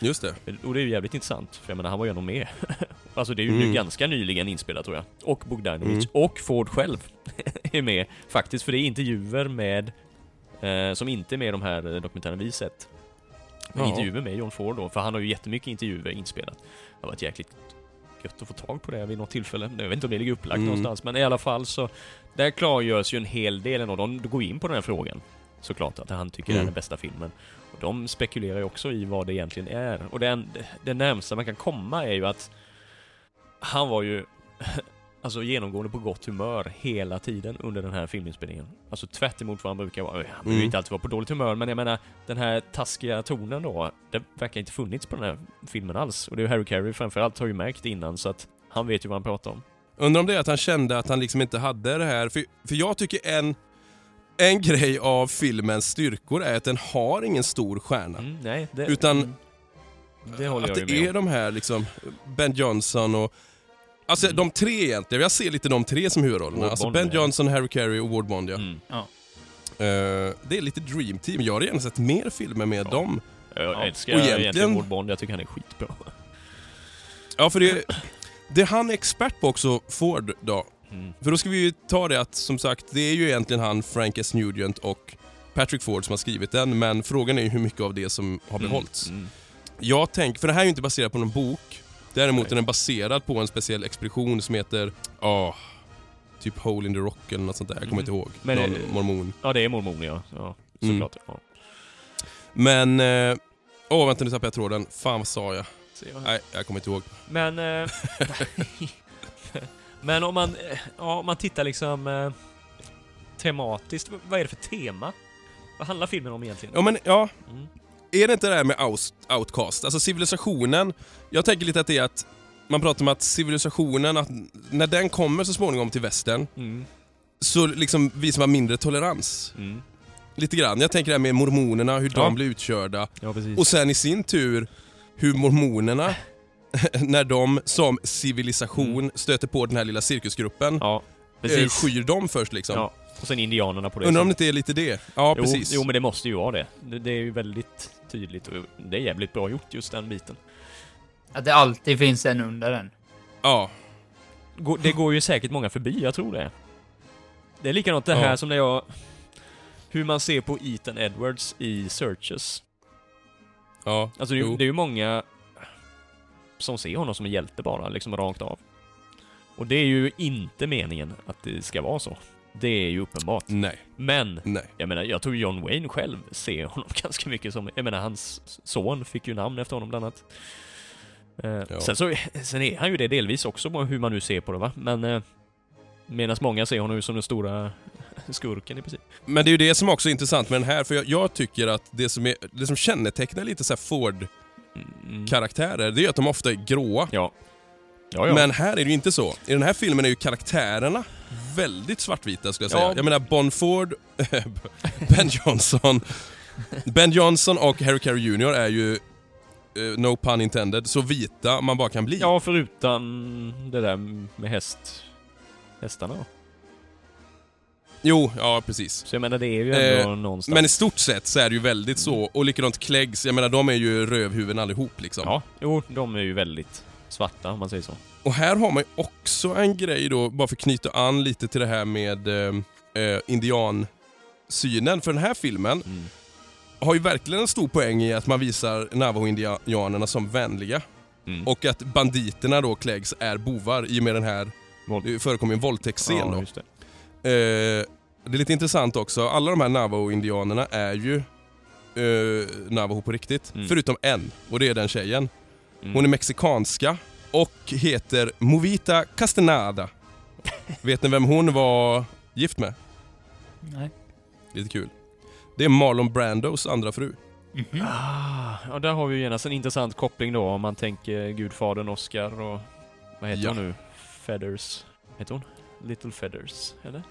Just det. Och det är ju jävligt intressant, för jag menar han var ju ändå med. alltså det är ju Mm. nu ganska nyligen inspelat tror jag. Och Bogdanovich, Mm. och Ford själv är med faktiskt, för det är intervjuer med, eh, som inte är med i de här eh, dokumentärerna vi sett. Men Ja. intervjuer med John Ford då, för han har ju jättemycket intervjuer inspelat. Det har varit jäkligt gött att få tag på det vid något tillfälle. Jag vet inte om det ligger upplagt Mm. någonstans, men i alla fall så, där klargörs ju en hel del ändå. De går in på den här frågan, såklart, att han tycker det är Mm. den bästa filmen. Och de spekulerar ju också i vad det egentligen är. Och den, det närmsta man kan komma är ju att han var ju alltså genomgående på gott humör hela tiden under den här filminspelningen. Alltså tvärt emot vad han brukar vara. Han Mm. inte alltid vara på dåligt humör, men jag menar den här taskiga tonen då, det verkar inte funnits på den här filmen alls. Och det är Harry Carey framförallt har ju märkt innan, så att han vet ju vad han pratar om. Undrar om det är att han kände att han liksom inte hade det här, för, för jag tycker en, en grej av filmens styrkor är att den har ingen stor stjärna. Mm, nej, det, Utan mm, det att det är om. de här liksom, Ben Johnson och Alltså de tre egentligen, jag ser lite de tre som huvudrollerna. Ward Alltså Bond, Ben ja. Johnson, Harry Carey och Ward Bond ja. Mm. Ja. Eh, det är lite dream team. Jag hade gärna sett mer filmer med Ja. dem. Jag älskar Och egentligen, egentligen- Ward Bond, jag tycker han är skitbra. Ja för det, det han är expert på också, Ford då. Mm. För då ska vi ju ta det att som sagt, det är ju egentligen han, Frank S. Nugent och Patrick Ford som har skrivit den, men frågan är ju hur mycket av det som har behållits. Mm. Jag tänker, för det här är ju inte baserat på någon bok. Däremot Nej. är den baserad på en speciell expedition som heter, ja, typ Hole in the Rock eller något sånt där. Jag kommer Mm. inte ihåg. Men någon det- mormon. Ja, det är mormon ja. ja Mm. såklart. Ja. Men, eh, åh vänta nu tappade jag tråden. Fan vad sa jag? Jag. Nej, jag kommer inte ihåg. Men... Eh, men om man, eh, ja, om man tittar liksom eh, tematiskt, vad är det för tema? Vad handlar filmen om egentligen? Ja men, ja. Mm. Är det inte det här med out, outcast? Alltså civilisationen, jag tänker lite att det är att man pratar om att civilisationen, att när den kommer så småningom till västern, Mm. så liksom visar man mindre tolerans. Mm. Lite grann. Jag tänker det här med mormonerna, hur Ja. de blir utkörda. Ja. Och sen i sin tur, hur mormonerna, när de som civilisation stöter på den här lilla cirkusgruppen, Mm. ja, precis. skyr dem först liksom. Ja, och sen indianerna på det Undrar om det inte är lite det? Ja, jo, precis. Jo, men det måste ju vara det. det. Det är ju väldigt tydligt och det är jävligt bra gjort just den biten. Att det alltid finns en under den. Ja. Det går ju säkert många förbi, jag tror det. Det är likadant det här Ja. som när jag... Hur man ser på Ethan Edwards i Searches. Ja, Alltså det är, ju- jo. det är ju många som ser honom som en hjälte bara, liksom rakt av. Och det är ju inte meningen att det ska vara så. Det är ju uppenbart. Nej. Men, Nej. jag menar, jag tror John Wayne själv ser honom ganska mycket som... Jag menar, hans son fick ju namn efter honom bland annat. Eh, Ja. sen, så, sen är han ju det delvis också, hur man nu ser på det va. Men... Eh, Medan många ser honom ju som den stora skurken i princip. Men det är ju det som också är intressant med den här, för jag, jag tycker att det som, är, det som kännetecknar lite så här Ford-karaktärer, det är att de ofta är gråa. Mm. Ja. Ja, ja. Men här är det ju inte så. I den här filmen är ju karaktärerna väldigt svartvita skulle jag säga. Ja. Jag menar Bon Ford, Ben Johnson, Ben Johnson och Harry Carey Jr är ju, eh, no pun intended, så vita man bara kan bli. Ja, förutom det där med häst... Hästarna då. Jo, ja precis. Så jag menar, det är ju ändå Eh, någonstans... Men i stort sett så är det ju väldigt så, och likadant Cleggs, jag menar de är ju rövhuvuden allihop liksom. Ja, jo, de är ju väldigt svarta om man säger så. Och här har man ju också en grej då, bara för att knyta an lite till det här med eh, eh, indiansynen. För den här filmen, har ju verkligen en stor poäng i att man visar Navajo-indianerna som vänliga. Mm. Och att banditerna då, Cleggs, är bovar i och med den här, det förekommer en våldtäktsscen Ja, då. det. Eh, det är lite intressant också, alla de här Navajo-indianerna är ju eh, Navajo på riktigt. Mm. Förutom en, och det är den tjejen. Mm. Hon är mexikanska och heter Movita Castaneda. Vet ni vem hon var gift med? Nej. Lite kul. Det är Marlon Brandos andra fru. Ah, ja, där har vi ju genast en intressant koppling då om man tänker gudfadern Oscar och vad heter Ja. hon nu? Feathers. Heter hon? Little Feathers, eller?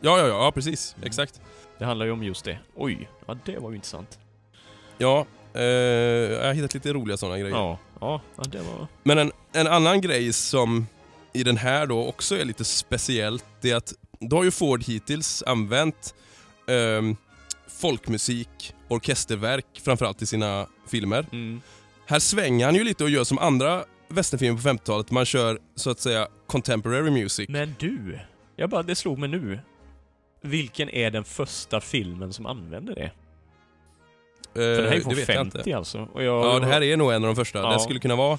Ja, ja, ja, precis. Exakt. Det handlar ju om just det. Oj, ja det var ju intressant. Ja, eh, jag har hittat lite roliga sådana grejer. Ja, ja, det var... Men en, en annan grej som i den här då också är lite speciellt, det är att då har ju Ford hittills använt ehm, folkmusik, orkesterverk framförallt i sina filmer. Mm. Här svänger han ju lite och gör som andra västernfilmer på 50-talet, man kör så att säga contemporary music. Men du, jag bara, det slog mig nu. Vilken är den första filmen som använder det? För det här är ju Eh, från det vet jag 50 inte. alltså. Och jag, Ja, det här är nog en av de första. Ja. Det skulle kunna vara.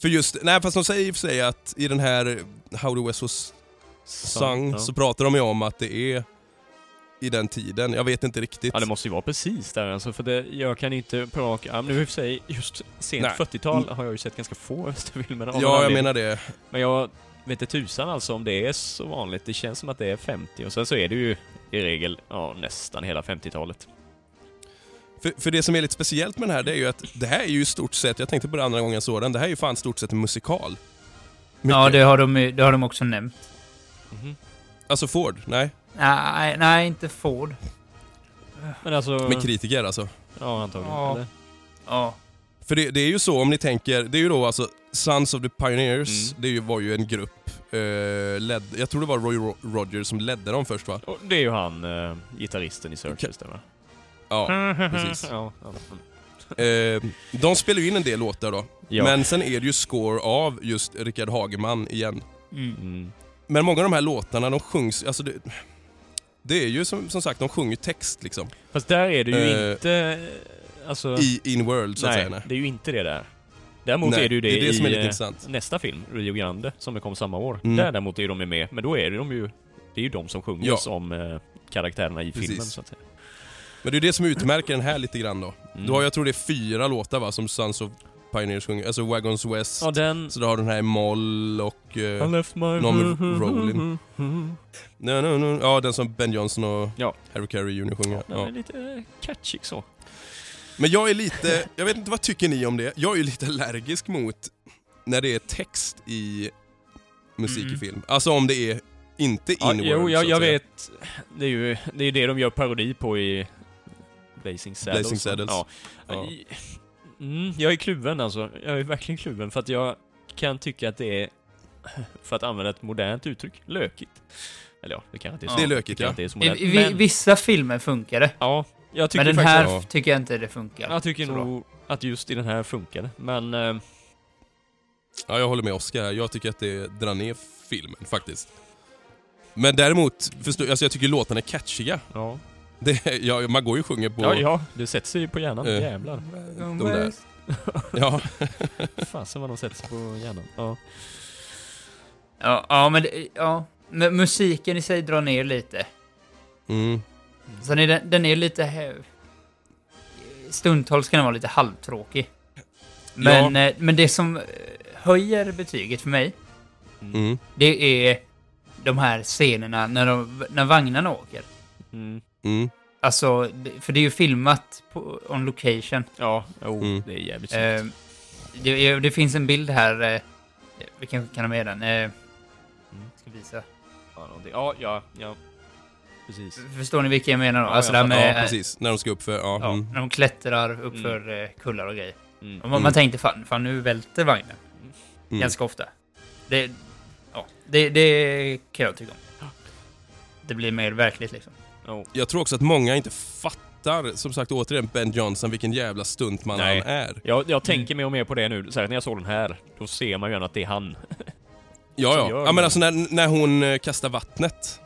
För just, nej fast de säger i och för sig att i den här How the West Was Sung ja. så pratar de ju om att det är i den tiden. Jag vet inte riktigt. Ja, det måste ju vara precis där alltså, för det, jag kan inte på rak arm, nu i och för sig, just sent Nej. 40-tal har jag ju sett ganska få någon Ja, jag anledning. menar det. Men jag vet inte tusan alltså om det är så vanligt. Det känns som att det är 50 och sen så är det ju i regel, ja nästan hela 50-talet. För, för det som är lite speciellt med den här, det är ju att det här är ju i stort sett, jag tänkte på det andra gången jag såg den, det här är ju fan stort sett en musikal. Ja, det har, de, det har de också nämnt. Alltså Ford, nej. Nej, nej inte Ford. Men alltså... Med kritiker alltså. Ja, antagligen. Ja. Eller? Ja. För det, det är ju så om ni tänker, det är ju då alltså Sons of the Pioneers, Mm. det ju, var ju en grupp, eh, ledd, jag tror det var Roy Ro- Rogers som ledde dem först va? Och det är ju han, eh, gitarristen i Searchers där va? Ja, precis. ja, ja. Eh, de spelar ju in en del låtar då. Ja. Men sen är det ju score av just Rickard Hageman igen. Mm. Men många av de här låtarna, de sjungs, alltså det, det är ju som, som sagt, de sjunger text liksom. Fast där är det ju Eh, inte... Alltså... I In World så att nej, säga. Nej. det är ju inte det där. Däremot Nej, är det ju det, det är det som är i lite eh, intressant. nästa film, Rio Grande, som det kom samma år. Mm. Där däremot är de ju med, men då är de ju... Det är ju de som sjunger Ja. som eh, karaktärerna i Precis. filmen så att säga. Men det är det som utmärker den här lite grann då. Mm. Du har, jag tror det är fyra låtar va, som Sons of Pioneers sjunger. Alltså Wagons West, Ja, den... så du har den här i moll och... I Uh, left my... någon med Rolling. no, no, no. Ja, den som Ben Johnson och Ja. Harry Carey Jr sjunger. Den Ja. är lite eh, catchy så. Men jag är lite, jag vet inte vad tycker ni om det? Jag är ju lite allergisk mot när det är text i musik i Mm. film. Alltså om det är inte in Ja, jo, jag, jag vet. Det är ju det, är det de gör parodi på i Blazing Saddles. Blazing Saddles. Ja. Ja. I- Mm, jag är kluven alltså. Jag är verkligen kluven för att jag kan tycka att det är, för att använda ett modernt uttryck, lökigt. Eller ja, det kanske inte är så. Det är lökigt, ja. är modernt. i, vi- men, vissa filmer funkar det. ja, jag tycker Men den faktiskt här Ja. tycker jag inte det funkar. Jag tycker så bra. nog att just i den här funkar det. Men... Eh, Ja, jag håller med Oscar här. Jag tycker att det drar ner filmen faktiskt. Men däremot, förstå, alltså jag tycker låtarna är catchiga. ja. Det, ja, man går ju och sjunger på... ja, ja, det sätter sig ju på hjärnan. Eh. Jävlar. De där. Ja. Fasen vad de sätter sig på hjärnan. Ja. Ja, ja men det, ja. Men musiken i sig drar ner lite. Mm. Sen är den, den är lite... Stundtals kan den vara lite halvtråkig. Men, eh, men det som eh, höjer betyget för mig, Mm. det är de här scenerna när, de, när vagnarna åker. Mm. Mm. Alltså, för det är ju filmat på, on location. Ja, jo, Mm. det är jävligt snyggt. Eh, det, det finns en bild här, eh, vi kanske kan ha med den. Eh, ska visa. Ja, ja, ja, ja. Precis. Förstår ni vilka jag menar då? Ja, alltså ja, där med, ja, precis. När de ska upp för... Ja. Ja, Mm. när de klättrar uppför eh, kullar och grejer. Mm. Och man, man Mm. tänkte fan, fan nu välter vagnen. Mm. Ganska ofta. Det, ja, det, det kan jag tycka om. Det blir mer verkligt liksom. Jo. Jag tror också att många inte fattar, som sagt återigen, Ben Johnson, vilken jävla stuntman Nej. han är. Jag, jag tänker mer och mer på det nu. Särskilt när jag såg den här. Då ser man ju gärna att det är han. Ja, ja. ja men alltså när, när hon eh, kastar vattnet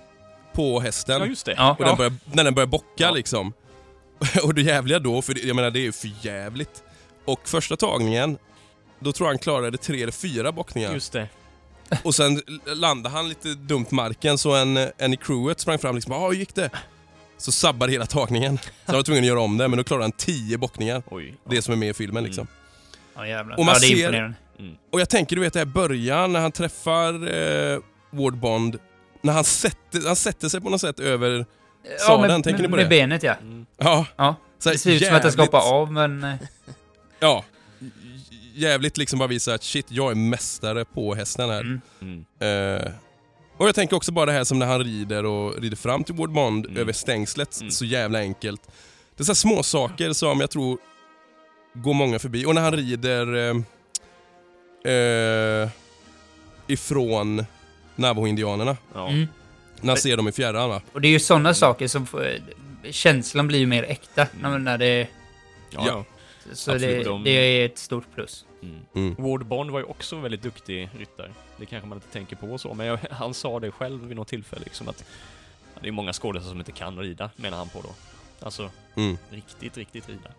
på hästen. Ja, just det. Ja. Och den börjar, när den börjar bocka Ja. liksom. och det jävliga då, för det- jag menar det är ju för jävligt. Och första tagningen, då tror jag han klarade tre eller fyra bockningar. Just det. Och sen landade han lite dumt marken så en, en i crewet sprang fram liksom ja hur gick det? Så sabbade hela tagningen. Så han var tvungen att göra om det, men då klarade han tio bockningar. Oj. Det som är med i filmen liksom. Ja jävlar. Och man ja, det är ser- imponerande. Och jag tänker du vet det här början när han träffar eh, Ward Bond, när han sätter, han sätter sig på något sätt över sadeln, med, tänker ni på med det? benet ja. Ja. ja. Så här Det ser ut som att det ska jävligt- hoppa av men... eh, Ja. Jävligt liksom bara visa att shit, jag är mästare på hästen här. Mm. Eh, och jag tänker också bara det här som när han rider och rider fram till Ward Bond Mm. över stängslet, så jävla enkelt. Det är så små saker som jag tror går många förbi. Och när han rider eh, eh, ifrån Navajo-indianerna. Mm. När han ser dem i fjärran va? Och det är ju sådana saker som får, känslan blir ju mer äkta när, när det... Ja, ja. Så Absolut, det, de- det är ett stort plus. Mm. Ward Bond var ju också en väldigt duktig ryttare. Det kanske man inte tänker på så, men jag, han sa det själv vid något tillfälle liksom att ja, det är många skådespelare som inte kan rida, menar han på då. Alltså, Mm. riktigt, riktigt rida.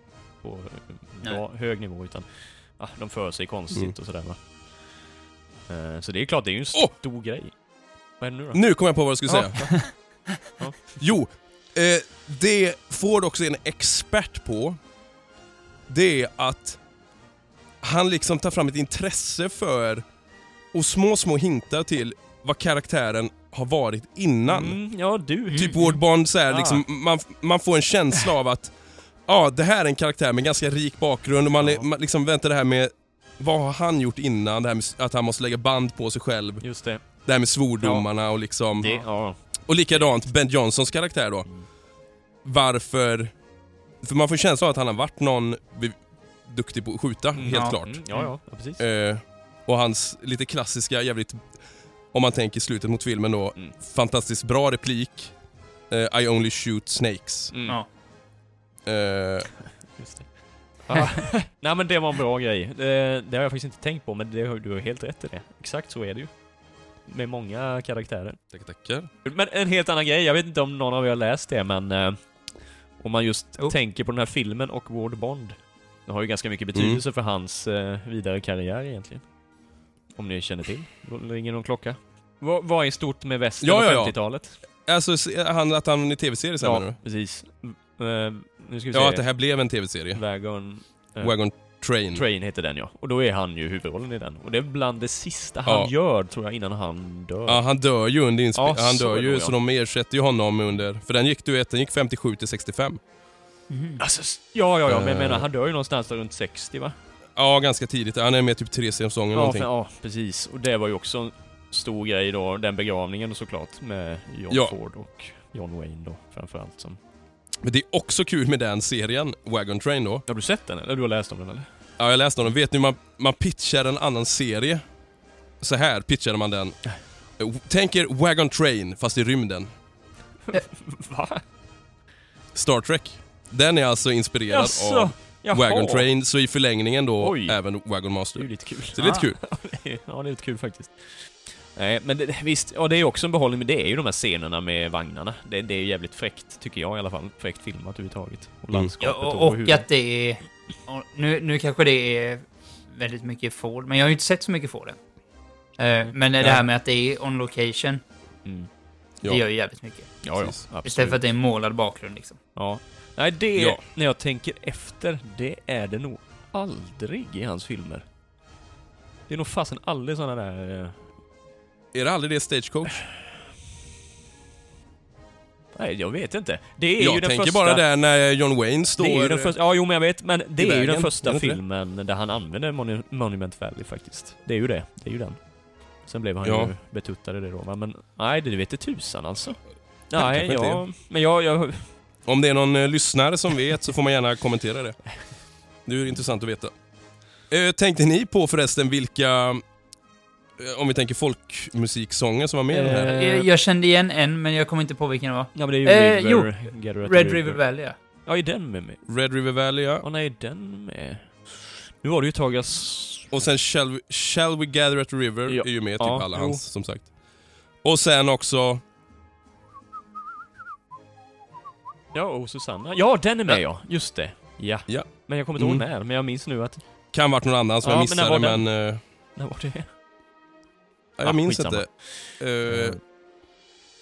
På eh, bra, hög nivå, utan ja, de för sig konstigt Mm. och sådär va. Eh, Så det är klart, det är ju en stor grej. Vad är det nu då? Nu kom jag på vad jag skulle Ja. säga. Jo, eh, det Ford också är en expert på, det är att han liksom tar fram ett intresse för och små, små hintar till vad karaktären har varit innan. Mm, ja, du. Typ Ward Bond, så här, Ah. liksom, man, man får en känsla av att ja, det här är en karaktär med ganska rik bakgrund och man, är, man liksom väntar det här med vad har han gjort innan? Det här med att han måste lägga band på sig själv. Just det. Det här med svordomarna och liksom... Det, ja. Och likadant Ben Johnsons karaktär då. Varför... För man får känslan av att han har varit någon duktig på att skjuta, helt ja. klart. Mm, ja, ja, ja, precis. Eh, och hans lite klassiska, jävligt... Om man tänker slutet mot filmen då, Mm. fantastiskt bra replik. Eh, I only shoot snakes. Mm. Ja. Eh, Just det. Ja. Nej men det var en bra grej. Det, det har jag faktiskt inte tänkt på, men det, du har helt rätt i det. Exakt så är det ju. Med många karaktärer. Tackar, tackar. Men en helt annan grej, jag vet inte om någon av er har läst det, men eh, om man just tänker på den här filmen och Ward Bond. Det har ju ganska mycket betydelse Mm. för hans eh, vidare karriär egentligen. Om ni känner till. Ringer någon klocka. Vad, vad är stort med västern Ja, ja, ja. 50-talet? alltså, han, att han är tv-serie sen menar Ja, du? precis. Uh, nu ska vi Ja, se. att det här blev en tv-serie. Wagon... eh, Wagon Train. Train heter den ja. Och då är han ju huvudrollen i den. Och det är bland det sista han Ja. gör, tror jag, innan han dör. Ja, han dör ju under inspe- Ja, Han dör ju, nog, ja. så de ersätter ju honom under... För den gick du vet, den gick 57 till 65. Alltså, s- ja, ja, ja, men jag Eh. menar, han dör ju någonstans där runt 60 va? Ja, ganska tidigt. Han är med typ tre säsonger Ja, någonting. för, ja, precis. Och det var ju också en stor grej då, den begravningen såklart, med John Ja. Ford och John Wayne då, framförallt som... Men det är också kul med den serien, Wagon Train då. Har du sett den eller? Du har läst om den eller? Ja, jag läste om den. Vet ni, man, man pitchar en annan serie. Så här pitchade man den. Tänk er Wagon Train, fast i rymden. Va? Star Trek. Den är alltså inspirerad Jaså, av jaha. Wagon Train, så i förlängningen då Oj. även Wagon Master. Det är lite kul. Så det är lite kul. ja, det är lite kul faktiskt. Nej, men det, visst, ja det är också en behållning, men det är ju de här scenerna med vagnarna. Det, det är ju jävligt fräckt, tycker jag i alla fall. Fräckt filmat överhuvudtaget. Och Mm. landskapet Ja, och, och, hur och att det är... Nu, nu kanske det är väldigt mycket Ford, men jag har ju inte sett så mycket Ford än. Eh, men det Nej. här med att det är on location, Mm. det Ja. gör ju jävligt mycket. Ja, ja. Istället för att det är en målad bakgrund liksom. Ja. Nej, det, Ja. när jag tänker efter, det är det nog aldrig i hans filmer. Det är nog fasen aldrig såna där... eh, Är det aldrig det Stagecoach? Nej, jag vet inte. Det är ju Jag den tänker första... bara där när John Wayne står... Det är ju den första, ja, jo men jag vet, men det är ju den första det det? filmen där han använder Monu- Monument Valley faktiskt. Det är ju det, det är ju den. Sen blev han Ja. ju betuttad i det då, men nej, det vet tusan alltså. Nej, kanske ja, men jag, jag... Om det är någon eh, lyssnare som vet så får man gärna kommentera det. Det är intressant att veta. Eh, tänkte ni på förresten vilka, eh, om vi tänker folkmusiksånger som var med i den här? Eh, Jag, jag kände igen en, men jag kommer inte på vilken det var. Ja men det är ju Eh, River, jo, Red the River Valley ja. Ja, är den med mig? Red River Valley ja. Ja, nej, är den med? Nu var det ju ett tag jag... Och sen Shall We, Shall We Gather at the River Ja. är ju med, typ Ja, alla jo. hans som sagt. Och sen också... Ja, och Susanna. Ja, den är med ja. Just det. Ja. Ja. Men jag kommer inte ihåg Mm. när, men jag minns nu att... Kan varit någon annan som Ja, jag men när missade, var men... den? eh, När var det? Ja, jag Ah, minns skitsamma. inte. Eh, Mm.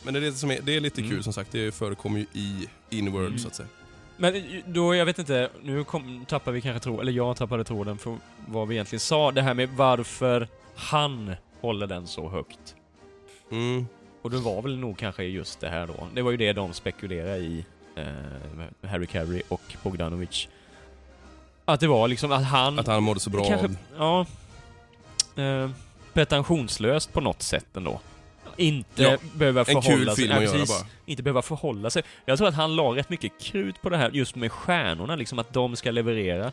Men det är, det som är, det är lite Mm. kul som sagt, det förekommer ju i Inworld Mm. så att säga. Men då, jag vet inte, nu kom, tappar vi kanske tråden, eller jag tappade tråden för vad vi egentligen sa. Det här med varför han håller den så högt. Mm. Och det var väl nog kanske just det här då. Det var ju det de spekulerade i, eh, Harry Carey och Bogdanovic. Att det var liksom att han... Att han mådde så bra kanske, av... Ja. Eh, pretensionslöst på något sätt ändå. Inte Ja, behöva förhålla sig... nej, precis. Inte behöva förhålla sig. Jag tror att han la rätt mycket krut på det här just med stjärnorna, liksom att de ska leverera.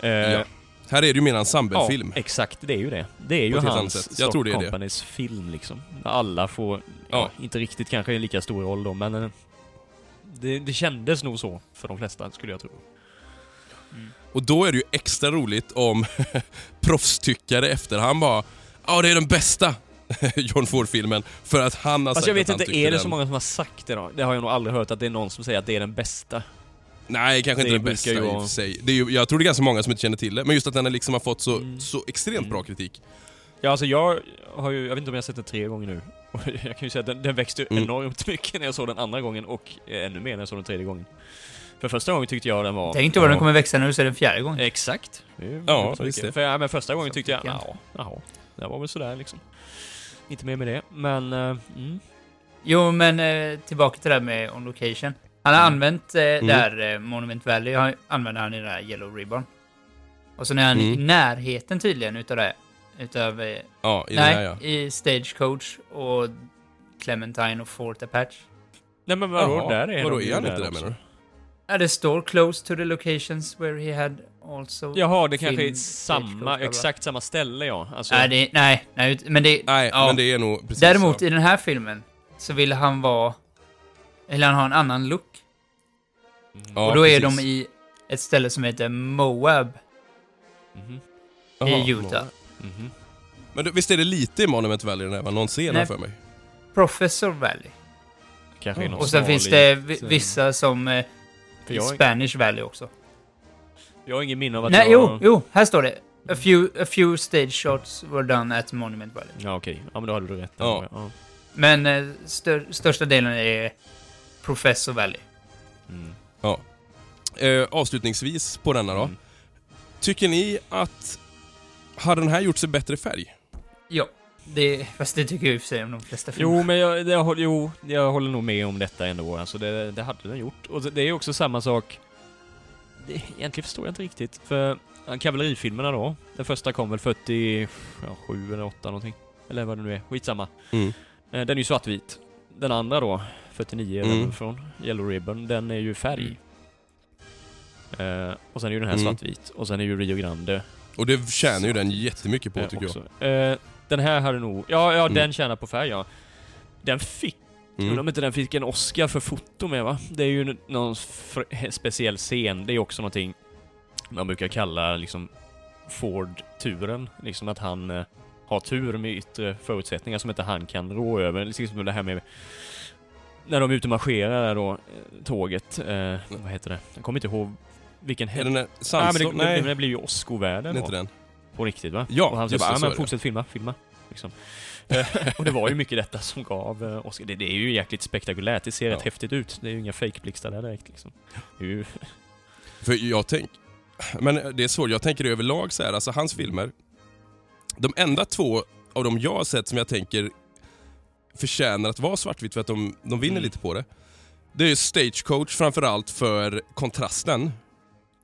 Eh, Ja. Här är det ju mer en ensemblefilm. Ja, exakt. Det är ju det. Det är ju hans. Jag tror det är det. Film liksom. Alla får, ja, inte riktigt kanske en lika stor roll då, men eh, det, det kändes nog så för de flesta, skulle jag tro. Och då är det ju extra roligt om proffstyckare efterhand bara Ja, det är den bästa John Ford-filmen för att han har Fast sagt jag vet att han inte, är det så många som har sagt det då? Det har jag nog aldrig hört att det är någon som säger att det är den bästa. Nej, kanske Det inte den bästa ju i och för sig. Det är ju, jag tror det är ganska många som inte känner till det, men just att den har liksom har fått så, Mm. så extremt bra kritik. Ja, alltså jag har ju, jag vet inte om jag har sett den tre gånger nu. Och jag kan ju säga att den, den växte Mm. enormt mycket när jag såg den andra gången och ännu mer när jag såg den tredje gången. För första gången tyckte jag den var... Tänk inte vad den kommer växa när du ser den fjärde gången. Exakt. Är Ja, visst det. För, ja, men första gången tyckte jag, ja, jaha, det var väl sådär liksom. Inte mer med det, men... eh, mm. Jo, men eh, tillbaka till det här med On Location. Han har Mm. använt eh, Mm. där eh, Monument Valley, har, använder han i det här Yellow Ribbon. Och så är han i Mm. närheten tydligen utav det. Utav... Eh, Ja, i nej, den här ja. i Stagecoach och Clementine och Fort Apache. Nej men vadå, där är vadå, de ju är han där inte där menar du? Ja, det står close to the locations where he had also... Jaha, det kanske är samma, exakt samma ställe ja. Alltså, Nej, det, nej, nej, men det... Nej, ja. men det är nog precis Däremot så. i den här filmen så ville han vara... Eller han har en annan look. Ja, och då är precis. de i ett ställe som heter Moab. Jaha, i Utah. Mhm. Men du, visst är det lite i Monument Valley den här, någon scen här Nej. för mig? Professor Valley. Kanske är någon Och sen finns det vi- eh, vissa som... För i jag- Spanish Valley också. Jag har ingen minne av att Nej, jag... jo, jo, här står det. A few, a few stage shots were done at Monument Valley. Ja okej, ja men då hade du rätt. Ja. ja. Men eh, stör, största delen är Professor Valley. Mm. Ja. Eh, avslutningsvis på denna då. Mm. Tycker ni att... Hade den här gjort sig bättre färg? Ja. Det, fast det tycker jag i och för sig om de flesta filmer. Jo, men jag, jag, håller- jo, jag håller nog med om detta ändå. Alltså det, det hade den gjort. Och det är också samma sak... Det, egentligen förstår jag inte riktigt. För ja, kavallerifilmerna då. Den första kom väl 47 eller 8 någonting. Eller vad det nu är. Skitsamma. Mm. Eh, Den är ju svartvit. Den andra då, 49 eller Mm. från Yellow Ribbon, den är ju färg. Eh, och sen är ju den här Mm. svartvit. Och sen är ju Rio Grande Och det tjänar ju den jättemycket på eh, tycker också. Eh, den här hade nog... Ja, ja Mm. den tjänar på färg ja. Den fick... jag. Undrar om Mm. inte den fick en Oscar för foto med va? Det är ju någon speciell scen. Det är också någonting man brukar kalla liksom Ford-turen. Liksom att han eh, har tur med yttre förutsättningar som inte han kan rå över. Liksom som det här med när de är ute och marscherar då, eh, tåget. Eh, vad heter det? Jag kommer inte ihåg vilken... Är den där Ah, men Sandstorm? det, Nej, det, blir ju Oscar-världen det är inte den. På riktigt va? Ja, och han säger bara, så är men det." fortsätt filma, filma. Liksom. Eh, och det var ju mycket detta som gav eh, Oscar. Det, det är ju jäkligt spektakulärt, det ser Ja. rätt häftigt ut. Det är ju inga fejkblixtar där direkt liksom. Ju... För jag tänk... Men det är svårt, jag tänker överlag så här, alltså hans filmer. De enda två av dem jag har sett som jag tänker förtjänar att vara svartvitt för att de, de vinner Mm. lite på det. Det är Stagecoach framförallt för kontrasten.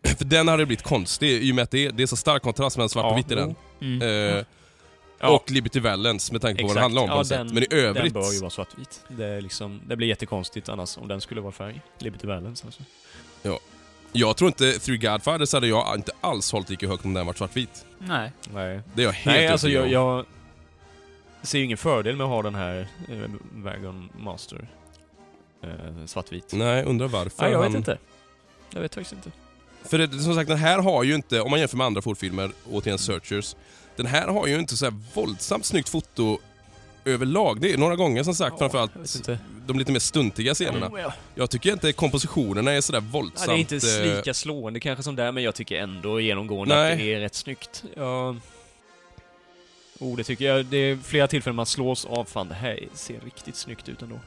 För den hade blivit konstig i och med att det är, det är så stark kontrast mellan svart och Ja, vitt i den. Mm. Eh, Ja. Och Liberty Valance med tanke på vad det handlar om på ja, något sätt. Men i övrigt... Den bör ju vara svartvit. Det, är liksom, det blir jättekonstigt annars om den skulle vara färg. Liberty Valance alltså. Jag tror inte, Three Godfathers hade jag inte alls hållit lika högt om den varit svartvit. Nej. Nej. Det är jag helt Nej, alltså jag, jag ser ju ingen fördel med att ha den här eh, Wagon Master eh, svartvit. Nej, undrar varför Nej, jag han... vet inte. Jag vet faktiskt inte. För det, som sagt, den här har ju inte, om man jämför med andra Ford-filmer, återigen Searchers, den här har ju inte så här våldsamt snyggt foto överlag. Det är några gånger som sagt Ja, framförallt de lite mer stuntiga scenerna. Ja. Jag tycker inte kompositionerna är sådär Ja, våldsamt... det är inte eh, lika slående kanske som där, men jag tycker ändå genomgående Nej. att det är rätt snyggt. Ja... Oh, det tycker jag. Det är flera tillfällen man slås av, fan det här ser riktigt snyggt ut ändå.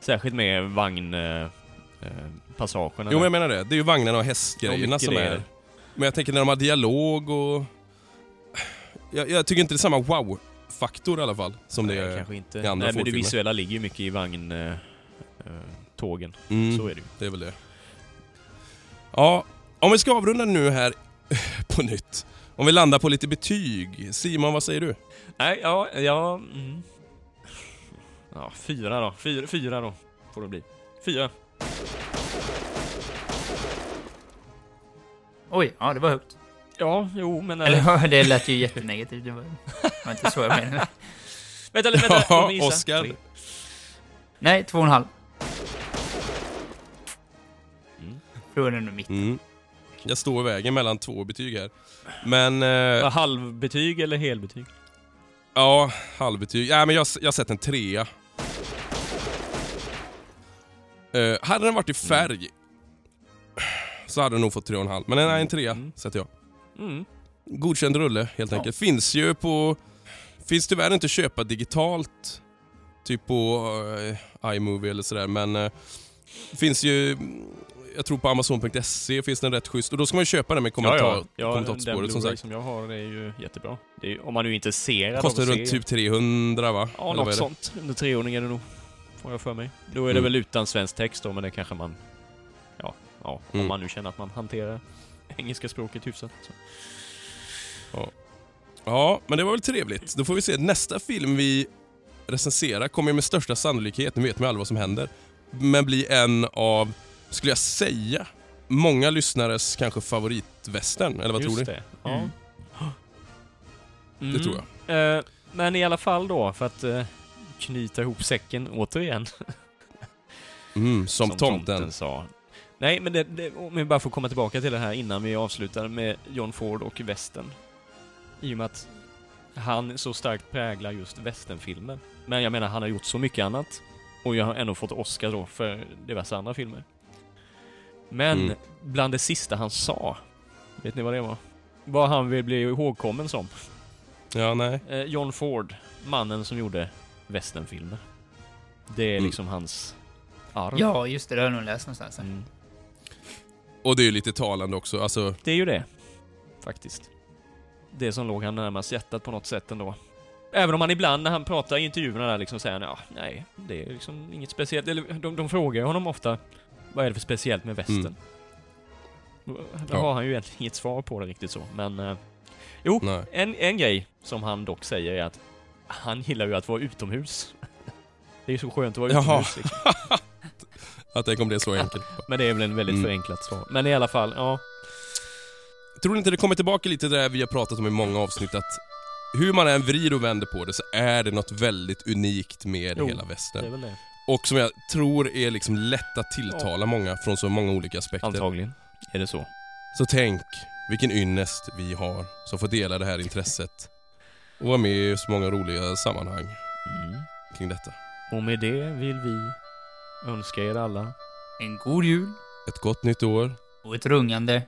Särskilt med vagn... Eh, passagerna. Jo men jag menar det. Det är ju vagnarna och hästgrejerna som det är... det. Men jag tänker när de har dialog och... Jag, jag tycker inte det är samma wow-faktor i alla fall som det Nej, är kanske inte. i andra Nej, men det visuella ligger ju mycket i vagn... Eh, eh, tågen. Mm, Så är det ju. Det är väl det. Ja, om vi ska avrunda nu här på nytt. Om vi landar på lite betyg. Simon, vad säger du? Nej, ja, ja... Mm. Ja, fyra då. Fyra, fyra då, får det bli. Fyra. Oj, ja det var högt. Ja, jo, men... Eller ja, det lät ju jättenegativt. Det var, var inte så jag menade. Vänta, vänta, vänta. Ja. Oscar. Nej, två och en halv. Mm. Frågan är nog mitt. Mm. Jag står i vägen mellan två betyg här. Men... Eh, halvbetyg eller helbetyg? ja, halvbetyg. Ja, men jag, jag har sett en trea. Eh, hade den varit i färg så hade den nog fått tre och en halv. Men nej, en trea Mm. sätter jag. Mm. Godkänd rulle helt Ja. enkelt. Finns ju på... Finns tyvärr inte att köpa digitalt. Typ på uh, iMovie eller sådär men... eh, finns ju... Jag tror på Amazon.se finns den rätt schysst och då ska man ju köpa den med kommentar, ja, ja. ja kommentatorspåret som sagt. som jag har är ju jättebra. Är, om man nu är intresserad Kostar av att runt se... typ 300 va? Ja, Eller något sånt. Under treordning är det nog. Får jag för mig. Då är det Mm. väl utan svensk text då, men det kanske man... Ja, ja om Mm. man nu känner att man hanterar engelska språket hyfsat. Så. Ja, men det var väl trevligt. Då får vi se. Nästa film vi recenserar kommer med största sannolikhet, nu vet man ju aldrig vad som händer, men bli en av, skulle jag säga, många lyssnares kanske favoritvästern. Eller vad Just tror ni? det. Ja. Mm. Det tror jag. Eh, men i alla fall då, för att eh, knyta ihop säcken återigen. Mm, som, tomten. sa. Nej, men det, det, om vi bara får komma tillbaka till det här innan vi avslutar med John Ford och västern. I och med att han så starkt präglar just västernfilmer. Men jag menar, han har gjort så mycket annat. Och jag har ändå fått Oscar då för diverse andra filmer. Men Mm. bland det sista han sa, vet ni vad det var? Vad han vill bli ihågkommen som. Ja, nej. Eh, John Ford, mannen som gjorde västernfilmer. Det är Mm. liksom hans arv. Ja, just det. Det har jag nog läst någonstans. Mm. Och det är ju lite talande också. Alltså, Det är ju det. Faktiskt. Det som låg han närmast hjärtat på något sätt ändå. Även om han ibland när han pratar i intervjuerna där liksom säger ja, nej, det är liksom inget speciellt. Eller de, de frågar ju honom ofta, vad är det för speciellt med västern? Mm. Då Ja. har han ju egentligen inget svar på det riktigt så, men... Eh, jo, nej. en, en grej som han dock säger är att han gillar ju att vara utomhus. Det är ju så skönt att vara Jaha. utomhus liksom. Att det kommer bli så enkelt. Men det är väl en väldigt Mm. förenklat svar. Men i alla fall, ja. Tror ni inte det kommer tillbaka lite det här vi har pratat om i många avsnitt att hur man än vrider och vänder på det så är det något väldigt unikt med Jo, hela Det är västern. väl det. Och som jag tror är liksom lätt att tilltala många från så många olika aspekter. Antagligen är det så. Så tänk vilken ynnest vi har som får dela det här intresset och vara med i så många roliga sammanhang Mm. kring detta. Och med det vill vi önska er alla En god jul Ett gott nytt år. och ett rungande...